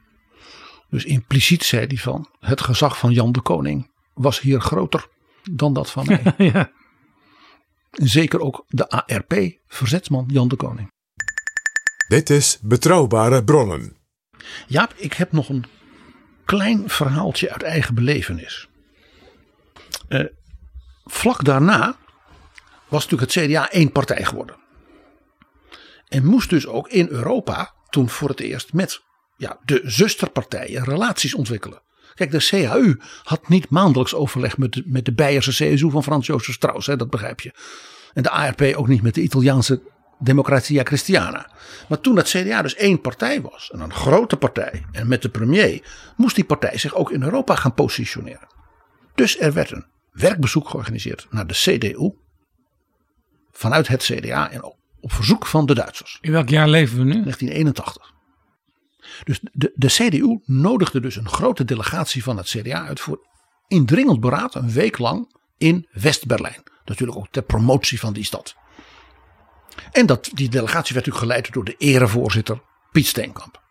Dus impliciet zei hij van, het gezag van Jan de Koning was hier groter dan dat van mij. ja. Zeker ook de ARP, verzetsman Jan de Koning. Dit is Betrouwbare Bronnen. Jaap, ik heb nog een klein verhaaltje uit eigen belevenis. Eh, vlak daarna was natuurlijk het CDA één partij geworden. En moest dus ook in Europa toen voor het eerst met ja, de zusterpartijen relaties ontwikkelen. Kijk, de CAU had niet maandelijks overleg met de, met de Beierse CSU van Frans Jozef Strauss, hè, dat begrijp je. En de ARP ook niet met de Italiaanse Democratia Christiana. Maar toen dat CDA dus één partij was, en een grote partij, en met de premier, moest die partij zich ook in Europa gaan positioneren. Dus er werd een werkbezoek georganiseerd naar de CDU. Vanuit het CDA en op verzoek van de Duitsers. In welk jaar leven we nu? 1981. Dus de, de CDU nodigde dus een grote delegatie van het CDA uit voor indringend beraad een week lang in West-Berlijn. Natuurlijk ook ter promotie van die stad. En dat, die delegatie werd natuurlijk geleid door de erevoorzitter Piet Steenkamp.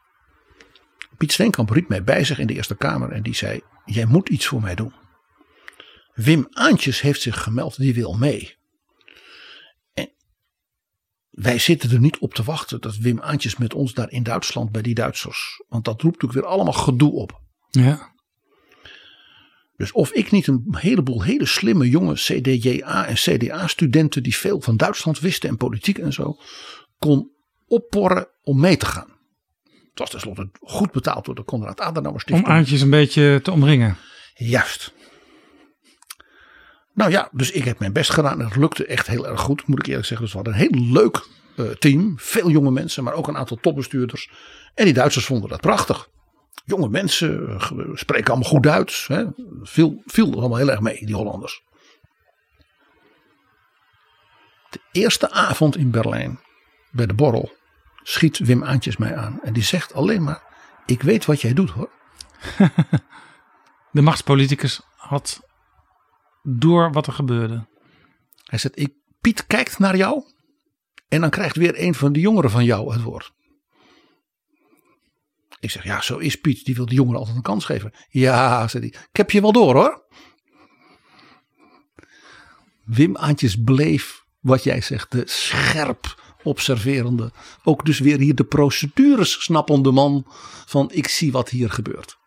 Piet Steenkamp riep mij bij zich in de Eerste Kamer en die zei: Jij moet iets voor mij doen. Wim Aantjes heeft zich gemeld, die wil mee. En wij zitten er niet op te wachten dat Wim Aantjes met ons daar in Duitsland bij die Duitsers. Want dat roept natuurlijk weer allemaal gedoe op. Ja. Dus of ik niet een heleboel hele slimme jonge CDJA en CDA-studenten die veel van Duitsland wisten en politiek en zo, kon opporren om mee te gaan. Het was tenslotte goed betaald door de Konrad Adenauer Stichting. Om Aantjes een beetje te omringen. Juist. Nou ja, dus ik heb mijn best gedaan en het lukte echt heel erg goed, moet ik eerlijk zeggen. Dus we hadden een heel leuk uh, team, veel jonge mensen, maar ook een aantal topbestuurders. En die Duitsers vonden dat prachtig jonge mensen, eh, spreken allemaal goed Duits. Hè. Viel, viel allemaal heel erg mee, die Hollanders. De eerste avond in Berlijn, bij de borrel, schiet Wim Aantjes mij aan. En die zegt alleen maar, ik weet wat jij doet hoor. De machtspoliticus had door wat er gebeurde. Hij zegt, ik, Piet kijkt naar jou en dan krijgt weer een van de jongeren van jou het woord. Ik zeg, ja, zo is Piet. Die wil de jongen altijd een kans geven. Ja, zei hij. Ik heb je wel door hoor. Wim Aantjes bleef, wat jij zegt, de scherp observerende. Ook dus weer hier de procedures snappende man van ik zie wat hier gebeurt.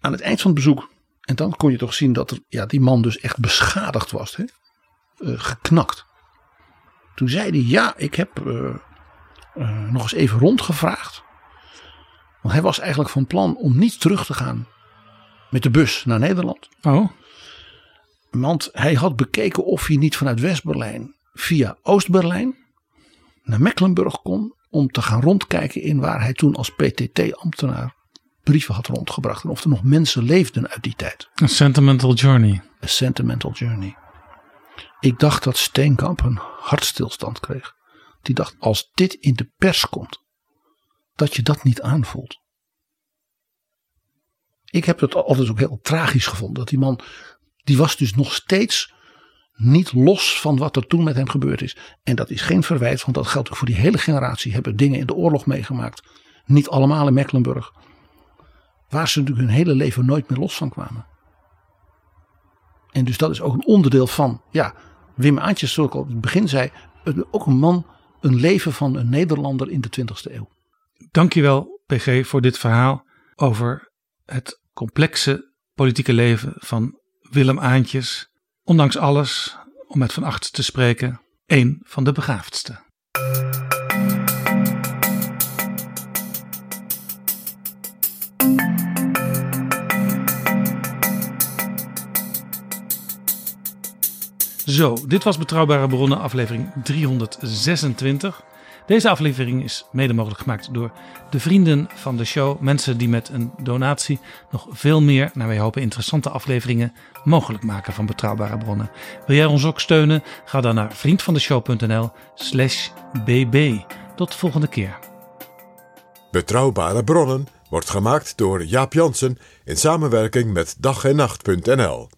Aan het eind van het bezoek, en dan kon je toch zien dat er, ja, die man dus echt beschadigd was. Hè? Uh, geknakt. Toen zei hij, ja, ik heb uh, uh, nog eens even rondgevraagd. Want hij was eigenlijk van plan om niet terug te gaan met de bus naar Nederland. Oh. Want hij had bekeken of hij niet vanuit West-Berlijn via Oost-Berlijn naar Mecklenburg kon. Om te gaan rondkijken in waar hij toen als PTT-ambtenaar brieven had rondgebracht. En of er nog mensen leefden uit die tijd. A sentimental journey. A sentimental journey. Ik dacht dat Steenkamp een hartstilstand kreeg. Die dacht, als dit in de pers komt, dat je dat niet aanvoelt. Ik heb het altijd ook heel tragisch gevonden. Dat die man, die was dus nog steeds niet los van wat er toen met hem gebeurd is. En dat is geen verwijt, want dat geldt ook voor die hele generatie. Hebben dingen in de oorlog meegemaakt. Niet allemaal in Mecklenburg. Waar ze natuurlijk hun hele leven nooit meer los van kwamen. En dus dat is ook een onderdeel van, ja, Wim Aantjes, zoals ik al in het begin zei, ook een man een leven van een Nederlander in de 20e eeuw. Dankjewel, PG, voor dit verhaal over het complexe politieke leven van Willem Aantjes. Ondanks alles, om met Van Acht te spreken, één van de begaafdste. Zo, dit was Betrouwbare Bronnen, aflevering 326. Deze aflevering is mede mogelijk gemaakt door de vrienden van de show. Mensen die met een donatie nog veel meer, naar wij hopen, interessante afleveringen mogelijk maken van Betrouwbare Bronnen. Wil jij ons ook steunen? Ga dan naar vriendvandeshow.nl/slash bb. Tot de volgende keer. Betrouwbare Bronnen wordt gemaakt door Jaap Jansen in samenwerking met dag en nacht.nl.